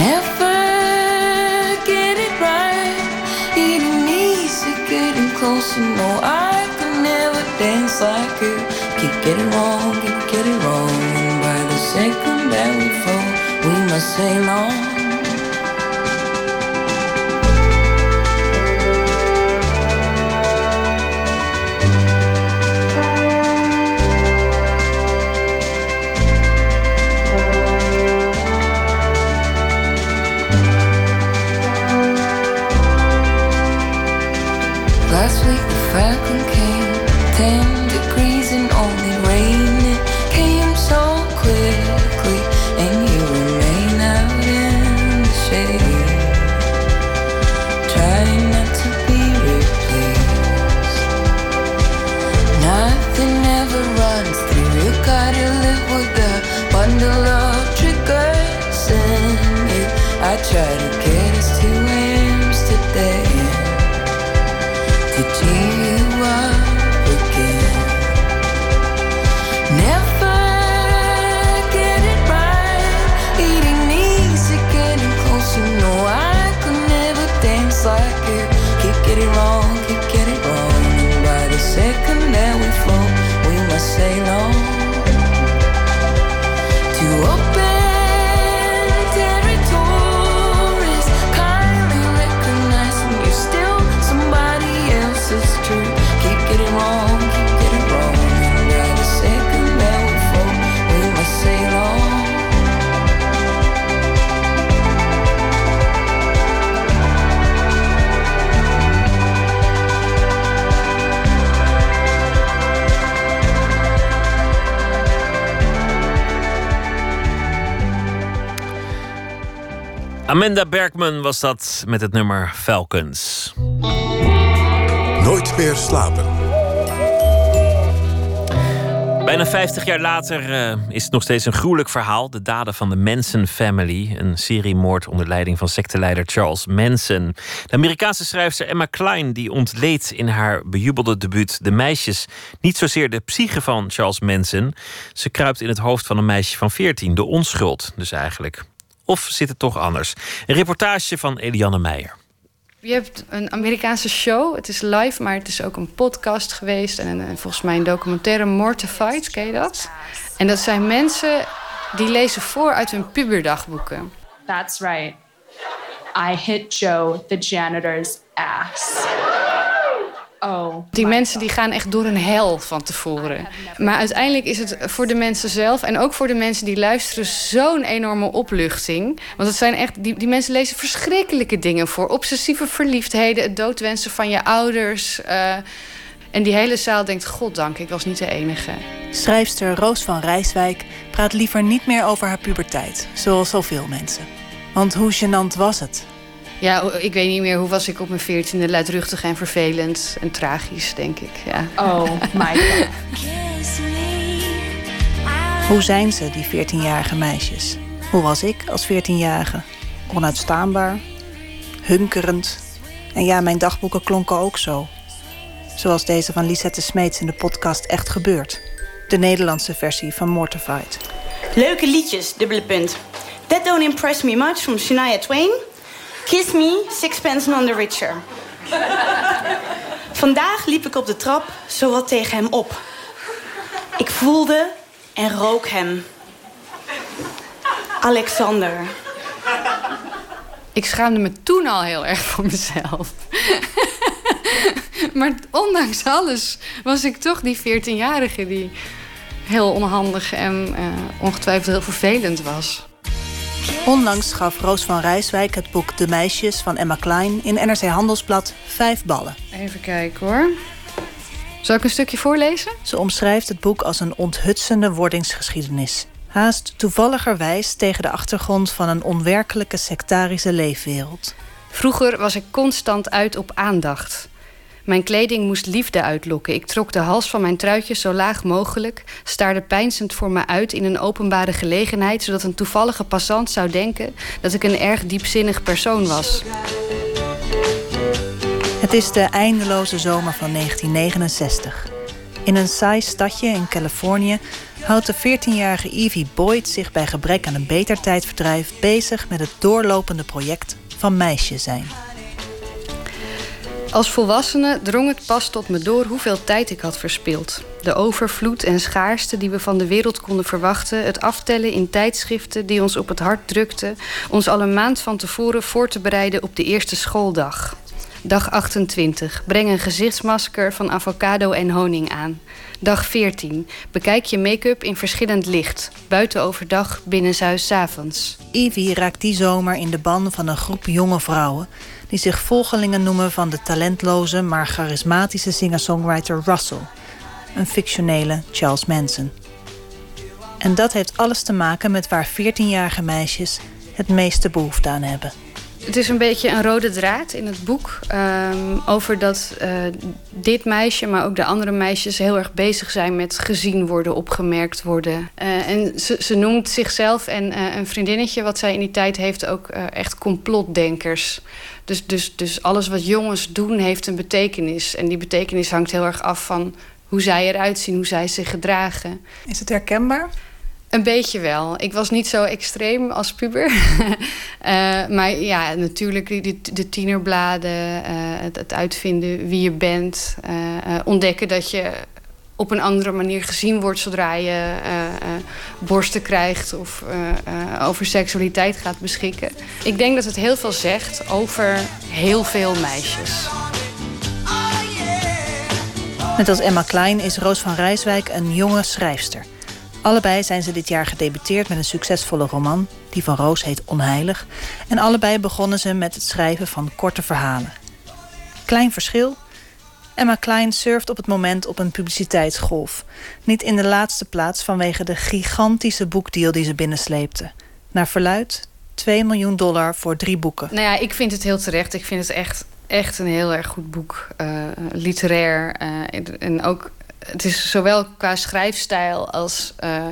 Never get it right. Eating easy, getting closer. No, I could never dance like you. Keep getting wrong, keep getting wrong. And by the second that we fall, we must sail on. Amanda Bergman was dat met het nummer Falcons. Nooit meer slapen. Bijna 50 jaar later eh, is het nog steeds een gruwelijk verhaal. De daden van de Manson Family. Een seriemoord onder leiding van secteleider Charles Manson. De Amerikaanse schrijfster Emma Klein die ontleed in haar bejubelde debuut De Meisjes niet zozeer de psyche van Charles Manson. Ze kruipt in het hoofd van een meisje van 14, de onschuld dus eigenlijk. Of zit het toch anders? Een reportage van Eliane Meijer. Je hebt een Amerikaanse show. Het is live, maar het is ook een podcast geweest. En, een- volgens mij een documentaire, Mortified. Ken je dat? En dat zijn mensen die lezen voor uit hun puberdagboeken. That's right. I hit Joe, the janitor's ass. Oh. Die mensen die gaan echt door een hel van tevoren. Maar uiteindelijk is het voor de mensen zelf en ook voor de mensen die luisteren zo'n enorme opluchting. Want het zijn echt, die, die mensen lezen verschrikkelijke dingen voor. Obsessieve verliefdheden, het doodwensen van je ouders. eh, en die hele zaal denkt, goddank, ik was niet de enige. Schrijfster Roos van Rijswijk praat liever niet meer over haar puberteit, zoals zoveel mensen. Want hoe gênant was het? Ja, ik weet niet meer, hoe was ik op mijn veertiende? Luidruchtig en vervelend en tragisch, denk ik. Ja. Oh my god. Hoe zijn ze, die 14-jarige meisjes? Hoe was ik als 14-jarige? Onuitstaanbaar, hunkerend. En ja, mijn dagboeken klonken ook zo. Zoals deze van Lisette Smeets in de podcast Echt Gebeurd. De Nederlandse versie van Mortified. Leuke liedjes, dubbele punt. That don't impress me much from Shania Twain. Kiss me, sixpence none the richer. Vandaag liep ik op de trap zowat tegen hem op. Ik voelde en rook hem. Alexander. Ik schaamde me toen al heel erg voor mezelf. maar ondanks alles was ik toch die 14-jarige die heel onhandig en uh, ongetwijfeld heel vervelend was. Onlangs gaf Roos van Rijswijk het boek De Meisjes van Emma Klein in NRC Handelsblad vijf ballen. Even kijken hoor. Zal ik een stukje voorlezen? Ze omschrijft het boek als een onthutsende wordingsgeschiedenis. Haast toevalligerwijs tegen de achtergrond van een onwerkelijke sectarische leefwereld. Vroeger was ik constant uit op aandacht. Mijn kleding moest liefde uitlokken. Ik trok de hals van mijn truitje zo laag mogelijk, staarde peinzend voor me uit in een openbare gelegenheid, zodat een toevallige passant zou denken dat ik een erg diepzinnig persoon was. Het is de eindeloze zomer van 1969. In een saai stadje in Californië houdt de 14-jarige Evie Boyd zich bij gebrek aan een beter tijdverdrijf bezig met het doorlopende project van meisje zijn. Als volwassene drong het pas tot me door hoeveel tijd ik had verspild. De overvloed en schaarste die we van de wereld konden verwachten, het aftellen in tijdschriften die ons op het hart drukten, ons al een maand van tevoren voor te bereiden op de eerste schooldag. Dag 28. Breng een gezichtsmasker van avocado en honing aan. Dag 14. Bekijk je make-up in verschillend licht. Buiten overdag, binnenshuis avonds. Evie raakt die zomer in de ban van een groep jonge vrouwen... die zich volgelingen noemen van de talentloze maar charismatische singer-songwriter Russell. Een fictionele Charles Manson. En dat heeft alles te maken met waar 14-jarige meisjes het meeste behoefte aan hebben. Het is een beetje een rode draad in het boek. Um, over dat uh, dit meisje, maar ook de andere meisjes... heel erg bezig zijn met gezien worden, opgemerkt worden. Uh, en ze, ze, noemt zichzelf en uh, een vriendinnetje... wat zij in die tijd heeft, ook echt complotdenkers. Dus, dus, dus alles wat jongens doen, heeft een betekenis. En die betekenis hangt heel erg af van hoe zij eruit zien... hoe zij zich gedragen. Is het herkenbaar? Een beetje wel. Ik was niet zo extreem als puber. uh, [laughs] maar ja, natuurlijk de, de tienerbladen, uh, het, het, uitvinden wie je bent. Uh, ontdekken dat je op een andere manier gezien wordt zodra je borsten krijgt of over seksualiteit gaat beschikken. Ik denk dat het heel veel zegt over heel veel meisjes. Net als Emma Klein is Roos van Rijswijk een jonge schrijfster. Allebei zijn ze dit jaar gedebuteerd met een succesvolle roman, die van Roos heet Onheilig. En allebei begonnen ze met het schrijven van korte verhalen. Klein verschil. Emma Klein surft op het moment op een publiciteitsgolf. Niet in de laatste plaats vanwege de gigantische boekdeal die ze binnensleepte. Naar verluid 2 miljoen dollar voor drie boeken. Nou ja, ik vind het heel terecht. Ik vind het echt, echt een heel erg goed boek. Uh, literair. Uh, en ook het is zowel qua schrijfstijl als uh,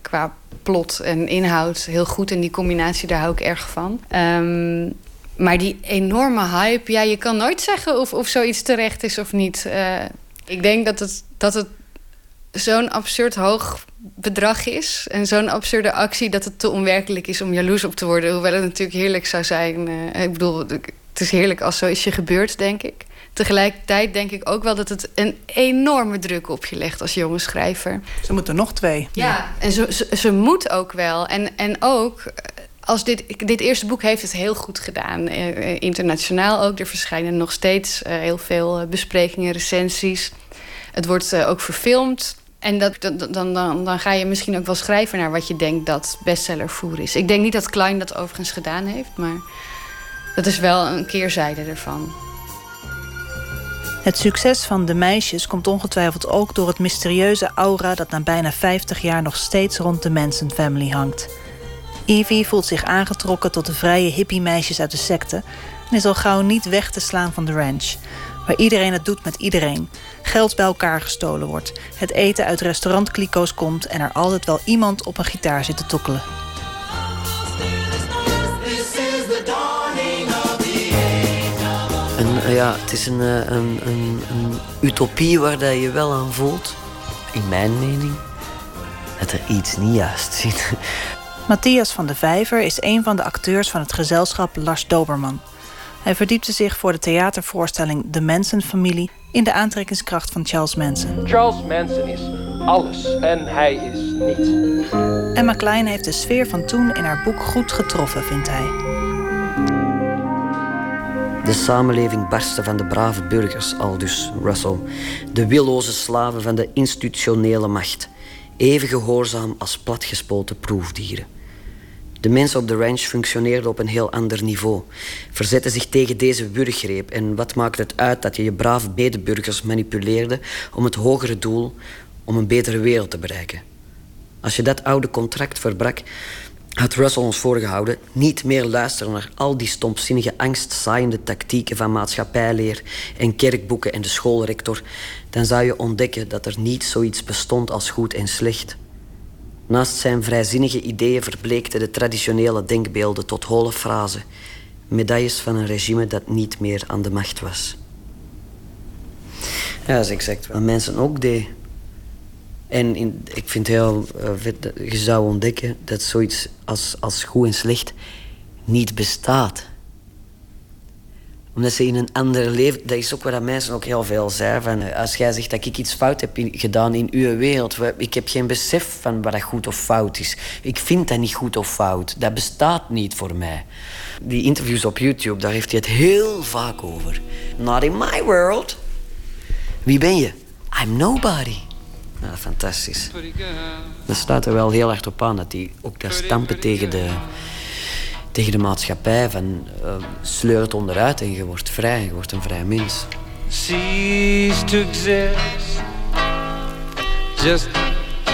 qua plot en inhoud heel goed. En die combinatie, daar hou ik erg van. Um, maar die enorme hype, ja, je kan nooit zeggen of, of zoiets terecht is of niet. Uh, ik denk dat het, dat het zo'n absurd hoog bedrag is. En zo'n absurde actie dat het te onwerkelijk is om jaloers op te worden. Hoewel het natuurlijk heerlijk zou zijn. Uh, ik bedoel, het is heerlijk als zoiets je gebeurt, denk ik. Tegelijkertijd denk ik ook wel dat het een enorme druk op je legt als jonge schrijver. Ze moeten nog twee. Ja, en ze, ze, ze, moet ook wel. En, en ook, als dit, dit eerste boek heeft het heel goed gedaan. Eh, internationaal ook. Er verschijnen nog steeds eh, heel veel besprekingen, recensies. Het wordt eh, ook verfilmd. En dat, dan, dan, dan ga je misschien ook wel schrijven naar wat je denkt dat bestsellervoer is. Ik denk niet dat Klein dat overigens gedaan heeft, maar dat is wel een keerzijde ervan. Het succes van de meisjes komt ongetwijfeld ook door het mysterieuze aura dat na bijna 50 jaar nog steeds rond de Manson family hangt. Evie voelt zich aangetrokken tot de vrije hippie-meisjes uit de secte en is al gauw niet weg te slaan van de ranch, waar iedereen het doet met iedereen, geld bij elkaar gestolen wordt, het eten uit restaurantkliko's komt en er altijd wel iemand op een gitaar zit te tokkelen. Ja, het is een, een, een, een utopie waar dat je wel aan voelt, in mijn mening, dat er iets niet juist zit. [laughs] Matthias van de Vijver is een van de acteurs van het gezelschap Lars Doberman. Hij verdiepte zich voor de theatervoorstelling De Manson-familie in de aantrekkingskracht van Charles Manson. Charles Manson is alles en hij is niet. Emma Klein heeft de sfeer van toen in haar boek goed getroffen, vindt hij. De samenleving barstte van de brave burgers, aldus Russell. De willoze slaven van de institutionele macht. Even gehoorzaam als platgespoten proefdieren. De mensen op de ranch functioneerden op een heel ander niveau. Verzetten zich tegen deze wurggreep. En wat maakt het uit dat je je brave medeburgers manipuleerde om het hogere doel, om een betere wereld te bereiken? Als je dat oude contract verbrak, had Russell ons voorgehouden niet meer luisteren naar al die stompzinnige angstzaaiende tactieken van maatschappijleer en kerkboeken en de schoolrector, dan zou je ontdekken dat er niet zoiets bestond als goed en slecht. Naast zijn vrijzinnige ideeën verbleekten de traditionele denkbeelden tot holle frazen, medailles van een regime dat niet meer aan de macht was. Ja, dat is exact wat mensen ook deden. En in, ik vind het heel uh, je zou ontdekken dat zoiets als, als goed en slecht niet bestaat. Omdat ze in een ander leven... Dat is ook wat mensen ook heel veel zeggen. Van, eh, als jij zegt dat ik iets fout heb gedaan in uw wereld... Ik heb geen besef van wat dat goed of fout is. Ik vind dat niet goed of fout. Dat bestaat niet voor mij. Die interviews op YouTube, daar heeft hij het heel vaak over. Not in my world. Wie ben je? I'm nobody. Ja, fantastisch. Dat staat er wel heel erg op aan dat die ook daar stampen tegen de, tegen de maatschappij. Van uh, sleur het onderuit en je wordt vrij, je wordt een vrij mens. cease to exist. Just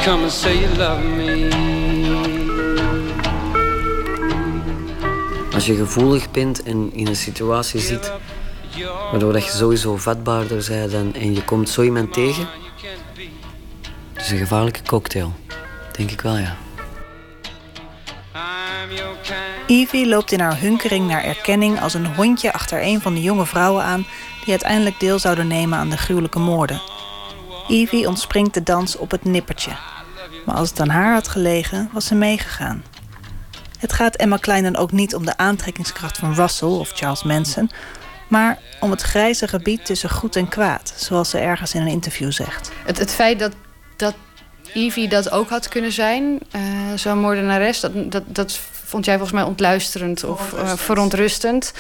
come and say you love me. Als je gevoelig bent en in een situatie zit waardoor dat je sowieso vatbaarder bent en je komt zo iemand tegen, is een gevaarlijke cocktail. Denk ik wel, ja. Evie loopt in haar hunkering naar erkenning als een hondje achter een van de jonge vrouwen aan die uiteindelijk deel zouden nemen aan de gruwelijke moorden. Evie ontspringt de dans op het nippertje. Maar als het aan haar had gelegen, was ze meegegaan. Het gaat Emma Klein dan ook niet om de aantrekkingskracht van Russell of Charles Manson, maar om het grijze gebied tussen goed en kwaad, zoals ze ergens in een interview zegt. Het, het feit dat, dat Evie dat ook had kunnen zijn, eh, zo'n moordenares, dat, dat, dat vond jij volgens mij ontluisterend of eh, verontrustend.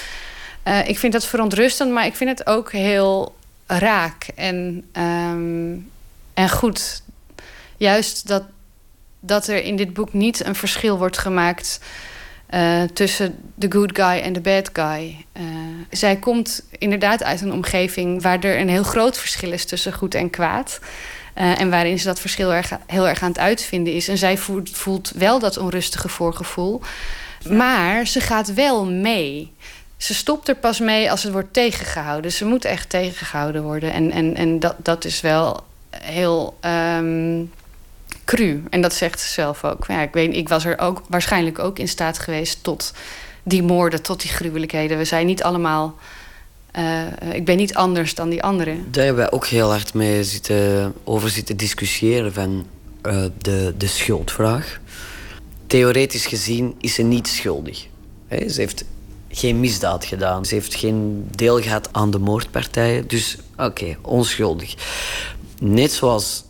Eh, ik vind dat verontrustend, maar ik vind het ook heel raak en, ehm, en goed. Juist dat, dat er in dit boek niet een verschil wordt gemaakt tussen de good guy en de bad guy. Zij komt inderdaad uit een omgeving waar er een heel groot verschil is tussen goed en kwaad. Eh, en waarin ze dat verschil erg, heel erg aan het uitvinden is. En zij voelt, voelt wel dat onrustige voorgevoel. Maar ze gaat wel mee. Ze stopt er pas mee als het wordt tegengehouden. Ze moet echt tegengehouden worden. En, en, en dat, dat is wel heel ehm, cru. En dat zegt ze zelf ook. Ja, ik, weet, ik was er ook waarschijnlijk ook in staat geweest tot die moorden, tot die gruwelijkheden. We zijn niet allemaal. Eh, ik ben niet anders dan die anderen. Daar hebben wij ook heel hard mee zitten, over zitten discussiëren van eh, de, de schuldvraag. Theoretisch gezien is ze niet schuldig. Ze heeft geen misdaad gedaan. Ze heeft geen deel gehad aan de moordpartijen. Dus oké, onschuldig. Net zoals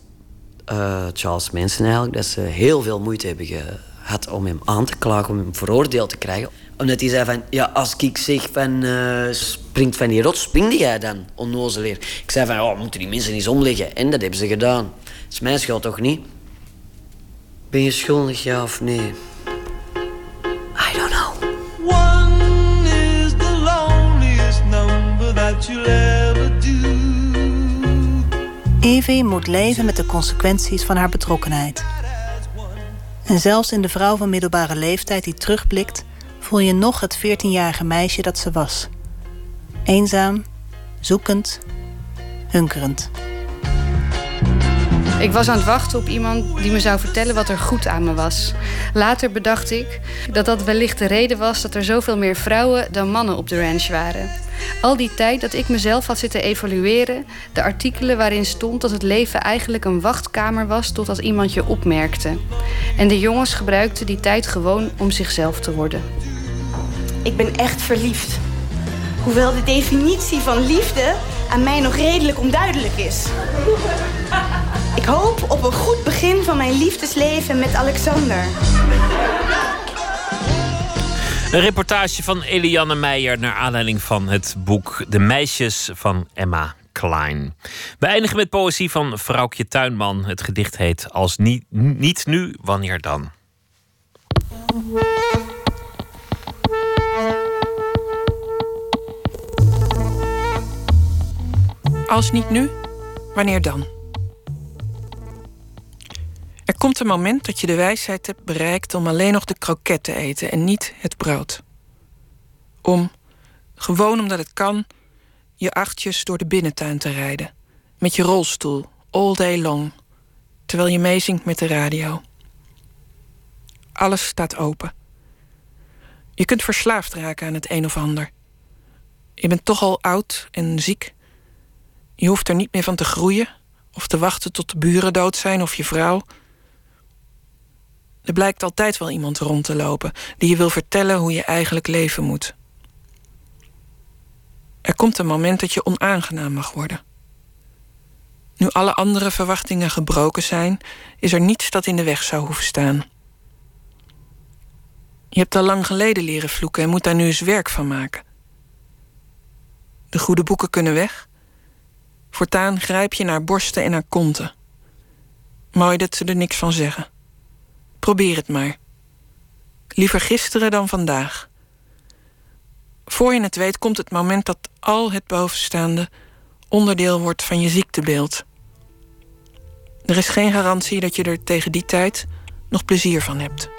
eh, Charles Manson eigenlijk, dat ze heel veel moeite hebben gehad om hem aan te klagen, om hem veroordeeld te krijgen. Omdat hij zei van, ja, als ik zeg van, eh, springt van die rots, springde jij dan, onnozeleer. Ik zei van, oh, moeten die mensen eens omleggen. En dat hebben ze gedaan. Dat is mijn schuld toch niet? Ben je schuldig, ja of nee? I don't know. One is the loneliest number that you'll ever do. Evie moet leven met de consequenties van haar betrokkenheid. En zelfs in de vrouw van middelbare leeftijd die terugblikt, voel je nog het 14-jarige meisje dat ze was. Eenzaam, zoekend, hunkerend. Ik was aan het wachten op iemand die me zou vertellen wat er goed aan me was. Later bedacht ik dat dat wellicht de reden was dat er zoveel meer vrouwen dan mannen op de ranch waren. Al die tijd dat ik mezelf had zitten evalueren, de artikelen waarin stond dat het leven eigenlijk een wachtkamer was totdat iemand je opmerkte. En de jongens gebruikten die tijd gewoon om zichzelf te worden. Ik ben echt verliefd. Hoewel de definitie van liefde aan mij nog redelijk onduidelijk is. Ik hoop op een goed begin van mijn liefdesleven met Alexander. Een reportage van Eliane Meijer naar aanleiding van het boek De Meisjes van Emma Klein. We eindigen met poëzie van Vrouwtje Tuinman. Het gedicht heet Als niet, niet nu, wanneer dan? Als niet nu, wanneer dan? Er komt een moment dat je de wijsheid hebt bereikt om alleen nog de kroket te eten en niet het brood. Om, gewoon omdat het kan, je achtjes door de binnentuin te rijden. Met je rolstoel, all day long, terwijl je meezingt met de radio. Alles staat open. Je kunt verslaafd raken aan het een of ander. Je bent toch al oud en ziek. Je hoeft er niet meer van te groeien of te wachten tot de buren dood zijn of je vrouw. Er blijkt altijd wel iemand rond te lopen die je wil vertellen hoe je eigenlijk leven moet. Er komt een moment dat je onaangenaam mag worden. Nu alle andere verwachtingen gebroken zijn, is er niets dat in de weg zou hoeven staan. Je hebt al lang geleden leren vloeken en moet daar nu eens werk van maken. De goede boeken kunnen weg. Voortaan grijp je naar borsten en naar konten. Mooi dat ze er niks van zeggen. Probeer het maar. Liever gisteren dan vandaag. Voor je het weet komt het moment dat al het bovenstaande onderdeel wordt van je ziektebeeld. Er is geen garantie dat je er tegen die tijd nog plezier van hebt.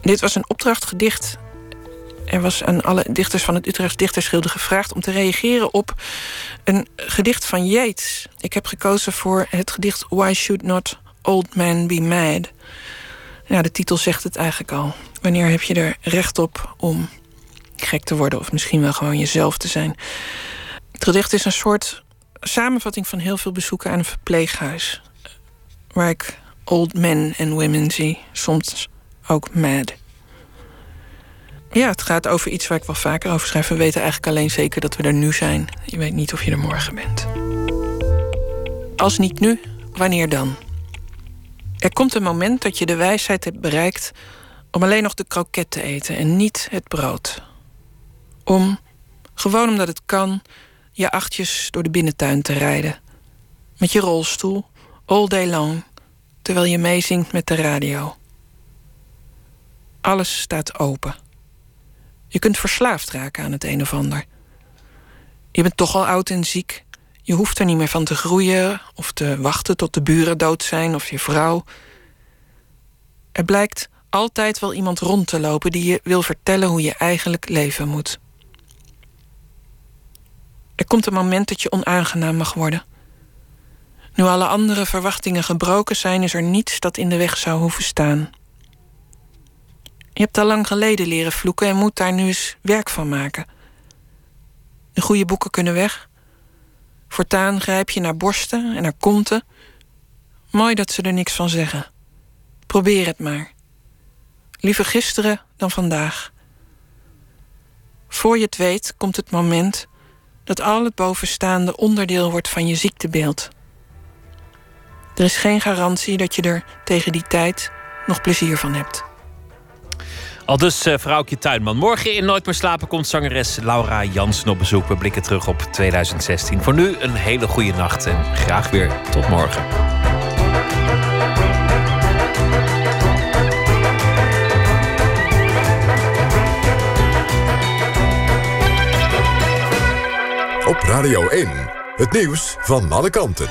Dit was een opdrachtgedicht. Er was aan alle dichters van het Utrechts Dichterschilde gevraagd om te reageren op een gedicht van Yeats. Ik heb gekozen voor het gedicht Why Should Not Old Man Be Mad? Ja, de titel zegt het eigenlijk al. Wanneer heb je er recht op om gek te worden of misschien wel gewoon jezelf te zijn? Het gedicht is een soort samenvatting van heel veel bezoeken aan een verpleeghuis. Waar ik old men en women zie, soms ook mad. Ja, het gaat over iets waar ik wel vaker over schrijf. We weten eigenlijk alleen zeker dat we er nu zijn. Je weet niet of je er morgen bent. Als niet nu, wanneer dan? Er komt een moment dat je de wijsheid hebt bereikt om alleen nog de kroket te eten en niet het brood. Om, gewoon omdat het kan, je achtjes door de binnentuin te rijden. Met je rolstoel, all day long, terwijl je meezingt met de radio. Alles staat open. Je kunt verslaafd raken aan het een of ander. Je bent toch al oud en ziek. Je hoeft er niet meer van te groeien of te wachten tot de buren dood zijn of je vrouw. Er blijkt altijd wel iemand rond te lopen die je wil vertellen hoe je eigenlijk leven moet. Er komt een moment dat je onaangenaam mag worden. Nu alle andere verwachtingen gebroken zijn, is er niets dat in de weg zou hoeven staan. Je hebt al lang geleden leren vloeken en moet daar nu eens werk van maken. De goede boeken kunnen weg. Voortaan grijp je naar borsten en naar konten. Mooi dat ze er niks van zeggen. Probeer het maar. Liever gisteren dan vandaag. Voor je het weet komt het moment dat al het bovenstaande onderdeel wordt van je ziektebeeld. Er is geen garantie dat je er tegen die tijd nog plezier van hebt. Al dus uh, vrouwtje Tuinman. Morgen in Nooit meer slapen komt zangeres Laura Jansen op bezoek. We blikken terug op 2016. Voor nu een hele goede nacht en graag weer tot morgen. Op Radio 1, het nieuws van alle kanten.